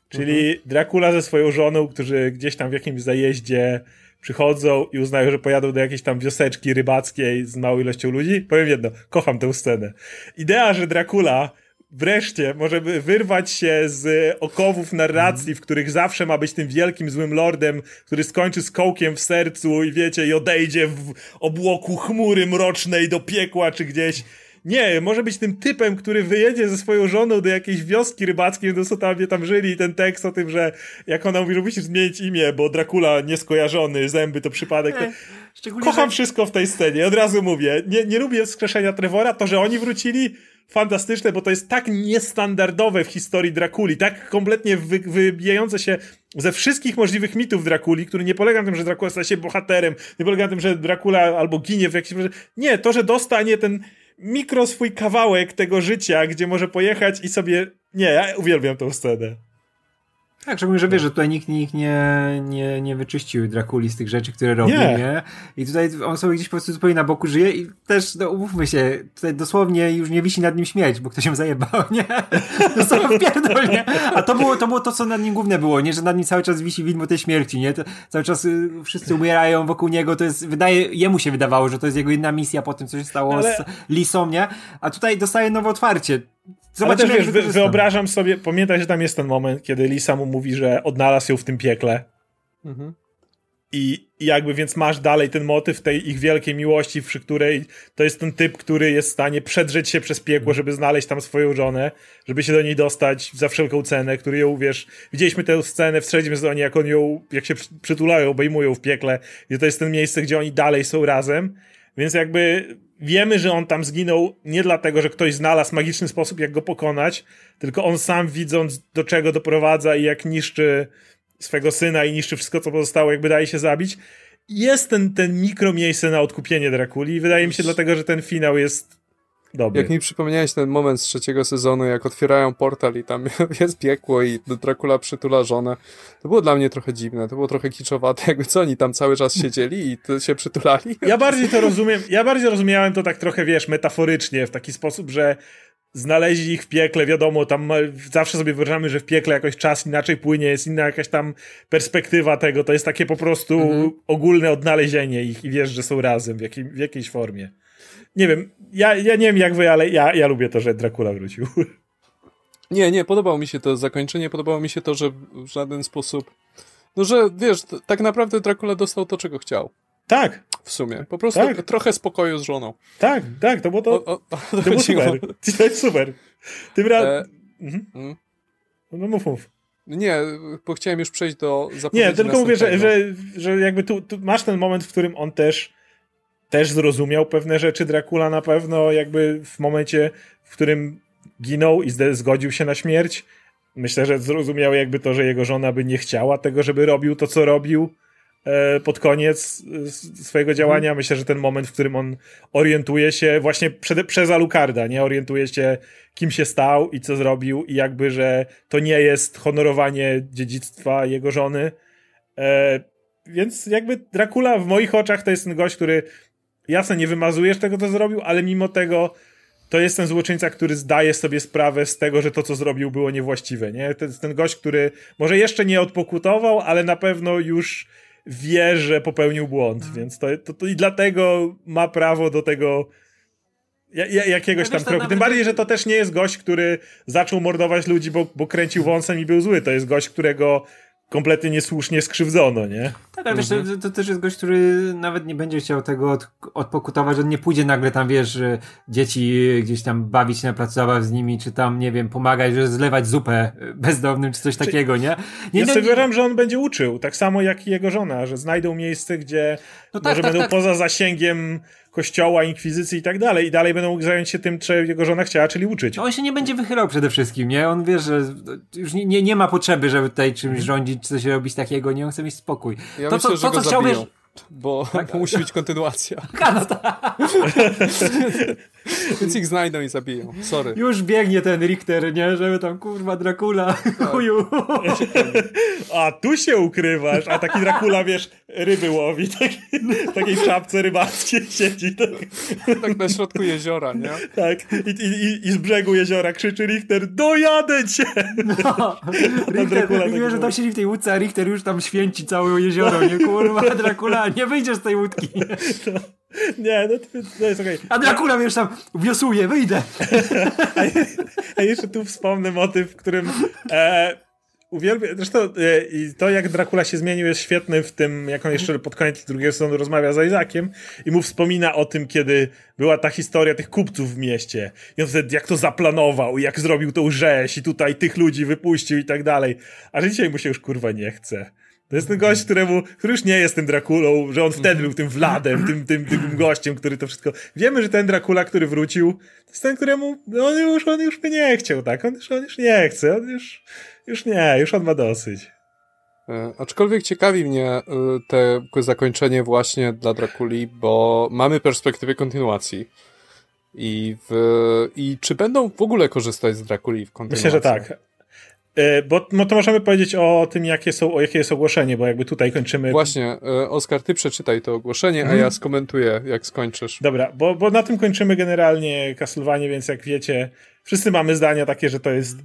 [SPEAKER 1] Czyli
[SPEAKER 2] Mhm.
[SPEAKER 1] Dracula ze swoją żoną, którzy gdzieś tam w jakimś zajeździe przychodzą i uznają, że pojadą do jakiejś tam wioseczki rybackiej z małą ilością ludzi. Powiem jedno, kocham tę scenę. Idea, że Dracula wreszcie może wyrwać się z okowów narracji, w których zawsze ma być tym wielkim złym lordem, który skończy z kołkiem w sercu i wiecie, i odejdzie w obłoku chmury mrocznej do piekła czy gdzieś. Nie, może być tym typem, który wyjedzie ze swoją żoną do jakiejś wioski rybackiej, no co tam, tam żyli i ten tekst o tym, że jak ona mówi, że musisz zmienić imię, bo Dracula nieskojarzony, zęby to przypadek. To...
[SPEAKER 3] Szczególnie,
[SPEAKER 1] Kocham
[SPEAKER 3] że-
[SPEAKER 1] wszystko w tej scenie, od razu mówię. Nie, nie lubię wskrzeszenia Trevora, to, że oni wrócili, fantastyczne, bo to jest tak niestandardowe w historii Drakuli, tak kompletnie wy, wybijające się ze wszystkich możliwych mitów Drakuli, który nie polega na tym, że Dracula staje się bohaterem, nie polega na tym, że Dracula albo ginie w jakimś... Nie, to, że dostanie ten mikro swój kawałek tego życia, gdzie może pojechać i sobie... Nie, ja uwielbiam tą scenę.
[SPEAKER 3] Tak, szczególnie, że wiesz, że tutaj nikt, nikt nie, nie, nie wyczyścił Drakuli z tych rzeczy, które robi,
[SPEAKER 1] Nie.
[SPEAKER 3] nie. I tutaj on sobie gdzieś po prostu zupełnie na boku żyje i też, no umówmy się, tutaj dosłownie już nie wisi nad nim śmierć, bo ktoś ją zajebał, nie? Dostał wpierdol, nie? A to było, to było to, co nad nim główne było, nie? Że nad nim cały czas wisi widmo tej śmierci, nie? To cały czas y, wszyscy umierają wokół niego, to jest, wydaje, jemu się wydawało, że to jest jego jedna misja po tym, co się stało
[SPEAKER 1] Ale-
[SPEAKER 3] z Lisą, nie? A tutaj dostaje nowe otwarcie.
[SPEAKER 1] Ale też
[SPEAKER 3] Zobaczymy,
[SPEAKER 1] wiesz, wyobrażam sobie, pamiętaj, że tam jest ten moment, kiedy Lisa mu mówi, że odnalazł ją w tym piekle.
[SPEAKER 2] Mhm.
[SPEAKER 1] I, I jakby więc masz dalej ten motyw tej ich wielkiej miłości, przy której to jest ten typ, który jest w stanie przedrzeć się przez piekło, żeby znaleźć tam swoją żonę, żeby się do niej dostać za wszelką cenę, który ją, wiesz, widzieliśmy tę scenę w trzecim sezonie, jak on ją, jak się przytulają, obejmują w piekle, i to jest ten miejsce, gdzie oni dalej są razem, więc jakby wiemy, że on tam zginął nie dlatego, że ktoś znalazł magiczny sposób, jak go pokonać, tylko on sam widząc, do czego doprowadza i jak niszczy swego syna i niszczy wszystko, co pozostało, jakby daje się zabić. Jest ten, ten mikro miejsce na odkupienie Drakuli i wydaje mi się dlatego, że ten finał jest dobry.
[SPEAKER 2] Jak mi przypomniałeś ten moment z trzeciego sezonu, jak otwierają portal i tam jest piekło i Dracula przytula żonę, to było dla mnie trochę dziwne, to było trochę kiczowate, jakby co oni tam cały czas siedzieli i się przytulali.
[SPEAKER 1] Ja bardziej to rozumiem, ja bardziej rozumiałem to tak trochę, wiesz, metaforycznie, w taki sposób, że znaleźli ich w piekle, wiadomo, tam zawsze sobie wyobrażamy, że w piekle jakoś czas inaczej płynie, jest inna jakaś tam perspektywa tego, to jest takie po prostu mhm. ogólne odnalezienie ich i wiesz, że są razem w, jakiej, w jakiejś formie. Nie wiem, ja, ja nie wiem jak wy, ale ja, ja lubię to, że Dracula wrócił.
[SPEAKER 2] Nie, nie, podobało mi się to zakończenie, podobało mi się to, że w żaden sposób, no że wiesz, tak naprawdę Dracula dostał to, czego chciał.
[SPEAKER 1] Tak.
[SPEAKER 2] W sumie. Po prostu tak. trochę spokoju z żoną.
[SPEAKER 1] Tak, tak, to było to. O, o, to, to było super. To jest super. Tym razem. E... Mhm. Mm. No mów, mów.
[SPEAKER 2] Nie, bo chciałem już przejść do zapowiedzi
[SPEAKER 1] Nie, tylko mówię, że, że, że jakby tu, tu, masz ten moment, w którym on też też zrozumiał pewne rzeczy Dracula na pewno, jakby w momencie, w którym ginął i zgodził się na śmierć. Myślę, że zrozumiał jakby to, że jego żona by nie chciała tego, żeby robił to, co robił E, pod koniec e, swojego działania. Myślę, że ten moment, w którym on orientuje się właśnie przed, przez Alucarda, nie? Orientuje się, kim się stał i co zrobił i jakby, że to nie jest honorowanie dziedzictwa jego żony. E, więc jakby Dracula w moich oczach to jest ten gość, który jasne, nie wymazujesz tego, co zrobił, ale mimo tego to jest ten złoczyńca, który zdaje sobie sprawę z tego, że to, co zrobił, było niewłaściwe, nie? To jest ten gość, który może jeszcze nie odpokutował, ale na pewno już wie, że popełnił błąd, mhm. więc to, to, to, i dlatego ma prawo do tego jakiegoś tam kroku. Tym bardziej, że to też nie jest gość, który zaczął mordować ludzi, bo, bo kręcił wąsem i był zły. To jest gość, którego kompletnie niesłusznie skrzywdzono, nie?
[SPEAKER 3] Tak, ale wiesz, mhm. to, to, też jest gość, który nawet nie będzie chciał tego od, odpokutować, on nie pójdzie nagle tam, wiesz, dzieci gdzieś tam bawić się na placu zabaw z nimi, czy tam, nie wiem, pomagać, że zlewać zupę bezdomnym, czy coś czy... takiego, nie? nie
[SPEAKER 1] ja no, sobie że on będzie uczył, tak samo jak i jego żona, że znajdą miejsce, gdzie no tak, może tak, będą tak. poza zasięgiem kościoła, inkwizycji i tak dalej. I dalej będą mógł zająć się tym, co jego żona chciała, czyli uczyć.
[SPEAKER 3] No on się nie będzie wychylał przede wszystkim, nie? On wie, że już nie, nie, nie ma potrzeby, żeby tutaj czymś mhm. rządzić, czy coś robić takiego, nie? On chce mieć spokój.
[SPEAKER 2] Ja to, myślę, to, to, co chciał, wiesz, bo, tak. bo musi być kontynuacja.
[SPEAKER 3] no tak.
[SPEAKER 2] Więc ich znajdą i zabiją. Sorry.
[SPEAKER 3] Już biegnie ten Richter, nie? Żeby tam kurwa Dracula. Tak. Chuju.
[SPEAKER 1] A tu się ukrywasz, a taki Dracula, wiesz, ryby łowi. Taki, takiej czapce rybackiej siedzi. Tak.
[SPEAKER 2] tak na środku jeziora, nie?
[SPEAKER 1] Tak. I, i, i z brzegu jeziora krzyczy Richter, dojadę cię! No.
[SPEAKER 3] Richter, tak że tam siedzi w tej łódce, a Richter już tam święci całe jezioro, nie? Kurwa, Dracula, nie wyjdziesz z tej łódki.
[SPEAKER 1] No. Nie, no to, to jest okej. Okay.
[SPEAKER 3] A Dracula wiesz tam wiosuje, wyjdę.
[SPEAKER 1] a, jeszcze tu wspomnę motyw, w którym e, uwielbiam, zresztą e, to jak Dracula się zmienił jest świetny w tym, jak on jeszcze pod koniec drugiego sezonu rozmawia z Isaakiem i mu wspomina o tym, kiedy była ta historia tych kupców w mieście i on wtedy jak to zaplanował i jak zrobił tą rzeź i tutaj tych ludzi wypuścił i tak dalej, a że dzisiaj mu się już kurwa nie chce. To jest ten gość, któremu, który już nie jest tym Drakulą, że on wtedy był tym Wladem, tym, tym, tym gościem, który to wszystko... Wiemy, że ten Dracula, który wrócił, to jest ten, któremu no on już, on już by nie chciał, tak? On już, on już nie chce, on już, już nie, już on ma dosyć.
[SPEAKER 2] E, aczkolwiek ciekawi mnie e, te zakończenie właśnie dla Drakuli, bo mamy perspektywę kontynuacji. I, w, I czy będą w ogóle korzystać z Drakuli w kontynuacji?
[SPEAKER 1] Myślę, że tak. E, bo no to możemy powiedzieć o tym, jakie, są, o jakie jest ogłoszenie, bo jakby tutaj kończymy.
[SPEAKER 2] Właśnie, e, Oskar, ty przeczytaj to ogłoszenie, a ja mhm. skomentuję, jak skończysz.
[SPEAKER 1] Dobra, bo, bo na tym kończymy generalnie Castlevania, więc jak wiecie, wszyscy mamy zdania takie, że to jest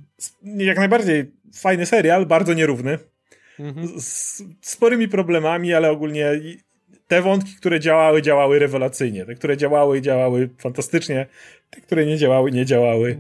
[SPEAKER 1] jak najbardziej fajny serial, bardzo nierówny. Mhm. Z sporymi problemami, ale ogólnie te wątki, które działały, działały rewelacyjnie. Te, które działały, działały fantastycznie. Te, które nie działały, nie działały.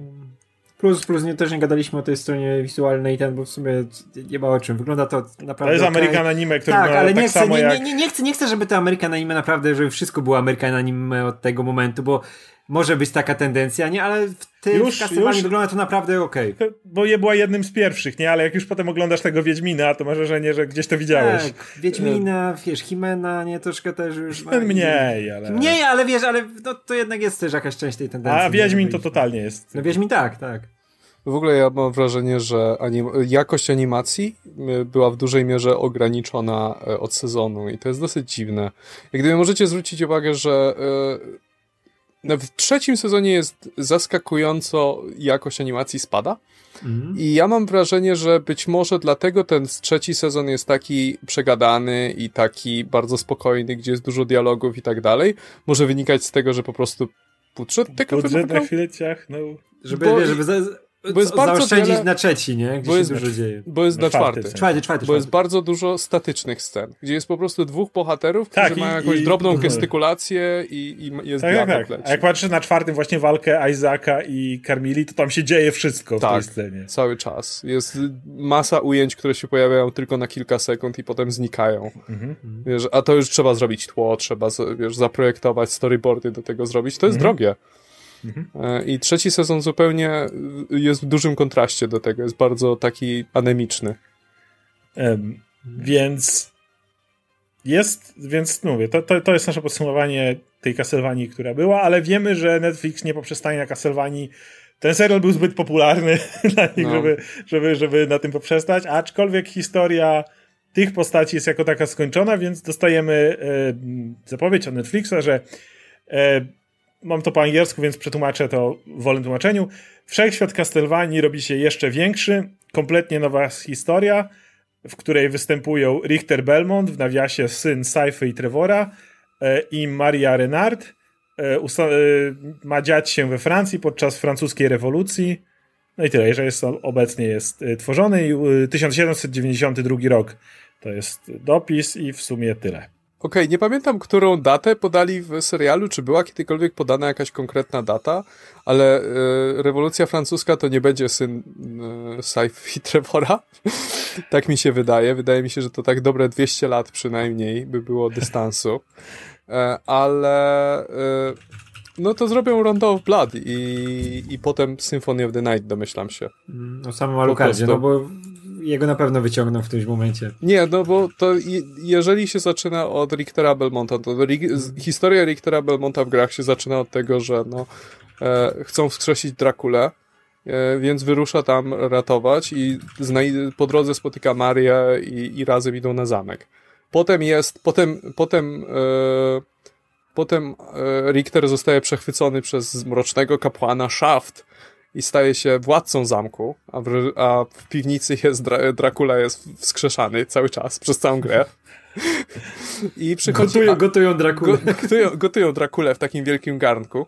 [SPEAKER 3] Plus, plus nie, też nie gadaliśmy o tej stronie wizualnej, ten, bo w sumie nie ma o czym. Wygląda to naprawdę.
[SPEAKER 1] To jest
[SPEAKER 3] okay.
[SPEAKER 1] American Anime, który
[SPEAKER 3] tak,
[SPEAKER 1] ma
[SPEAKER 3] ale
[SPEAKER 1] tak
[SPEAKER 3] nie chcę,
[SPEAKER 1] samo
[SPEAKER 3] nie,
[SPEAKER 1] jak...
[SPEAKER 3] nie, nie, chcę, nie chcę, żeby to American Anime naprawdę, żeby wszystko było American Anime od tego momentu, bo może być taka tendencja, nie? Ale w tym już, już wygląda to naprawdę okej. Okay.
[SPEAKER 1] Bo je była jednym z pierwszych, nie? Ale jak już potem oglądasz tego Wiedźmina, to masz wrażenie, że gdzieś to widziałeś. Tak,
[SPEAKER 3] Wiedźmina, wiesz, Himena, nie? Troszkę też już...
[SPEAKER 1] Ma... Mniej, ale...
[SPEAKER 3] Mniej, ale wiesz, ale no, to jednak jest też jakaś część tej tendencji.
[SPEAKER 1] A Wiedźmin to totalnie jest.
[SPEAKER 3] No Wiedźmin tak, tak.
[SPEAKER 2] W ogóle ja mam wrażenie, że anim jakość animacji y, była w dużej mierze ograniczona y, od sezonu i to jest dosyć dziwne. Jak gdyby możecie zwrócić uwagę, że y, w trzecim sezonie jest zaskakująco jakość animacji spada. Mhm. I ja mam wrażenie, że być może dlatego ten trzeci sezon jest taki przegadany i taki bardzo spokojny, gdzie jest dużo dialogów i tak dalej. Może wynikać z tego, że po prostu budżet tego
[SPEAKER 1] Budżet na chwilę ciachnął.
[SPEAKER 3] Żeby, Bo... żeby za bo jest bardzo zaoszczędzić wiele... na trzeci, nie? Gdzie
[SPEAKER 2] bo jest,
[SPEAKER 3] dużo dzieje.
[SPEAKER 2] Bo jest na czwarty.
[SPEAKER 3] Czwarty, czwarty, czwarty,
[SPEAKER 2] Bo jest bardzo dużo statycznych scen, gdzie jest po prostu dwóch bohaterów,
[SPEAKER 1] tak,
[SPEAKER 2] którzy i, mają jakąś i, drobną gestykulację i, i jest
[SPEAKER 1] tak, tak, tak. A jak patrzysz na czwartym właśnie walkę Isaaca i Carmili, to tam się dzieje wszystko w
[SPEAKER 2] tak,
[SPEAKER 1] tej scenie.
[SPEAKER 2] cały czas. Jest masa ujęć, które się pojawiają tylko na kilka sekund i potem znikają. Mhm. Wiesz, a to już trzeba zrobić tło, trzeba wiesz, zaprojektować storyboardy do tego zrobić. To jest mhm. drogie. Mhm. E, I trzeci sezon zupełnie jest w dużym kontraście do tego, jest bardzo taki anemiczny.
[SPEAKER 1] Um, więc jest, więc mówię, to, to, to jest nasze podsumowanie tej Castlevanii, która była, ale wiemy, że Netflix nie poprzestanie na Castlevanii. Ten serial był zbyt popularny dla nich, no. żeby, żeby, żeby na tym poprzestać, aczkolwiek historia tych postaci jest jako taka skończona, więc dostajemy e, zapowiedź od Netflixa, że e, mam to po angielsku, więc przetłumaczę to w wolnym tłumaczeniu. Wszechświat Castlevanii robi się jeszcze większy, kompletnie nowa historia, w której występują Richter Belmont, w nawiasie syn Saify i Trevora e, i Maria Renard. E, e, ma dziać się we Francji podczas francuskiej rewolucji. No i tyle, że jest obecnie jest tworzony i 1792 rok to jest dopis i w sumie tyle.
[SPEAKER 2] Okej, okay, nie pamiętam, którą datę podali w serialu, czy była kiedykolwiek podana jakaś konkretna data, ale e, rewolucja francuska to nie będzie syn e, Saif i Trevora. tak mi się wydaje. Wydaje mi się, że to tak dobre 200 lat przynajmniej by było dystansu. E, ale no to zrobią Rondo of Blood i, i potem Symphony of the Night, domyślam się.
[SPEAKER 3] No samym Alucardzie, no bo jego na pewno wyciągną w którymś momencie.
[SPEAKER 2] Nie, no bo to jeżeli się zaczyna od Richtera Belmonta, to historia Richtera Belmonta w grach się zaczyna od tego, że no, e, chcą wskrzesić Drakulę, e, więc wyrusza tam ratować i po drodze spotyka Marię i, i razem idą na zamek. Potem jest, potem, potem e, Potem e, Richter zostaje przechwycony przez mrocznego kapłana Shaft, i staje się władcą zamku, a w, a w piwnicy jest Dra Dracula jest wskrzeszany cały czas, przez całą grę.
[SPEAKER 3] I przychodzi... Gotują, gotują Drakulę.
[SPEAKER 2] Go, gotują, gotują Drakulę w takim wielkim garnku.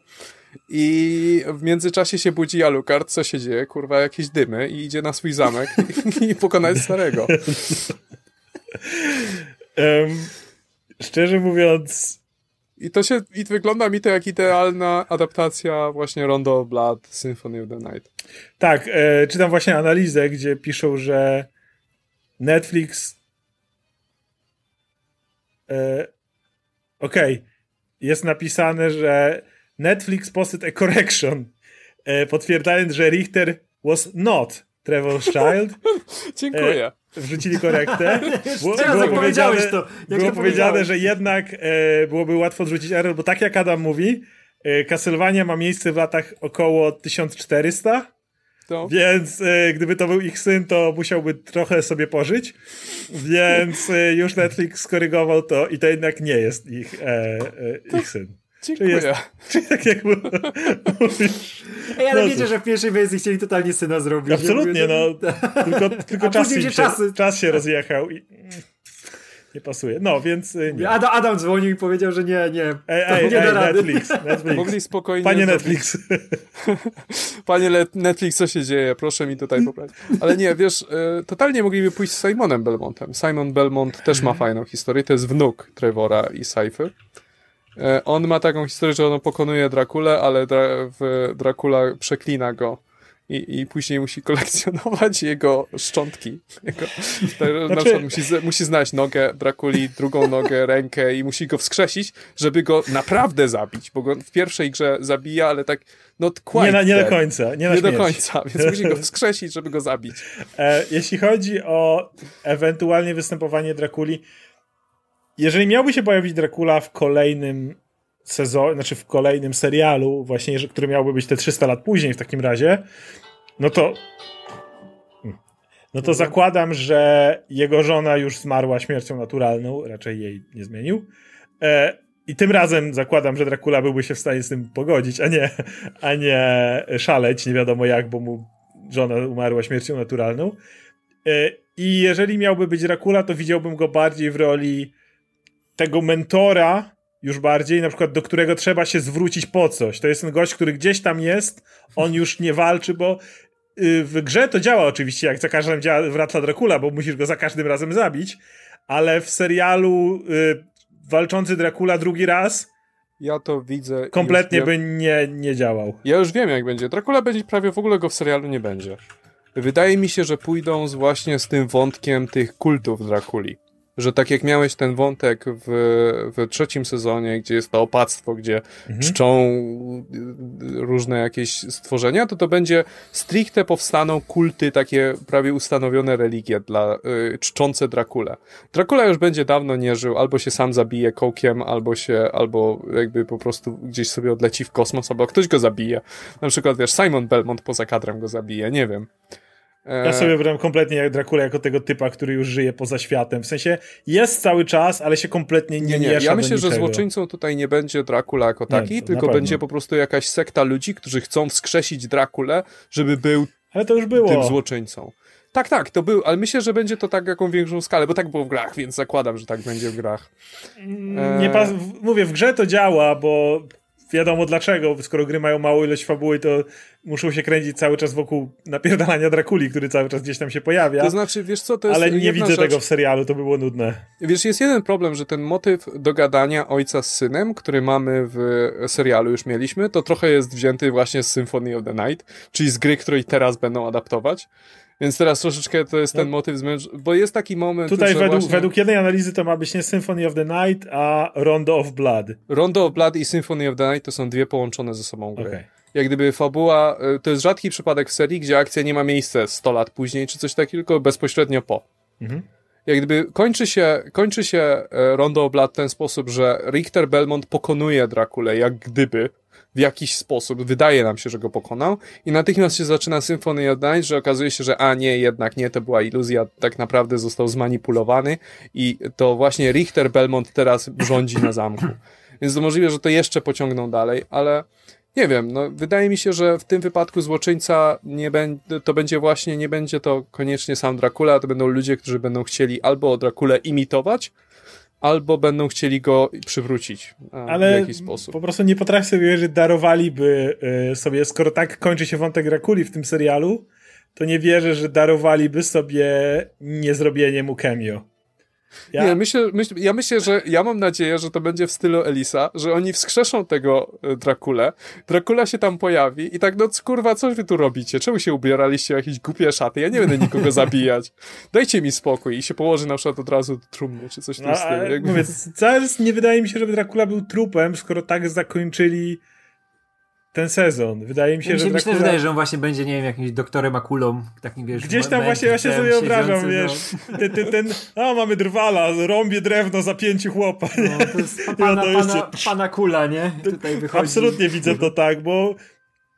[SPEAKER 2] I w międzyczasie się budzi Alucard, co się dzieje? Kurwa, jakieś dymy i idzie na swój zamek i, i pokonać starego.
[SPEAKER 1] Um, szczerze mówiąc,
[SPEAKER 2] i to się, i wygląda mi to jak idealna adaptacja właśnie Rondo of Blood, Symphony of the Night.
[SPEAKER 1] Tak, e, czytam właśnie analizę, gdzie piszą, że Netflix e, okej, okay. jest napisane, że Netflix posted a correction, e, potwierdzając, że Richter was not Trevor's child.
[SPEAKER 2] Dziękuję.
[SPEAKER 1] Wrzucili korektę. Było, było powiedziane, to, było to powiedziane że jednak e, byłoby łatwo odrzucić error, bo tak jak Adam mówi, e, Castlevania ma miejsce w latach około 1400, to. więc e, gdyby to był ich syn, to musiałby trochę sobie pożyć, więc e, już Netflix skorygował to i to jednak nie jest ich, e, e, ich syn.
[SPEAKER 2] Dziękuję. Czy, jest,
[SPEAKER 1] czy tak jak
[SPEAKER 3] mówisz. Ej, ale no wiecie, że w pierwszej wersji chcieli totalnie syna zrobić.
[SPEAKER 1] Absolutnie, no. Tylko, tylko czas, się, czasy... czas się rozjechał i nie pasuje. No, więc y, nie.
[SPEAKER 3] Adam, Adam dzwonił i powiedział, że nie, nie.
[SPEAKER 1] Ej, ej, nie ej Netflix, Netflix.
[SPEAKER 2] Mogli spokojnie...
[SPEAKER 1] Panie Netflix.
[SPEAKER 2] Panie Netflix, co się dzieje? Proszę mi tutaj poprawić. Ale nie, wiesz, y, totalnie mogliby pójść z Simonem Belmontem. Simon Belmont też ma fajną historię. To jest wnuk Trevora i Saify. E, on ma taką historię, że on pokonuje Drakulę, ale Dra w Dracula przeklina go i, i później musi kolekcjonować jego szczątki. Jego, znaczy... Na przykład musi, musi znaleźć nogę Drakuli, drugą nogę, rękę i musi go wskrzesić, żeby go naprawdę zabić, bo go w pierwszej grze zabija, ale tak quite
[SPEAKER 1] Nie, na, nie do końca. Nie,
[SPEAKER 2] nie do końca, więc musi go wskrzesić, żeby go zabić.
[SPEAKER 1] E, jeśli chodzi o ewentualnie występowanie Drakuli, jeżeli miałby się pojawić Dracula w kolejnym sezonie, znaczy w kolejnym serialu, właśnie, który miałby być te 300 lat później w takim razie, no to no to zakładam, że jego żona już zmarła śmiercią naturalną, raczej jej nie zmienił. E, I tym razem zakładam, że Dracula byłby się w stanie z tym pogodzić, a nie, a nie szaleć, nie wiadomo jak, bo mu żona umarła śmiercią naturalną. E, I jeżeli miałby być Dracula, to widziałbym go bardziej w roli tego mentora, już bardziej, na przykład do którego trzeba się zwrócić po coś. To jest ten gość, który gdzieś tam jest, on już nie walczy, bo y, w grze to działa oczywiście, jak za każdym razem wraca Dracula, bo musisz go za każdym razem zabić, ale w serialu y, walczący Dracula drugi raz
[SPEAKER 2] ja to widzę.
[SPEAKER 1] Kompletnie by nie, nie działał.
[SPEAKER 2] Ja już wiem, jak będzie. Dracula będzie prawie w ogóle go w serialu nie będzie. Wydaje mi się, że pójdą z właśnie z tym wątkiem tych kultów Drakuli że tak jak miałeś ten wątek w, w trzecim sezonie, gdzie jest to opactwo, gdzie mhm. czczą różne jakieś stworzenia, to to będzie stricte powstaną kulty, takie prawie ustanowione religie dla y, czczące Drakule. Dracula już będzie dawno nie żył, albo się sam zabije kołkiem, albo się, albo jakby po prostu gdzieś sobie odleci w kosmos, albo ktoś go zabije. Na przykład, wiesz, Simon Belmont poza kadrem go zabije, nie wiem.
[SPEAKER 1] Ja sobie wybrałem kompletnie jak Dracula jako tego typa, który już żyje poza światem. W sensie jest cały czas, ale się kompletnie nie, nie, nie.
[SPEAKER 2] Ja myślę, że złoczyńcą tutaj nie będzie Dracula jako taki, nie, tylko będzie po prostu jakaś sekta ludzi, którzy chcą wskrzesić Drakulę, żeby był
[SPEAKER 1] ale to już było.
[SPEAKER 2] tym złoczyńcą. Tak, tak, to był, ale myślę, że będzie to tak jaką większą skalę, bo tak było w grach, więc zakładam, że tak będzie w grach.
[SPEAKER 1] Nie pas- mówię, w grze to działa, bo wiadomo dlaczego, skoro gry mają małą ilość fabuły, to muszą się kręcić cały czas wokół napierdalania Drakuli, który cały czas gdzieś tam się pojawia.
[SPEAKER 2] To znaczy, wiesz co, to jest
[SPEAKER 1] Ale nie widzę
[SPEAKER 2] rzecz.
[SPEAKER 1] tego w serialu, to by było nudne.
[SPEAKER 2] Wiesz, jest jeden problem, że ten motyw dogadania ojca z synem, który mamy w serialu, już mieliśmy, to trochę jest wzięty właśnie z Symphony of the Night, czyli z gry, której teraz będą adaptować. Więc teraz troszeczkę to jest ten no. motyw bo jest taki moment.
[SPEAKER 1] Tutaj według, właśnie... według jednej analizy to ma być nie Symphony of the Night, a Rondo of Blood.
[SPEAKER 2] Rondo of Blood i Symphony of the Night to są dwie połączone ze sobą gry. Okay. Jak gdyby fabuła, y, to jest rzadki przypadek w serii, gdzie akcja nie ma miejsca 100 lat później, czy coś takiego, tylko bezpośrednio po. Mhm. Jak gdyby kończy się, kończy się e, Rondo Blood w ten sposób, że Richter Belmont pokonuje Drakulę, jak gdyby, w jakiś sposób, wydaje nam się, że go pokonał. I natychmiast się zaczyna Symphony of Night, że okazuje się, że a nie, jednak nie, to była iluzja, tak naprawdę został zmanipulowany. I to właśnie Richter Belmont teraz rządzi na zamku. Więc to możliwe, że to jeszcze pociągną dalej, ale nie wiem, no wydaje mi się, że w tym wypadku złoczyńca nie będzie, to będzie właśnie, nie będzie to koniecznie sam Dracula, to będą ludzie, którzy będą chcieli albo Drakulę imitować, albo będą chcieli go przywrócić Ale w jakiś sposób.
[SPEAKER 1] po prostu nie potrafię sobie wierzyć, że darowaliby y, sobie, skoro tak kończy się wątek Drakuli w tym serialu, to nie wierzę, że darowaliby sobie niezrobienie mu cameo.
[SPEAKER 2] Ja... Nie, myślę, myśl, ja myślę, że ja mam nadzieję, że to będzie w stylu Elisa, że oni wskrzeszą tego e, Drakule, Drakula się tam pojawi i tak, no kurwa, co wy tu robicie? Czemu się ubieraliście w jakieś głupie szaty? Ja nie będę nikogo zabijać. Dajcie mi spokój i się położy na przykład od razu do trumny, czy coś w tym no, stylu.
[SPEAKER 1] Jakby... Mówię, cały nie wydaje mi się, żeby Drakula był trupem, skoro tak zakończyli ten sezon. Wydaje mi się,
[SPEAKER 3] ja
[SPEAKER 1] że.
[SPEAKER 3] Myślę, Dracula... wydaje, że on właśnie będzie, nie wiem, jakimś doktorem akulą, takim wiesz.
[SPEAKER 1] Gdzieś tam właśnie, właśnie sobie wyobrażam, wiesz. No. Ten, ten, ten, a mamy drwala, rąbie drewno za pięciu chłopa.
[SPEAKER 3] No, to jest pana, pana, pana kula, nie? Tutaj wychodzi.
[SPEAKER 1] Absolutnie widzę to tak, bo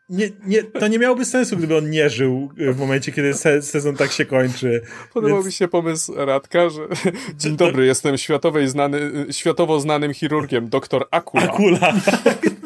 [SPEAKER 1] nie, nie, to nie miałoby sensu, gdyby on nie żył w momencie, kiedy se, sezon tak się kończy.
[SPEAKER 2] Podobał Więc... mi się pomysł Radka, że dzień dobry, jestem światowej znany, światowo znanym chirurgiem, doktor Akula.
[SPEAKER 1] Akula.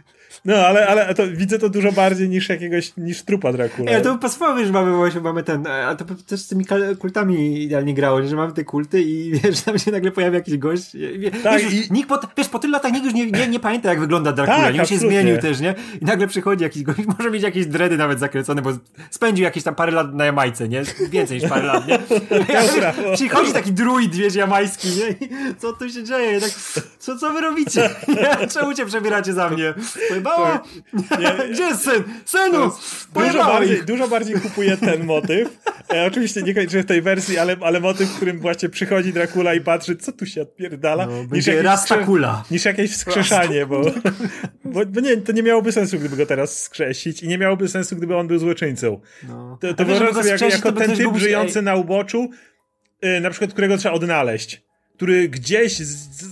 [SPEAKER 1] No, ale, ale to, widzę to dużo bardziej niż jakiegoś, niż trupa Dracula.
[SPEAKER 3] Ja to pasowało, że mamy właśnie, mamy ten, a to też z tymi kultami idealnie grało, że mamy te kulty i wiesz, tam się nagle pojawia jakiś gość. Tak, wiesz, i... nikt po, wiesz, po tylu latach nikt już nie, nie, nie pamięta, jak wygląda Dracula, tak, nikt się zmienił też, nie? I nagle przychodzi jakiś gość, może mieć jakieś dredy nawet zakręcone, bo spędził jakieś tam parę lat na Jamajce, nie? Więcej niż parę lat, nie? Przychodzi taki druid, wiesz, jamański, nie? I co tu się dzieje? Tak Co, co wy robicie? Czemu cię przebieracie za mnie? Pojebało? Gdzie jest syn? Synu!
[SPEAKER 1] Dużo bardziej, dużo bardziej kupuję ten motyw. E, oczywiście nie kończę w tej wersji, ale, ale motyw, w którym właśnie przychodzi Dracula i patrzy, co tu się odpierdala. No,
[SPEAKER 3] niż jakieś rasta kula.
[SPEAKER 1] Niż jakieś wskrzeszanie, bo, bo, bo, nie, to nie miałoby sensu, gdyby go teraz skrzesić i nie miałoby sensu, gdyby on był złoczyńcą. No. To, to wyobraź sobie jako, jako ten typ żyjący na uboczu, yy, na przykład, którego trzeba odnaleźć który gdzieś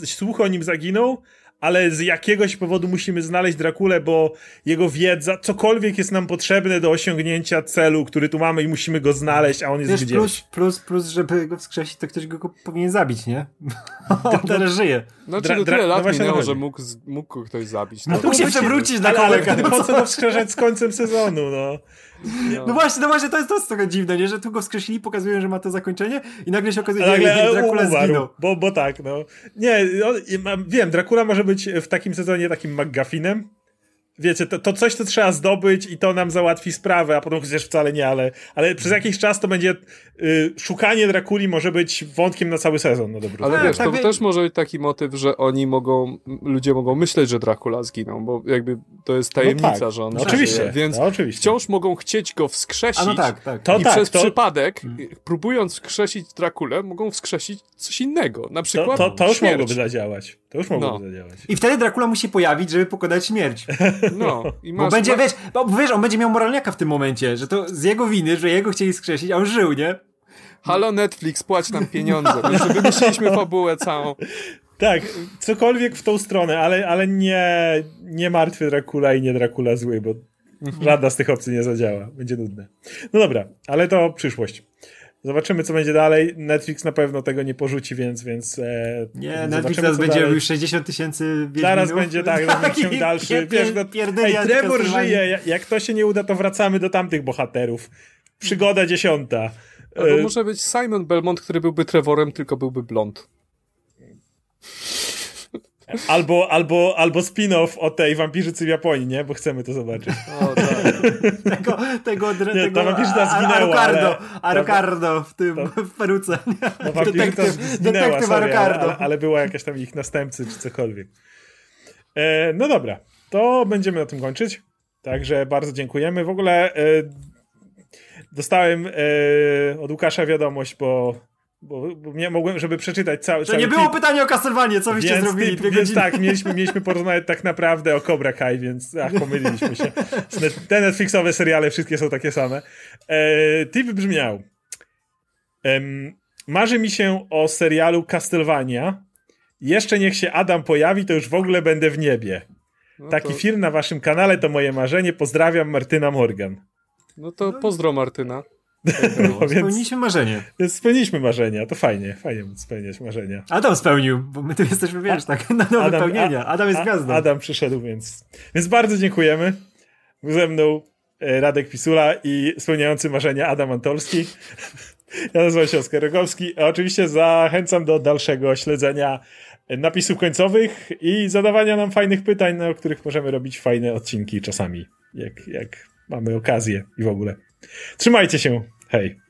[SPEAKER 1] słuch o nim zaginął, ale z jakiegoś powodu musimy znaleźć Drakulę, bo jego wiedza, cokolwiek jest nam potrzebne do osiągnięcia celu, który tu mamy i musimy go znaleźć, a on jest Wiesz, gdzieś.
[SPEAKER 3] Plus, plus, plus, żeby go wskrzesić, to ktoś go powinien zabić, nie? on teraz żyje.
[SPEAKER 2] Znaczy, dra, no tyle lat no minęło, że mógł, mógł ktoś zabić.
[SPEAKER 3] No, no mógł się przewrócić na
[SPEAKER 1] kolega. Ale, ale po co go wskrzeszać z końcem sezonu, no?
[SPEAKER 3] No. no. właśnie, no właśnie, to jest, to jest trochę dziwne, nie? Że tu go wskrzesili, pokazują, że ma to zakończenie i nagle się okazuje, że Dracula zginął.
[SPEAKER 1] Bo, bo tak, no. Nie, on, wiem, Dracula może być w takim sezonie takim McGuffinem, wiecie, to, to coś, to trzeba zdobyć i to nam załatwi sprawę, a potem chociaż wcale nie, ale, ale przez jakiś czas to będzie y, szukanie Drakuli może być wątkiem na cały sezon, no dobra.
[SPEAKER 2] Ale tak, wiesz, tak, to wie... też może być taki motyw, że oni mogą, ludzie mogą myśleć, że Dracula zginął, bo jakby to jest tajemnica, no tak, że on
[SPEAKER 1] no oczywiście,
[SPEAKER 2] więc
[SPEAKER 1] no oczywiście.
[SPEAKER 2] wciąż mogą chcieć go wskrzesić
[SPEAKER 3] no tak, tak.
[SPEAKER 2] To i tak, przez to... przypadek, hmm. próbując wskrzesić Drakulę, mogą wskrzesić coś innego, na przykład
[SPEAKER 1] To, to, to już mogłoby zadziałać. To już mogłoby no. zadziałać.
[SPEAKER 3] I wtedy Dracula musi pojawić, żeby pokonać śmierć.
[SPEAKER 2] No.
[SPEAKER 3] I masz, bo będzie, wiesz, bo wiesz, on będzie miał moralniaka w tym momencie, że to z jego winy, że jego chcieli skrzesić, a on żył, nie?
[SPEAKER 2] Halo Netflix, płać nam pieniądze. Jeszcze wymyśliliśmy fabułę całą.
[SPEAKER 1] Tak, cokolwiek w tą stronę, ale, ale nie, nie martwy Dracula i nie Dracula zły, bo mhm. żadna z tych opcji nie zadziała. Będzie nudne. No dobra, ale to przyszłość. Zobaczymy, co będzie dalej. Netflix na pewno tego nie porzuci, więc. więc e,
[SPEAKER 3] nie, Netflix teraz będzie już 60 tysięcy
[SPEAKER 1] Zaraz będzie tak, będzie dalszy. Wiesz, no, ej, Trevor żyje. Jak to się nie uda, to wracamy do tamtych bohaterów. Przygoda dziesiąta.
[SPEAKER 2] Albo e... może być Simon Belmont, który byłby Trevorem, tylko byłby blond.
[SPEAKER 1] Albo, albo, albo spin-off o tej wampirzycy w Japonii, nie? Bo chcemy to zobaczyć. O, tak.
[SPEAKER 3] tego, tego, nie,
[SPEAKER 1] tego ta wampirzyca zginęła.
[SPEAKER 3] Arocardo, Arocardo w tym, to, w peruce.
[SPEAKER 1] No wampirzyca zginęła, sorry, ale, ale była jakaś tam ich następcy, czy cokolwiek. E, no dobra, to będziemy na tym kończyć. Także bardzo dziękujemy. W ogóle e, dostałem e, od Łukasza wiadomość, bo bo, bo nie mogłem, żeby przeczytać cały
[SPEAKER 3] To nie było klip. pytanie o Castlevanie, co wyście zrobili? Typ,
[SPEAKER 1] więc tak, mieliśmy, mieliśmy porozmawiać tak naprawdę o Cobra Kai, więc ach, pomyliliśmy się. Te Netflixowe seriale wszystkie są takie same. E, tip brzmiał Marzy mi się o serialu Castlevania. Jeszcze niech się Adam pojawi, to już w ogóle będę w niebie. No Taki to... film na waszym kanale to moje marzenie. Pozdrawiam, Martyna Morgan.
[SPEAKER 2] No to pozdro Martyna.
[SPEAKER 3] No, więc, spełniliśmy marzenie.
[SPEAKER 1] Spełniliśmy marzenia, to fajnie, fajnie spełniać marzenia.
[SPEAKER 3] Adam spełnił, bo my tu jesteśmy, wiesz, tak, na nowe Adam, pełnienia. Adam jest gwiazdą.
[SPEAKER 1] Adam przyszedł, więc, więc bardzo dziękujemy. Był ze mną e, Radek Pisula i spełniający marzenia Adam Antolski. Ja nazywam się Oskar Rogowski, a oczywiście zachęcam do dalszego śledzenia napisów końcowych i zadawania nam fajnych pytań, o których możemy robić fajne odcinki czasami, jak, jak mamy okazję i w ogóle. Trzymajcie się. Hej.